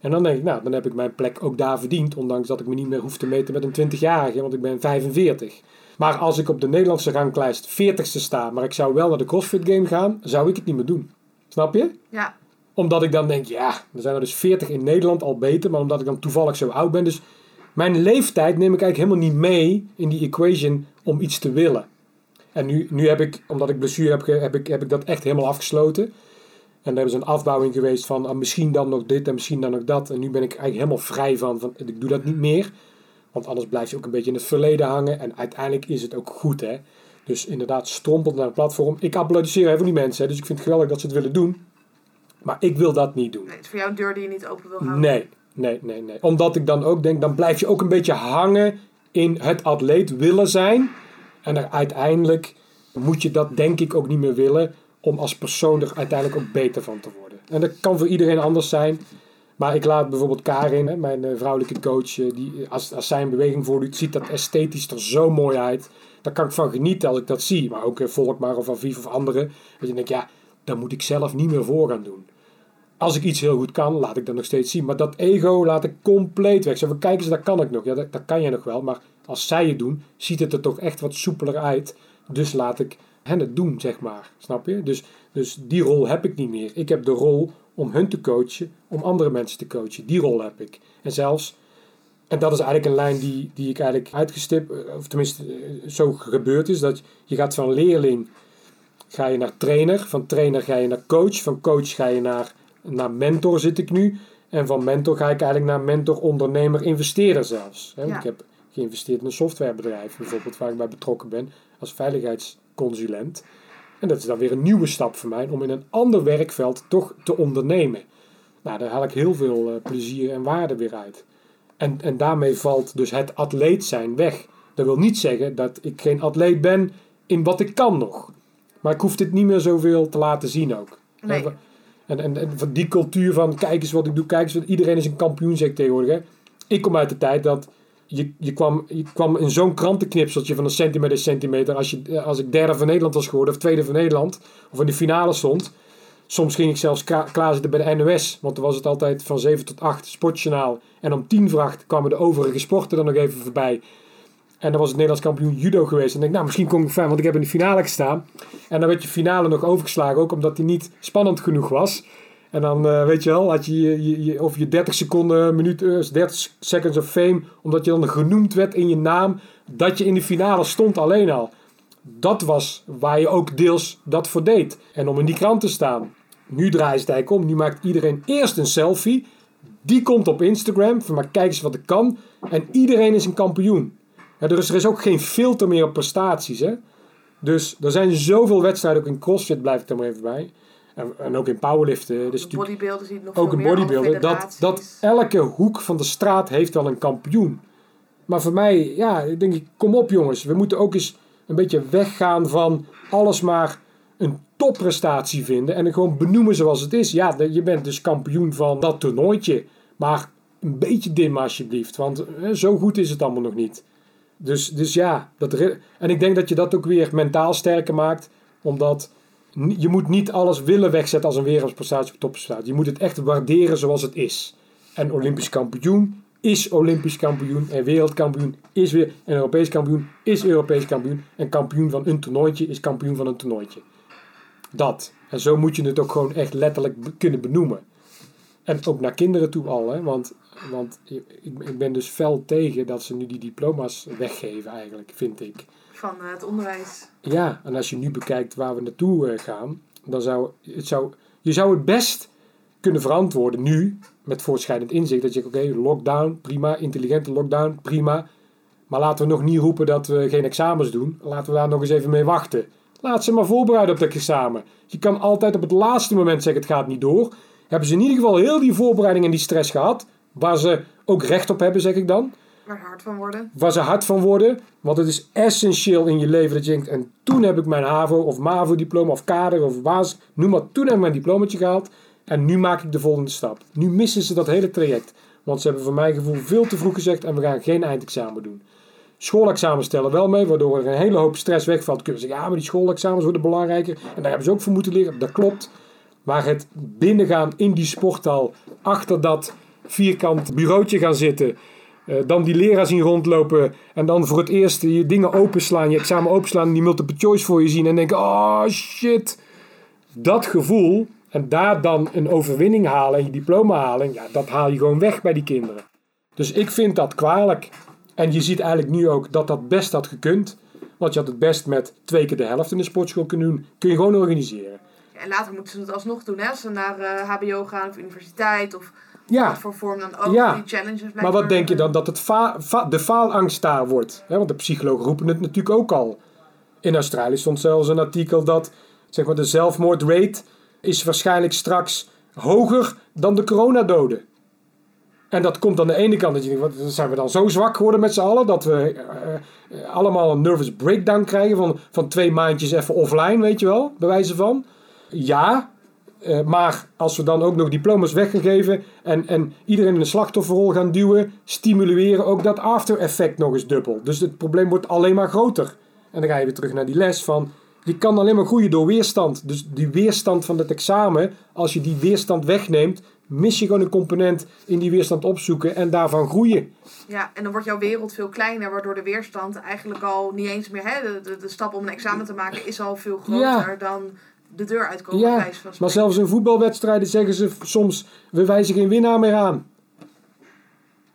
Speaker 2: En dan denk ik, nou, dan heb ik mijn plek ook daar verdiend. Ondanks dat ik me niet meer hoef te meten met een 20-jarige, want ik ben 45. Maar als ik op de Nederlandse ranglijst 40ste sta, maar ik zou wel naar de CrossFit Game gaan, zou ik het niet meer doen. Snap je?
Speaker 3: Ja,
Speaker 2: Omdat ik dan denk, ja, er zijn er dus 40 in Nederland al beter, maar omdat ik dan toevallig zo oud ben. Dus mijn leeftijd neem ik eigenlijk helemaal niet mee in die equation om iets te willen. En nu, nu heb ik, omdat ik blessure heb, heb, ik, heb ik dat echt helemaal afgesloten. En er is een afbouwing geweest van ah, misschien dan nog dit en misschien dan nog dat. En nu ben ik eigenlijk helemaal vrij van, van ik doe dat niet meer. Want anders blijf je ook een beetje in het verleden hangen. En uiteindelijk is het ook goed, hè. Dus inderdaad, strompelt naar het platform. Ik applaudisseer even die mensen, hè, dus ik vind het geweldig dat ze het willen doen. Maar ik wil dat niet doen.
Speaker 3: nee, het is voor jou een deur die je niet open wil houden.
Speaker 2: Nee, nee, nee, nee. Omdat ik dan ook denk, dan blijf je ook een beetje hangen in het atleet willen zijn. En er uiteindelijk moet je dat denk ik ook niet meer willen om als persoon er uiteindelijk ook beter van te worden. En dat kan voor iedereen anders zijn. Maar ik laat bijvoorbeeld Karin, mijn eh, vrouwelijke coach, eh, die, als, als zij een beweging voordoet, ziet dat esthetisch er zo mooi uit. Daar kan ik van genieten als ik dat zie. Maar ook eh, Volkmar of Aviv of anderen. Dat je denkt, ja, daar moet ik zelf niet meer voor gaan doen. Als ik iets heel goed kan, laat ik dat nog steeds zien. Maar dat ego laat ik compleet weg. Van, kijk eens, dat kan ik nog. Ja, dat, dat kan je nog wel. Maar als zij het doen, ziet het er toch echt wat soepeler uit. Dus laat ik hen het doen, zeg maar. Snap je? Dus, dus die rol heb ik niet meer. Ik heb de rol om hun te coachen, om andere mensen te coachen. Die rol heb ik. En zelfs, en dat is eigenlijk een lijn die, die ik eigenlijk uitgestipt, eh, of tenminste eh, zo gebeurd is, dat je gaat van leerling ga je naar trainer, van trainer ga je naar coach, van coach ga je naar, naar mentor zit ik nu. En van mentor ga ik eigenlijk naar mentor, ondernemer, investeerder zelfs. Hè? Want
Speaker 3: Ja.
Speaker 2: Ik heb geïnvesteerd in een softwarebedrijf bijvoorbeeld, waar ik bij betrokken ben als veiligheidsconsulent. En dat is dan weer een nieuwe stap voor mij om in een ander werkveld toch te ondernemen. Nou, daar haal ik heel veel eh, plezier en waarde weer uit. En, en daarmee valt dus het atleet zijn weg. Dat wil niet zeggen dat ik geen atleet ben in wat ik kan nog. Maar ik hoef dit niet meer zoveel te laten zien ook.
Speaker 3: Nee.
Speaker 2: En, en, en van die cultuur van kijk eens wat ik doe, kijk eens wat iedereen is een kampioen zeg ik tegenwoordig. Hè. Ik kom uit de tijd dat je, je, kwam, je kwam in zo'n krantenknipseltje van een centimeter centimeter. Als, je, als ik derde van Nederland was geworden of tweede van Nederland of in de finale stond. Soms ging ik zelfs klaarzitten bij de NOS, want dan was het altijd van 7 tot 8 sportjournaal. En om 10 voor 8 kwamen de overige sporten er nog even voorbij. En dan was het Nederlands kampioen judo geweest. En ik denk, nou, misschien kom ik fijn, want ik heb in de finale gestaan. En dan werd je finale nog overgeslagen, ook omdat die niet spannend genoeg was. En dan, eh, weet je wel, had je, je, je, of je 30 seconden, minuut, eh, 30 seconds of fame, omdat je dan genoemd werd in je naam, dat je in de finale stond alleen al. Dat was waar je ook deels dat voor deed. En om in die krant te staan. Nu draait het eigenlijk om. Nu maakt iedereen eerst een selfie. Die komt op Instagram. Van maar kijk eens wat ik kan. En iedereen is een kampioen. Ja, is, er is ook geen filter meer op prestaties. Hè? Dus er zijn zoveel wedstrijden. Ook in CrossFit blijf ik er maar even bij. En, en ook in powerliften. Dus
Speaker 3: nog
Speaker 2: ook
Speaker 3: alle
Speaker 2: bodybuilder. Dat, dat elke hoek van de straat heeft wel een kampioen. Maar voor mij, ja, ik denk ik, kom op jongens. We moeten ook eens een beetje weggaan van alles maar een topprestatie vinden. En gewoon benoemen zoals het is. Ja, je bent dus kampioen van dat toernooitje. Maar een beetje dimmen alsjeblieft. Want eh, zo goed is het allemaal nog niet. Dus, dus ja, dat, en ik denk dat je dat ook weer mentaal sterker maakt. Omdat je moet niet alles willen wegzetten als een wereldprestatie of topprestatie. Je moet het echt waarderen zoals het is. En Olympisch kampioen is Olympisch kampioen. En wereldkampioen is weer. En Europees kampioen is Europees kampioen. En kampioen van een toernooitje is kampioen van een toernooitje. Dat. En zo moet je het ook gewoon echt letterlijk kunnen benoemen. En ook naar kinderen toe al. Hè? Want, want ik, ik ben dus fel tegen dat ze nu die diploma's weggeven eigenlijk, vind ik.
Speaker 3: Van eh, het onderwijs.
Speaker 2: Ja, en als je nu bekijkt waar we naartoe eh, gaan, dan zou het zou, je zou het best kunnen verantwoorden nu met voortschrijdend inzicht. Dat je oké, lockdown, prima, intelligente lockdown, prima. Maar laten we nog niet roepen dat we geen examens doen. Laten we daar nog eens even mee wachten. Laat ze maar voorbereiden op dat examen. Je kan altijd op het laatste moment zeggen, het gaat niet door. Hebben ze in ieder geval heel die voorbereiding en die stress gehad, waar ze ook recht op hebben, zeg ik dan.
Speaker 3: Hard van worden.
Speaker 2: Waar ze hard van worden. Want het is essentieel in je leven dat je denkt, en toen heb ik mijn HAVO of MAVO-diploma of kader of basis, noem maar, toen heb ik mijn diplomaatje gehaald. En nu maak ik de volgende stap. Nu missen ze dat hele traject. Want ze hebben voor mijn gevoel veel te vroeg gezegd en we gaan geen eindexamen doen. Schoolexamens stellen wel mee, waardoor er een hele hoop stress wegvalt. Kunnen ze zeggen, ja, maar die schoolexamens worden belangrijker. En daar hebben ze ook voor moeten leren. Dat klopt. Maar het binnengaan in die sporthal, achter dat vierkant bureautje gaan zitten. Eh, dan die leraar zien rondlopen. En dan voor het eerst je dingen openslaan, je examen openslaan. En die multiple choice voor je zien. En denken, oh shit. Dat gevoel. En daar dan een overwinning halen en je diploma halen. Ja, dat haal je gewoon weg bij die kinderen. Dus ik vind dat kwalijk. En je ziet eigenlijk nu ook dat dat best had gekund. Want je had het best met twee keer de helft in de sportschool kunnen doen. Kun je gewoon organiseren.
Speaker 3: En later moeten ze het alsnog doen, hè? Als ze naar eh, HBO gaan of universiteit of
Speaker 2: Ja,
Speaker 3: wat voor vorm dan ook.
Speaker 2: Ja.
Speaker 3: Die challenges
Speaker 2: maar wat denk je dan? Dat het fa- fa- de faalangst daar wordt? Want de psychologen roepen het natuurlijk ook al. In Australië stond zelfs een artikel dat zeg maar, de zelfmoordrate is waarschijnlijk straks hoger dan de coronadoden. En dat komt aan de ene kant dat je denkt, wat, zijn we dan zo zwak geworden met z'n allen dat we eh, eh, allemaal een nervous breakdown krijgen van, van twee maandjes even offline, weet je wel, bij wijze van. Ja, eh, maar als we dan ook nog diploma's weg gaan geven en, en iedereen in een slachtofferrol gaan duwen, stimuleren ook dat after effect nog eens dubbel. Dus het probleem wordt alleen maar groter. En dan ga je weer terug naar die les van, je kan alleen maar groeien door weerstand. Dus die weerstand van het examen, als je die weerstand wegneemt, mis je gewoon een component in die weerstand opzoeken en daarvan groeien.
Speaker 3: Ja, en dan wordt jouw wereld veel kleiner, waardoor de weerstand eigenlijk al niet eens meer, hè, de, de, de stap om een examen te maken is al veel groter
Speaker 2: Ja.
Speaker 3: dan de deur uitkomen.
Speaker 2: Ja, Maar zelfs in voetbalwedstrijden zeggen ze soms: we wijzen geen winnaar meer aan.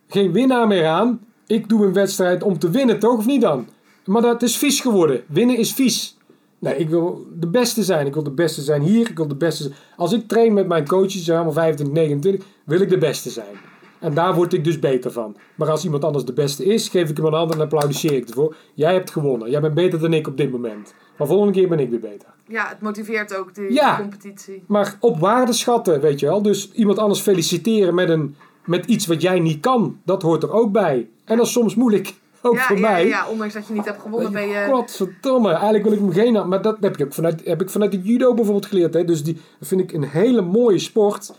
Speaker 2: Geen winnaar meer aan. Ik doe een wedstrijd om te winnen, toch? Of niet dan? Maar dat is vies geworden. Winnen is vies. Nee, ik wil de beste zijn. Ik wil de beste zijn hier. Ik wil de beste zijn. Als ik train met mijn coaches, allemaal 25, 29, wil ik de beste zijn. En daar word ik dus beter van. Maar als iemand anders de beste is, geef ik hem een hand en applaudisseer ik ervoor. Jij hebt gewonnen. Jij bent beter dan ik op dit moment. Maar volgende keer ben ik weer beter.
Speaker 3: Ja, het motiveert ook die
Speaker 2: Ja.
Speaker 3: competitie.
Speaker 2: Maar op waarde schatten, weet je wel. Dus iemand anders feliciteren met, een, met iets wat jij niet kan. Dat hoort er ook bij. En dat is soms moeilijk. [LAUGHS] Ook
Speaker 3: ja,
Speaker 2: voor
Speaker 3: ja,
Speaker 2: mij.
Speaker 3: ja, ondanks dat je niet hebt gewonnen, ben je...
Speaker 2: Godverdomme. Eigenlijk wil ik hem geen... Maar dat heb ik ook vanuit, heb ik vanuit het judo bijvoorbeeld geleerd. Hè. Dus die vind ik een hele mooie sport.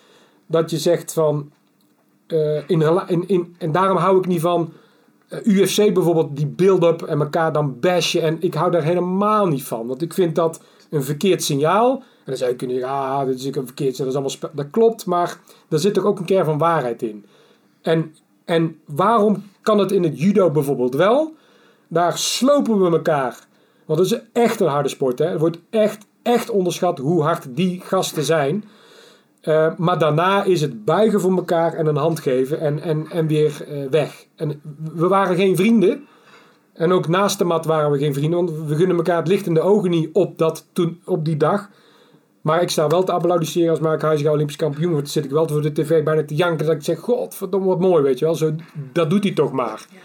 Speaker 2: Dat je zegt van... eh, in, in, en daarom hou ik niet van... eh, UFC bijvoorbeeld, die build-up en elkaar dan bashen. En ik hou daar helemaal niet van. Want ik vind dat een verkeerd signaal. En dan zou je kunnen zeggen, ah, dit is een verkeerd signaal. Dat, is allemaal dat klopt, maar daar zit toch ook een kern van waarheid in. En, en waarom kan het in het judo bijvoorbeeld wel? Daar slopen we elkaar. Want het is echt een harde sport. Hè? Het wordt echt, echt onderschat hoe hard die gasten zijn. Eh, maar daarna is het buigen voor elkaar en een hand geven en, en, en weer eh, weg. En we waren geen vrienden. En ook naast de mat waren we geen vrienden. Want we gunnen elkaar het licht in de ogen niet op, dat toen, op die dag. Maar ik sta wel te applaudisseren als Mark Huizinga Olympisch kampioen wordt. Dan zit ik wel voor de tv bijna te janken. Dat ik zeg, godverdomme wat mooi, weet je wel. Zo, dat doet hij toch maar.
Speaker 3: Ja.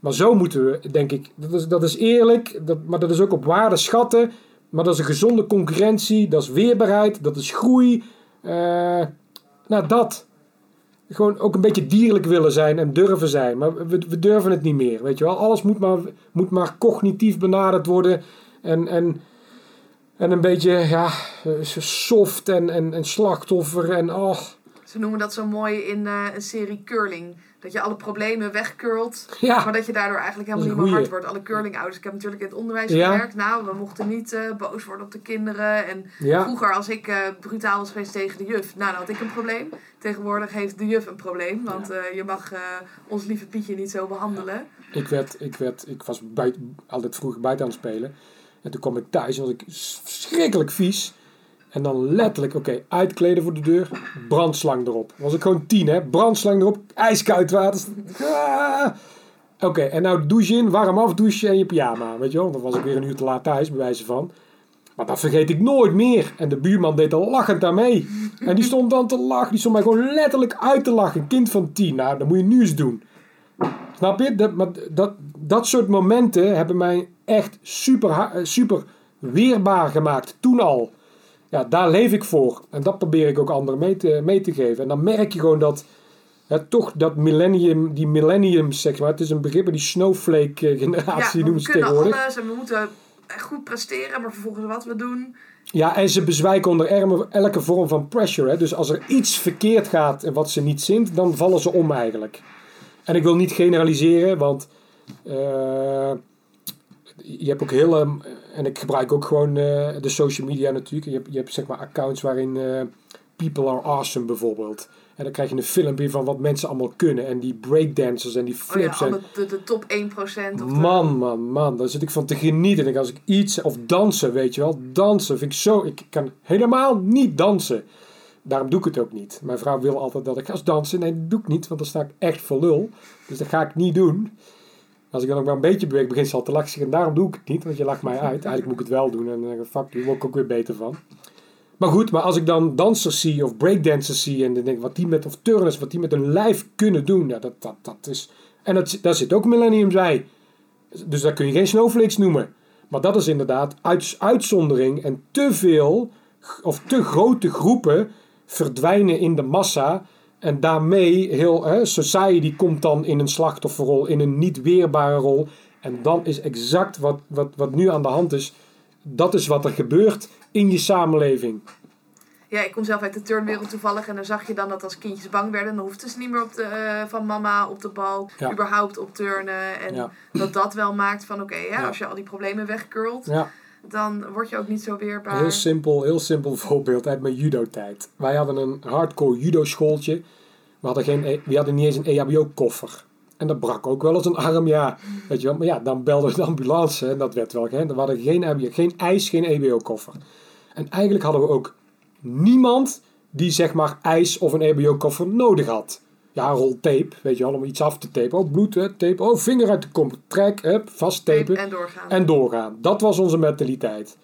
Speaker 2: Maar zo moeten we, denk ik, dat is, dat is eerlijk, dat, maar dat is ook op waarde schatten. Maar dat is een gezonde concurrentie, dat is weerbaarheid, dat is groei. Eh, nou, dat. Gewoon ook een beetje dierlijk willen zijn en durven zijn. Maar we, we durven het niet meer, weet je wel. Alles moet maar, moet maar cognitief benaderd worden. En, en, en een beetje, ja, eh, soft en, en, en slachtoffer en oh.
Speaker 3: Ze noemen dat zo mooi in eh, een serie curling. Dat je alle problemen wegcurlt.
Speaker 2: Ja,
Speaker 3: Maar dat je daardoor eigenlijk helemaal niet meer hard wordt. Alle curlingouders. Ik heb natuurlijk in het onderwijs
Speaker 2: Ja.
Speaker 3: gewerkt. Nou, we mochten niet eh, boos worden op de kinderen. En
Speaker 2: ja.
Speaker 3: vroeger als ik eh, brutaal was geweest tegen de juf. Nou, dan had ik een probleem. Tegenwoordig heeft de juf een probleem. Want je mag ons lieve Pietje niet zo behandelen.
Speaker 2: Ik, werd, ik, werd, ik was buiten, altijd vroeger buiten aan het spelen. En toen kwam ik thuis en was ik verschrikkelijk vies. En dan letterlijk, oké, uitkleden voor de deur, brandslang erop. Was ik gewoon tien, hè? Brandslang erop, ijskoud water. Ah! Oké, en nou douche in, warm afdouchen en je pyjama, weet je wel. Dan was ik weer een uur te laat thuis, bij wijze van. Maar dat vergeet ik nooit meer. En de buurman deed al lachend daarmee. En die stond dan te lachen. Die stond mij gewoon letterlijk uit te lachen. Een kind van tien. Nou, dat moet je nu eens doen. Snap je? Dat, dat, dat soort momenten hebben mij echt super, eh, super weerbaar gemaakt. Toen al. Ja, daar leef ik voor. En dat probeer ik ook anderen mee te, mee te geven. En dan merk je gewoon dat... Ja, toch dat millennium, die millenniums, zeg maar. Het is een begrip, die snowflake eh, generatie
Speaker 3: ja,
Speaker 2: noemen
Speaker 3: we
Speaker 2: ze
Speaker 3: kunnen
Speaker 2: tegenwoordig.
Speaker 3: alles en we moeten goed presteren, maar vervolgens wat we doen.
Speaker 2: Ja, en ze bezwijken onder erme- elke vorm van pressure. Hè? Dus als er iets verkeerd gaat en wat ze niet zint, dan vallen ze om eigenlijk. En ik wil niet generaliseren, want eh, je hebt ook heel... en ik gebruik ook gewoon eh, de social media natuurlijk. Je hebt, je hebt zeg maar accounts waarin eh, people are awesome bijvoorbeeld. En dan krijg je een filmpje van wat mensen allemaal kunnen. En die breakdancers en die
Speaker 3: Oh ja,
Speaker 2: flips. en,
Speaker 3: alle- de, de top 1%. Of de-
Speaker 2: Man, man, man. Daar zit ik van te genieten. En als ik iets... Of dansen, weet je wel. Dansen vind ik zo... Ik kan helemaal niet dansen. Daarom doe ik het ook niet. Mijn vrouw wil altijd dat ik ga dansen. Nee, dat doe ik niet. Want dan sta ik echt voor lul. Dus dat ga ik niet doen. Als ik dan ook maar een beetje beweeg, begint ze al te lachen. En daarom doe ik het niet. Want je lacht mij uit. Eigenlijk moet ik het wel doen. En ik, fuck, daar word ik ook weer beter van. Maar goed, maar als ik dan dansers zie of breakdancers zie en dan denk ik wat die met, of turners, wat die met hun lijf kunnen doen, ja, dat, dat, dat is. En dat, daar zit ook millenniums bij. Dus daar kun je geen snowflakes noemen. Maar dat is inderdaad uit, uitzondering en te veel of te grote groepen verdwijnen in de massa. En daarmee heel hè, society komt dan in een slachtofferrol, in een niet weerbare rol. En dan is exact wat, wat, wat nu aan de hand is. Dat is wat er gebeurt in je samenleving.
Speaker 3: Ja, ik kom zelf uit de turnwereld toevallig. En dan zag je dan dat als kindjes bang werden, dan hoefden ze niet meer op de, eh, van mama op de bal,
Speaker 2: Ja.
Speaker 3: überhaupt op turnen. En
Speaker 2: Ja.
Speaker 3: dat dat wel maakt van oké, ja,
Speaker 2: Ja.
Speaker 3: als je al die problemen wegcurlt,
Speaker 2: Ja,
Speaker 3: dan word je ook niet zo weerbaar.
Speaker 2: heel simpel, heel simpel [LAUGHS] voorbeeld uit mijn judo-tijd. Wij hadden een hardcore judo-schooltje. We hadden, geen, E- we hadden niet eens een EHBO-koffer. En dat brak ook wel eens een arm, ja. Weet je wel? Maar ja, dan belden we de ambulance en dat werd wel. Hè? We hadden geen, EHBO, geen ijs, geen EHBO-koffer. En eigenlijk hadden we ook niemand die zeg maar ijs of een EHBO-koffer nodig had. Ja, rol tape, weet je wel, om iets af te tapen. Oh, bloed, hè, tape. Oh, vinger uit de kom. Trek, hup, vasttapen.
Speaker 3: En doorgaan.
Speaker 2: En doorgaan. Dat was onze mentaliteit.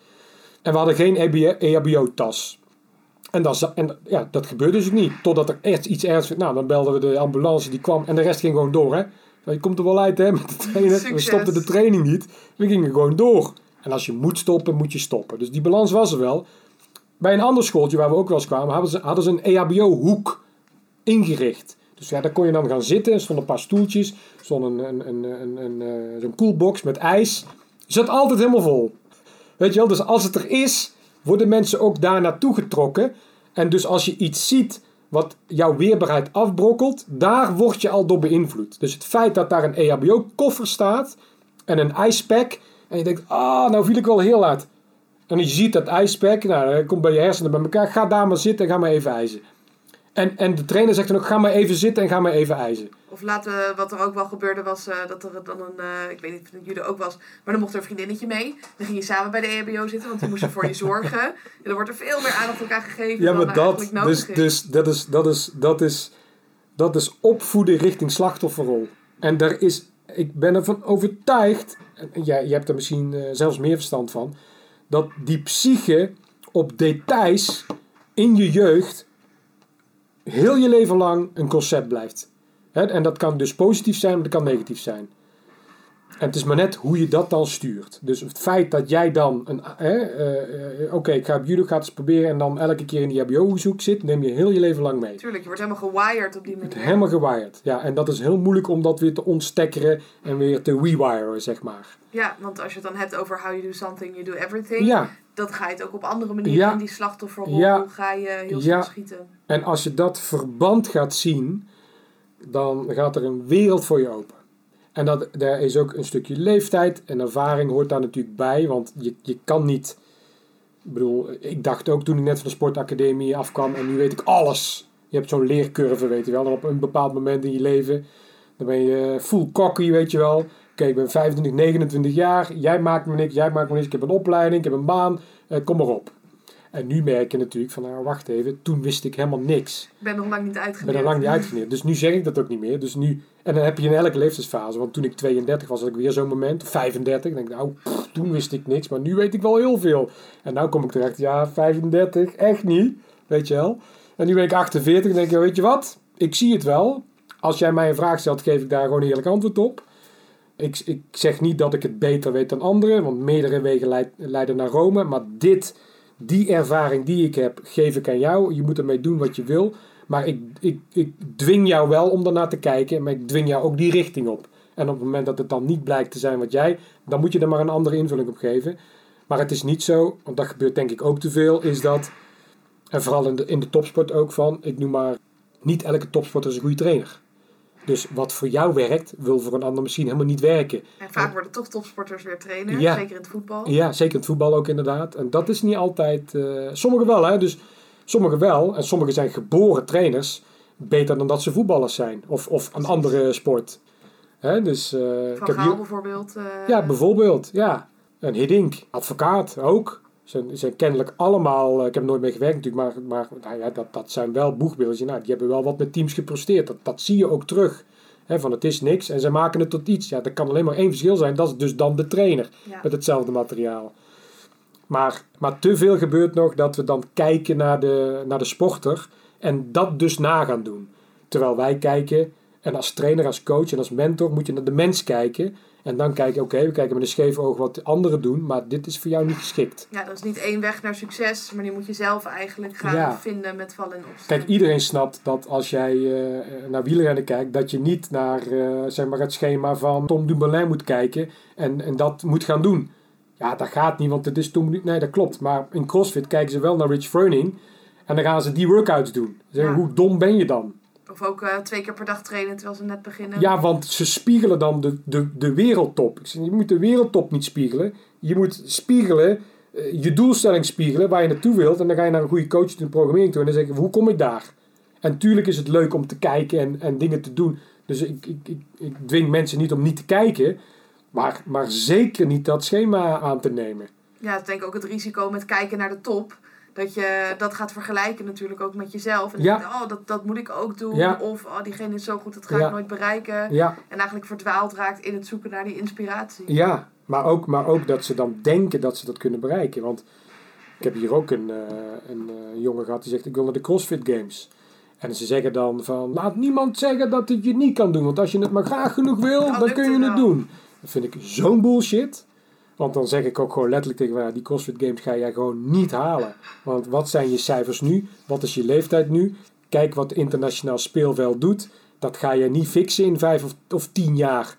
Speaker 2: En we hadden geen E EHBO-tas. En, dat, en ja, dat gebeurde dus niet. Totdat er echt iets ernstigs... Nou, dan belden we de ambulance, die kwam. En de rest ging gewoon door, hè. Je komt er wel uit, hè, met de [LAUGHS] trainer. We stopten de training niet. We gingen gewoon door. En als je moet stoppen, moet je stoppen. Dus die balans was er wel. Bij een ander schooltje waar we ook wel eens kwamen... hadden ze, hadden ze een E EHBO-hoek ingericht. Dus ja, daar kon je dan gaan zitten. Er stonden een paar stoeltjes. Er stond een, een, een, een, een, eh, koelbox met ijs. Zat altijd helemaal vol. Weet je wel, dus als het er is, worden mensen ook daar naartoe getrokken. En dus als je iets ziet wat jouw weerbaarheid afbrokkelt, daar word je al door beïnvloed. Dus het feit dat daar een EHBO-koffer staat en een ijspack, en je denkt, ah, nou viel ik wel heel uit. En je ziet dat ijspack, nou, dat komt bij je hersenen bij elkaar, ga daar maar zitten en ga maar even ijzen. En, en de trainer zegt dan ook, ga maar even zitten en ga maar even ijzen.
Speaker 3: Of laten we, wat er ook wel gebeurde was eh, dat er dan een, eh, ik weet niet of het jullie ook was, maar dan mocht er een vriendinnetje mee. Dan ging je samen bij de EHBO zitten, want die moesten voor je zorgen. En dan wordt er veel meer aandacht aan elkaar gegeven
Speaker 2: Ja, maar dat,
Speaker 3: nodig
Speaker 2: dus,
Speaker 3: is.
Speaker 2: dus dat, is, dat, is, dat, is, dat is opvoeden richting slachtofferrol. En daar is, ik ben ervan overtuigd, en jij, jij hebt er misschien eh, zelfs meer verstand van, dat die psyche op details in je jeugd heel je leven lang een concept blijft. Hè, en dat kan dus positief zijn, maar dat kan negatief zijn. En het is maar net hoe je dat dan stuurt. Dus het feit dat jij dan een. hè, eh, Oké, ik ga op judo, ga het eens proberen. En dan elke keer in die HBO-zoek zit, neem je heel je leven lang mee.
Speaker 3: Tuurlijk, je wordt helemaal gewired op die manier.
Speaker 2: Helemaal gewired. Ja, en dat is heel moeilijk om dat weer te ontstekkeren en weer te rewiren, zeg maar.
Speaker 3: Ja, want als je het dan hebt over how you do something, you do everything.
Speaker 2: Ja,
Speaker 3: Dat ga je het ook op andere manieren
Speaker 2: Ja.
Speaker 3: in die slachtofferrol
Speaker 2: Ja.
Speaker 3: ga je heel
Speaker 2: Ja.
Speaker 3: snel schieten.
Speaker 2: en als je dat verband gaat zien, dan gaat er een wereld voor je open. En dat, daar is ook een stukje leeftijd en ervaring hoort daar natuurlijk bij, want je, je kan niet. Ik bedoel, ik dacht ook toen ik net van de sportacademie afkwam en nu weet ik alles. Je hebt zo'n leercurve, weet je wel. En op een bepaald moment in je leven, dan ben je full cocky, weet je wel. Oké, ik ben 25, 29 jaar. Jij maakt me niks, jij maakt me niks. Ik heb een opleiding, ik heb een baan. eh, kom maar op. En nu merk je natuurlijk van, nou wacht even, toen wist ik helemaal niks.
Speaker 3: Ik ben nog lang niet
Speaker 2: Ik
Speaker 3: uitgeleerd.
Speaker 2: ben er lang niet uitgeleerd. Dus nu zeg ik dat ook niet meer. Dus nu, en dan heb je in elke leeftijdsfase. Want toen ik 32 was, had ik weer zo'n moment. 35. Dan denk ik, nou, pff, toen wist ik niks. Maar nu weet ik wel heel veel. En nu kom ik terecht, ja, 35, echt niet. Weet je wel. En nu ben ik 48. Dan denk ik, weet je wat? Ik zie het wel. Als jij mij een vraag stelt, geef ik daar gewoon een eerlijk antwoord op. Ik, ik zeg niet dat ik het beter weet dan anderen. Want meerdere wegen leid- leiden naar Rome. Maar dit, die ervaring die ik heb, geef ik aan jou. Je moet ermee doen wat je wil. Maar ik, ik, ik dwing jou wel om daarnaar te kijken, maar ik dwing jou ook die richting op. En op het moment dat het dan niet blijkt te zijn wat jij, dan moet je er maar een andere invulling op geven. Maar het is niet zo, want dat gebeurt denk ik ook te veel, is dat, en vooral in de, in de topsport ook van, ik noem maar, niet elke topsporter is een goede trainer. Dus wat voor jou werkt, wil voor een ander misschien helemaal niet werken.
Speaker 3: En vaak worden toch topsporters weer trainer,
Speaker 2: Ja.
Speaker 3: zeker in het voetbal.
Speaker 2: Ja, zeker in het voetbal ook inderdaad. En dat is niet altijd. eh sommigen wel, hè? Dus sommigen wel. En sommigen zijn geboren trainers. Beter dan dat ze voetballers zijn. Of, of een andere sport. Hè? Dus, eh, ik
Speaker 3: Van
Speaker 2: heb
Speaker 3: Gaal bijvoorbeeld. eh,
Speaker 2: ja, bijvoorbeeld. Ja. En Hiddink, advocaat ook. Zijn, zijn kennelijk allemaal, eh, ik heb er nooit mee gewerkt natuurlijk, maar, maar nou ja, dat, dat zijn wel boegbeelden. Nou, die hebben wel wat met teams gepresteerd. Dat, dat zie je ook terug. Van het is niks en ze maken het tot iets. Ja, er kan alleen maar één verschil zijn. Dat is dus dan de trainer
Speaker 3: ja.
Speaker 2: met hetzelfde materiaal. Maar, maar te veel gebeurt nog dat we dan kijken naar de, naar de sporter en dat dus na gaan doen. Terwijl wij kijken, en als trainer, als coach en als mentor moet je naar de mens kijken. En dan kijken, oké, we kijken met een scheef oog wat de anderen doen, maar dit is voor jou niet geschikt.
Speaker 3: ja, dat is niet één weg naar succes, maar die moet je zelf eigenlijk gaan
Speaker 2: Ja.
Speaker 3: vinden met vallen en opstaan.
Speaker 2: Kijk, iedereen snapt dat als jij eh, naar wielrennen kijkt, dat je niet naar eh, zeg maar het schema van Tom Dumoulin moet kijken en, en dat moet gaan doen. Ja, dat gaat niet, want het is Tom Nee, dat klopt. Maar in CrossFit kijken ze wel naar Rich Froning en dan gaan ze die workouts doen. Ze zeggen,
Speaker 3: Ja.
Speaker 2: Hoe dom ben je dan?
Speaker 3: Of ook eh, twee keer per dag trainen terwijl ze net beginnen.
Speaker 2: Ja, want ze spiegelen dan de, de, de wereldtop. Ik zeg, je moet de wereldtop niet spiegelen. Je moet spiegelen, eh, je doelstelling spiegelen waar je naartoe wilt. En dan ga je naar een goede coach in de programmering toe. En dan zeg je, hoe kom ik daar? En tuurlijk is het leuk om te kijken en, en dingen te doen. Dus ik, ik, ik, ik dwing mensen niet om niet te kijken. Maar, maar zeker niet dat schema aan te nemen.
Speaker 3: Ja, is denk ik ook het risico met kijken naar de top. Dat je dat gaat vergelijken natuurlijk ook met jezelf. En dan
Speaker 2: Ja.
Speaker 3: denk je, oh, dat, dat moet ik ook doen.
Speaker 2: Ja.
Speaker 3: Of, oh, diegene is zo goed, dat ga
Speaker 2: Ja.
Speaker 3: ik nooit bereiken. En eigenlijk verdwaald raakt in het zoeken naar die inspiratie.
Speaker 2: Ja, maar ook, maar ook dat ze dan denken dat ze dat kunnen bereiken. Want ik heb hier ook een, eh, een eh, jongen gehad die zegt: Ik wil naar de CrossFit Games. En ze zeggen dan van: Laat niemand zeggen dat het je niet kan doen. Want als je het maar graag genoeg wil,
Speaker 3: Dan
Speaker 2: dan kun je
Speaker 3: het
Speaker 2: het
Speaker 3: wel.
Speaker 2: doen. Dat vind ik zo'n bullshit. Want dan zeg ik ook gewoon letterlijk tegen ja, die CrossFit Games ga jij gewoon niet halen. Want wat zijn je cijfers nu? Wat is je leeftijd nu? Kijk wat internationaal speelveld doet. Dat ga je niet fixen in vijf of, of tien jaar.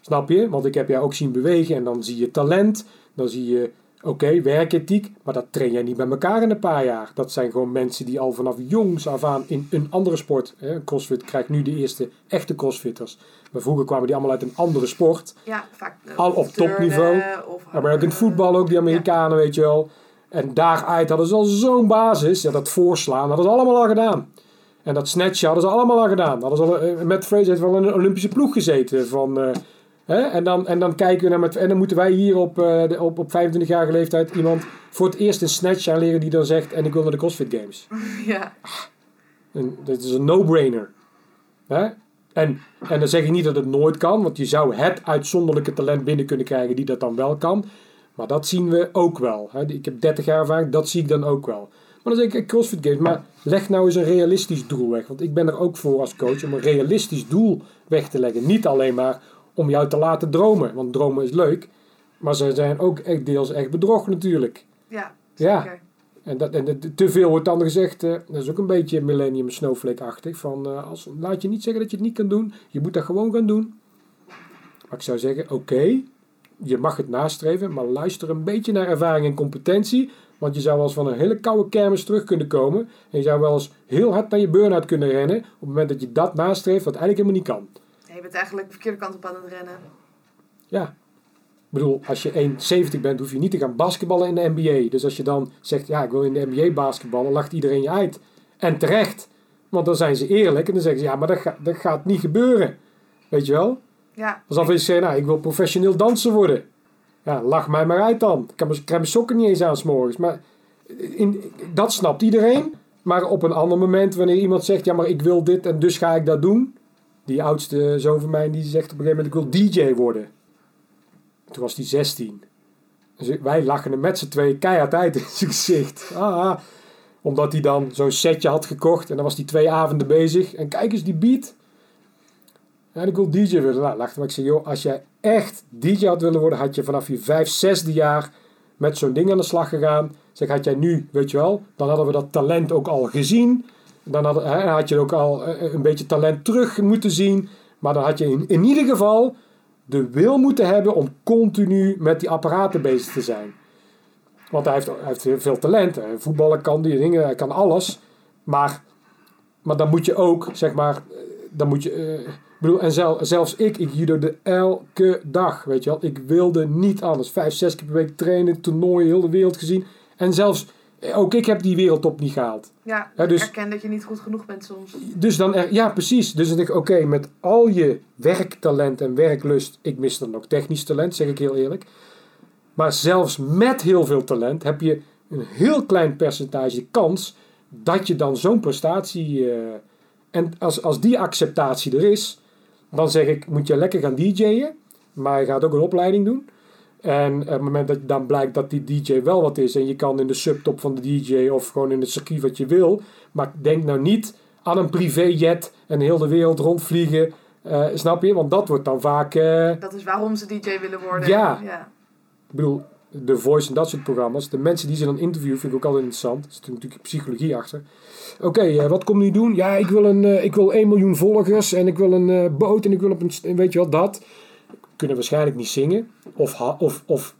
Speaker 2: Snap je? Want ik heb jou ook zien bewegen en dan zie je talent. Dan zie je, oké, werkethiek. Maar dat train jij niet bij elkaar in een paar jaar. Dat zijn gewoon mensen die al vanaf jongs af aan in een andere sport. Hè, CrossFit krijgt nu de eerste echte CrossFitters. Maar vroeger kwamen die allemaal uit een andere sport.
Speaker 3: Ja, vaak. eh,
Speaker 2: Al op topniveau.
Speaker 3: Of,
Speaker 2: Maar ook in het voetbal ook, die Amerikanen, weet je wel. En daaruit hadden ze al zo'n basis. Ja, dat voorslaan hadden ze allemaal al gedaan. En dat snatchen hadden ze allemaal al gedaan. Hadden ze al, eh, met Fraser heeft wel in een Olympische ploeg gezeten. Van, eh, hè? En, dan, en dan kijken we naar met, en dan moeten wij hier op, de- op, op 25-jarige leeftijd iemand voor het eerst een snatch aanleren die dan zegt: En ik wil naar de CrossFit Games. [LAUGHS]
Speaker 3: Ja,
Speaker 2: En dat is een no-brainer. Hè? En, en dan zeg ik niet dat het nooit kan, want je zou het uitzonderlijke talent binnen kunnen krijgen die dat dan wel kan. Maar dat zien we ook wel. Hè? Ik heb 30 jaar ervaring, dat zie ik dan ook wel. Maar dan zeg ik, CrossFit Games, maar leg nou eens een realistisch doel weg. Want ik ben er ook voor als coach om een realistisch doel weg te leggen. Niet alleen maar om jou te laten dromen, want dromen is leuk. Maar ze zijn ook echt deels echt bedrog natuurlijk.
Speaker 3: ja,
Speaker 2: Ja. En, dat, en te veel wordt dan gezegd, eh, dat is ook een beetje millennium snowflake-achtig. Van, eh, als, laat je niet zeggen dat je het niet kan doen, je moet dat gewoon gaan doen. Maar ik zou zeggen, oké, je mag het nastreven, maar luister een beetje naar ervaring en competentie. Want je zou wel eens van een hele koude kermis terug kunnen komen. En je zou wel eens heel hard naar je burn-out kunnen rennen. Op het moment dat je dat nastreeft, wat eigenlijk helemaal niet kan.
Speaker 3: Je bent eigenlijk de verkeerde kant op aan het rennen.
Speaker 2: Ja. Ik bedoel, als je 1,70 bent, hoef je niet te gaan basketballen in de NBA. Dus als je dan zegt, ja, ik wil in de NBA basketballen, lacht iedereen je uit. En terecht. Want dan zijn ze eerlijk en dan zeggen ze, ja, maar dat, ga- dat gaat niet gebeuren. Weet je wel?
Speaker 3: Ja,
Speaker 2: Alsof je zegt, nou, ik wil professioneel danser worden. Ja, lach mij maar uit dan. Ik kan mijn, krijg mijn sokken niet eens aan s'morgens. Maar in, dat snapt iedereen. Maar op een ander moment, wanneer iemand zegt: Ja, maar ik wil dit en dus ga ik dat doen. Die oudste zoon van mij die zegt op een gegeven moment: Ik wil DJ worden. Toen was hij 16. Dus wij lachen hem met z'n twee keihard uit in zijn gezicht. Ah, ah. omdat hij dan zo'n setje had gekocht en dan was hij twee avonden bezig. En kijk eens die beat. Ja, ik wil DJ worden. Nou, maar ik zei: Joh, als jij echt DJ had willen worden, had je vanaf je vijf, zesde jaar met zo'n ding aan de slag gegaan. Zeg, had jij nu, weet je wel, dan hadden we dat talent ook al gezien. Dan had, had je ook al eh, een beetje talent terug moeten zien. Maar dan had je in, in ieder geval de wil moeten hebben om continu met die apparaten bezig te zijn. Want hij heeft, hij heeft veel talent. Voetballen kan die dingen, hij kan alles. Maar, maar dan moet je ook, zeg maar, eh, dan moet je... Uh, bedoel, en zelfs ik, ik judode elke dag, weet je wel. Ik wilde niet anders. Vijf, zes keer per week trainen, toernooien, heel de wereld gezien. En zelfs, ook ik heb die wereldtop niet gehaald.
Speaker 3: Ja, ja dus, erken dat je niet goed genoeg bent soms.
Speaker 2: Dus dan, er, ja precies. Dus dan denk ik, oké, met al je werktalent en werklust, ik mis dan ook technisch talent, zeg ik heel eerlijk. Maar zelfs met heel veel talent heb je een heel klein percentage kans dat je dan zo'n prestatie... Uh, en als, als die acceptatie er is, dan zeg ik, moet je lekker gaan DJ'en. Maar je gaat ook een opleiding doen. En op het moment dat dan blijkt dat die DJ wel wat is. En je kan in de subtop van de DJ of gewoon in het circuit wat je wil. Maar denk nou niet aan een privéjet en heel de wereld rondvliegen. Uh, snap je? Want dat wordt dan vaak. Uh,
Speaker 3: dat is waarom ze DJ willen worden.
Speaker 2: Ja. ja. Ik bedoel, de Voice en dat soort programma's. De mensen die ze dan interviewen vind ik ook altijd interessant. Er zit natuurlijk psychologie achter. Oké, uh, wat kom je doen? Ja, ik wil, een, ik wil 1 miljoen volgers en ik wil een boot en ik wil op een. Weet je wat, dat kunnen waarschijnlijk niet zingen. Of, of, of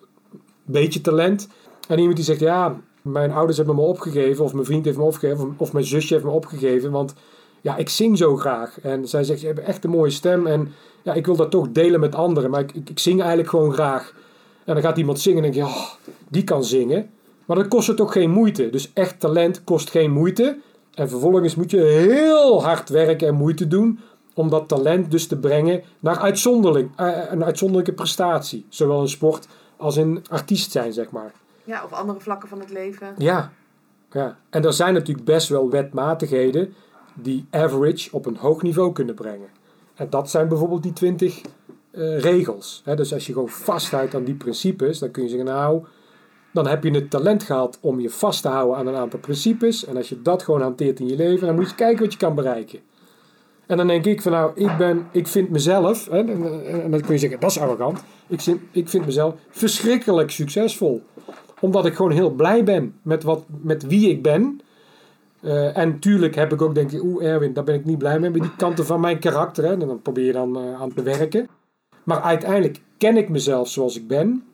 Speaker 2: beetje talent. En iemand die zegt, ja, mijn ouders hebben me opgegeven. Of mijn vriend heeft me opgegeven. Of, mijn zusje heeft me opgegeven. Want ja, ik zing zo graag. En zij zegt, je hebt echt een mooie stem. En ja, ik wil dat toch delen met anderen. Maar ik, ik, zing eigenlijk gewoon graag. En dan gaat iemand zingen en denk je, oh, die kan zingen. Maar dat kost het toch geen moeite. Dus echt talent kost geen moeite. En vervolgens moet je heel hard werken en moeite doen om dat talent dus te brengen naar uitzonderlijk, uh, een uitzonderlijke prestatie. Zowel in sport als in artiest zijn, zeg maar.
Speaker 3: Ja, of andere vlakken van het leven.
Speaker 2: Ja, ja. en er zijn natuurlijk best wel wetmatigheden die average op een hoog niveau kunnen brengen. En dat zijn bijvoorbeeld die 20 uh, regels. dus als je gewoon vasthoudt aan die principes, dan kun je zeggen, nou, dan heb je het talent gehad om je vast te houden aan een aantal principes. En als je dat gewoon hanteert in je leven, dan moet je kijken wat je kan bereiken. En dan denk ik van nou, ik, ben, ik vind mezelf, hè, en, dan kun je zeggen dat is arrogant, ik, vind, ik vind mezelf verschrikkelijk succesvol. Omdat ik gewoon heel blij ben met, wat, met wie ik ben. Uh, en tuurlijk heb ik ook denk ik, oeh Erwin, daar ben ik niet blij mee, met die kanten van mijn karakter. Hè, en dan probeer je dan uh, aan te werken. Maar uiteindelijk ken ik mezelf zoals ik ben.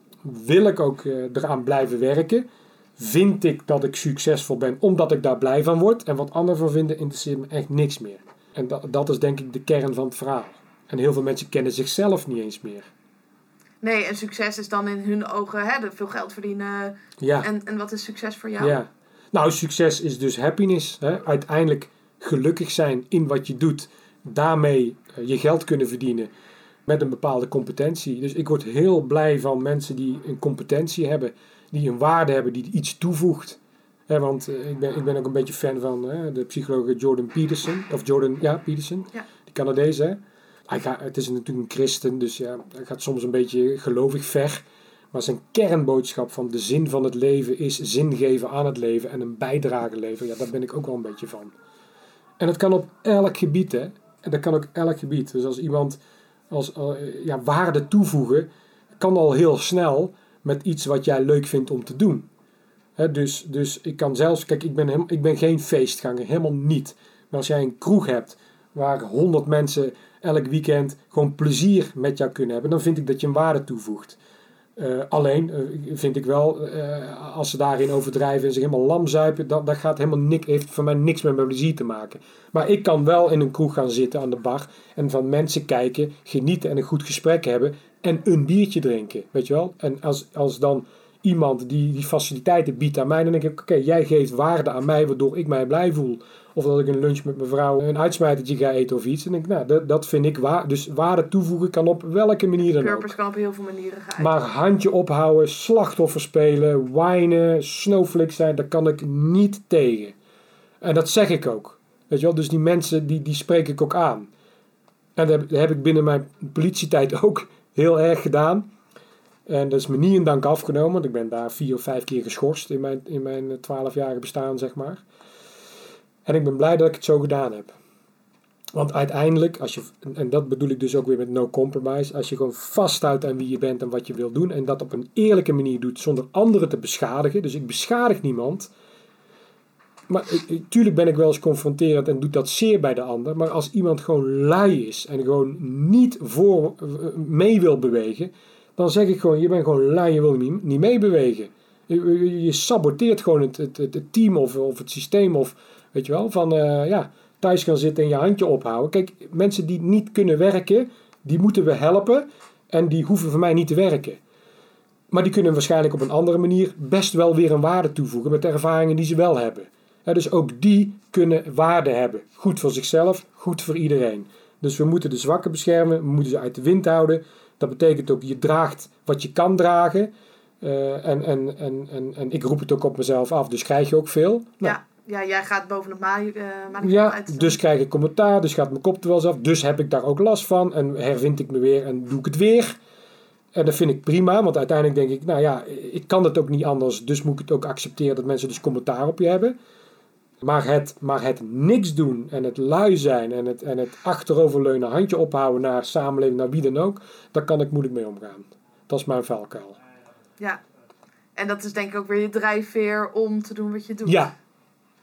Speaker 2: Wil ik ook uh, eraan blijven werken. Vind ik dat ik succesvol ben omdat ik daar blij van word. En wat anderen van vinden interesseert me echt niks meer. En dat, dat is denk ik de kern van het verhaal. En heel veel mensen kennen zichzelf niet eens meer.
Speaker 3: Nee, en succes is dan in hun ogen hè, veel geld verdienen. Ja. En, en wat is succes voor jou? Ja.
Speaker 2: Nou, succes is dus happiness. Hè? Uiteindelijk gelukkig zijn in wat je doet. Daarmee eh, je geld kunnen verdienen met een bepaalde competentie. Dus ik word heel blij van mensen die een competentie hebben, die een waarde hebben, die iets toevoegt want eh, ik, ben, ik ben ook een beetje fan van de psycholoog Jordan Peterson. Of Jordan, ja, Peterson. Ja. Die Canadees, hè. Hij gaat, het is natuurlijk een christen, dus ja, hij gaat soms een beetje gelovig ver. Maar zijn kernboodschap van de zin van het leven is zin geven aan het leven en een bijdrage leveren. Ja, daar ben ik ook wel een beetje van. En dat kan op elk gebied, hè. En dat kan ook elk gebied. Dus als iemand als, uh, ja, waarde toevoegen, kan al heel snel met iets wat jij leuk vindt om te doen dus, dus ik kan zelfs, kijk, ik ben, ik ben geen feestganger, helemaal niet. Maar als jij een kroeg hebt waar honderd mensen elk weekend gewoon plezier met jou kunnen hebben, dan vind ik dat je een waarde toevoegt. Uh, alleen uh, vind ik wel, uh, als ze daarin overdrijven en zich helemaal lam zuipen, dat, dat gaat helemaal niks, heeft voor mij niks met mijn plezier te maken. Maar ik kan wel in een kroeg gaan zitten aan de bar en van mensen kijken, genieten en een goed gesprek hebben en een biertje drinken, weet je wel. En als, als dan iemand die die faciliteiten biedt aan mij, dan denk ik, oké, jij geeft waarde aan mij waardoor ik mij blij voel. Of dat ik een lunch met mijn vrouw een uitsmijtertje ga eten of iets. En denk ik, nou, dat, dat vind ik waar. Dus waarde toevoegen kan op welke manier dan ook.
Speaker 3: Purpose kan op heel veel manieren gaan.
Speaker 2: Maar handje ophouden, slachtoffer spelen, whinen, snowflakes zijn, daar kan ik niet tegen. En dat zeg ik ook. Weet je wel, dus die mensen, die, die spreek ik ook aan. En dat heb, dat heb ik binnen mijn politietijd [LAUGHS] ook heel erg gedaan. En dat is me niet in dank afgenomen, want ik ben daar vier of vijf keer geschorst in mijn, in mijn twaalfjarige bestaan, zeg maar. En ik ben blij dat ik het zo gedaan heb. Want uiteindelijk, als je, en dat bedoel ik dus ook weer met no compromise, als je gewoon vasthoudt aan wie je bent en wat je wil doen en dat op een eerlijke manier doet zonder anderen te beschadigen. Dus ik beschadig niemand. Maar natuurlijk ben ik wel eens confronterend en doet dat zeer bij de ander. Maar als iemand gewoon lui is en gewoon niet voor, mee wil bewegen, dan zeg ik gewoon: je bent gewoon lui, je wil niet, meebewegen. Je, saboteert gewoon het, het, het team of, of het systeem of weet je wel, van uh, ja, thuis gaan zitten en je handje ophouden. Kijk, mensen die niet kunnen werken, die moeten we helpen en die hoeven voor mij niet te werken. Maar die kunnen waarschijnlijk op een andere manier best wel weer een waarde toevoegen met de ervaringen die ze wel hebben. dus ook die kunnen waarde hebben. Goed voor zichzelf, goed voor iedereen. Dus we moeten de zwakken beschermen, we moeten ze uit de wind houden. Dat betekent ook, je draagt wat je kan dragen. Uh, en, en, en, en, en ik roep het ook op mezelf af, dus krijg je ook veel.
Speaker 3: Nou, ja ja, jij gaat bovenop mij uh,
Speaker 2: Ja, dus krijg ik commentaar, dus gaat mijn kop er wel eens af. Dus heb ik daar ook last van en hervind ik me weer en doe ik het weer. En dat vind ik prima, want uiteindelijk denk ik, nou ja, ik kan het ook niet anders. Dus moet ik het ook accepteren dat mensen dus commentaar op je hebben. Maar het, maar het niks doen en het lui zijn en het, en het achteroverleunen, handje ophouden naar samenleving, naar wie dan ook, daar kan ik moeilijk mee omgaan. Dat is mijn valkuil.
Speaker 3: Ja, en dat is denk ik ook weer je drijfveer om te doen wat je doet.
Speaker 2: Ja,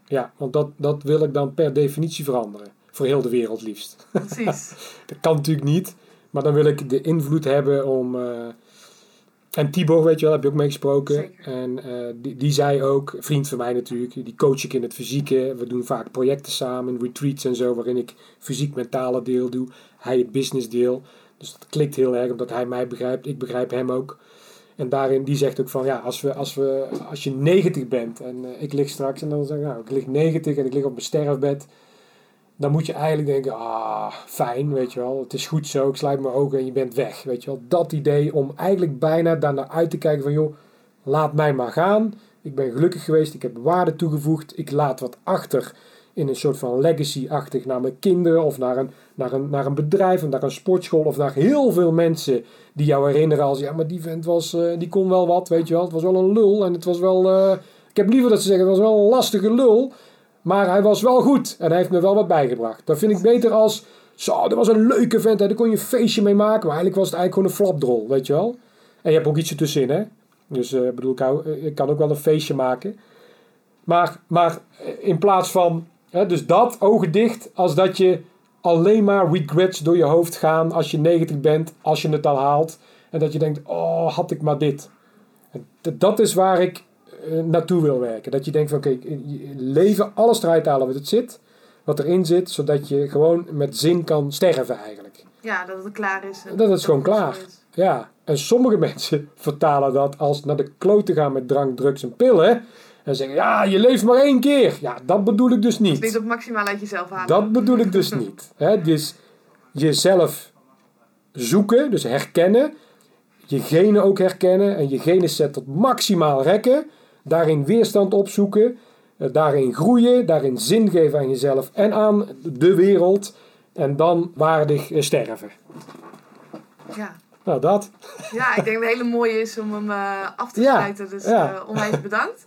Speaker 2: ja, want dat, dat wil ik dan per definitie veranderen. Voor heel de wereld liefst.
Speaker 3: Precies. [LAUGHS]
Speaker 2: dat kan natuurlijk niet. Maar dan wil ik de invloed hebben om... Uh, en Tibor, weet je wel, heb je ook meegesproken.
Speaker 3: Zeker.
Speaker 2: En uh, die, die zei ook, vriend van mij natuurlijk, die coach ik in het fysieke. We doen vaak projecten samen, retreats en zo, waarin ik fysiek-mentale deel doe. Hij het business deel. Dus dat klikt heel erg, omdat hij mij begrijpt. Ik begrijp hem ook. En daarin, die zegt ook van ja, als, we, als, we, als je 90 bent en uh, ik lig straks en dan zeg ik nou, ik lig 90 en ik lig op mijn sterfbed. Dan moet je eigenlijk denken, ah, fijn, weet je wel. Het is goed zo, ik sluit mijn ogen en je bent weg, weet je wel. Dat idee om eigenlijk bijna daarnaar uit te kijken van joh, laat mij maar gaan. Ik ben gelukkig geweest, ik heb waarde toegevoegd, ik laat wat achter in een soort van legacy-achtig naar mijn kinderen of naar een, naar, een, naar een bedrijf of naar een sportschool of naar heel veel mensen die jou herinneren als ja, maar die vent was, uh, die kon wel wat, weet je wel. Het was wel een lul en het was wel, uh, ik heb liever dat ze zeggen, het was wel een lastige lul, maar hij was wel goed en hij heeft me wel wat bijgebracht. Dat vind ik beter als, zo, dat was een leuke vent, hè, daar kon je een feestje mee maken, maar eigenlijk was het eigenlijk gewoon een flapdrol, weet je wel. En je hebt ook iets ertussenin, hè. Dus uh, bedoel, ik, hou, ik kan ook wel een feestje maken. Maar, maar in plaats van dus dat, ogen dicht, als dat je alleen maar regrets door je hoofd gaan als je 90 bent, als je het al haalt. En dat je denkt, oh, had ik maar dit. dat is waar ik naartoe wil werken. Dat je denkt van, oké, okay, leven, alles eruit halen wat het zit, wat erin zit, zodat je gewoon met zin kan sterven eigenlijk.
Speaker 3: Ja, dat het klaar is.
Speaker 2: Dat, het gewoon klaar. Is. Ja, en sommige [LAUGHS] mensen vertalen dat als naar de klote gaan met drank, drugs en pillen en zeggen, ja, je leeft maar één keer. Ja, dat bedoel ik dus niet.
Speaker 3: niet op maximaal uit jezelf halen.
Speaker 2: Dat bedoel ik dus [LAUGHS] niet. He, dus jezelf zoeken, dus herkennen. Je genen ook herkennen. En je genen set tot maximaal rekken. Daarin weerstand opzoeken. Eh, daarin groeien. Daarin zin geven aan jezelf en aan de wereld. En dan waardig eh, sterven.
Speaker 3: Ja.
Speaker 2: Nou, dat.
Speaker 3: Ja, ik denk dat het hele mooie is om hem uh, af te sluiten. Dus ja. uh, onwijs bedankt.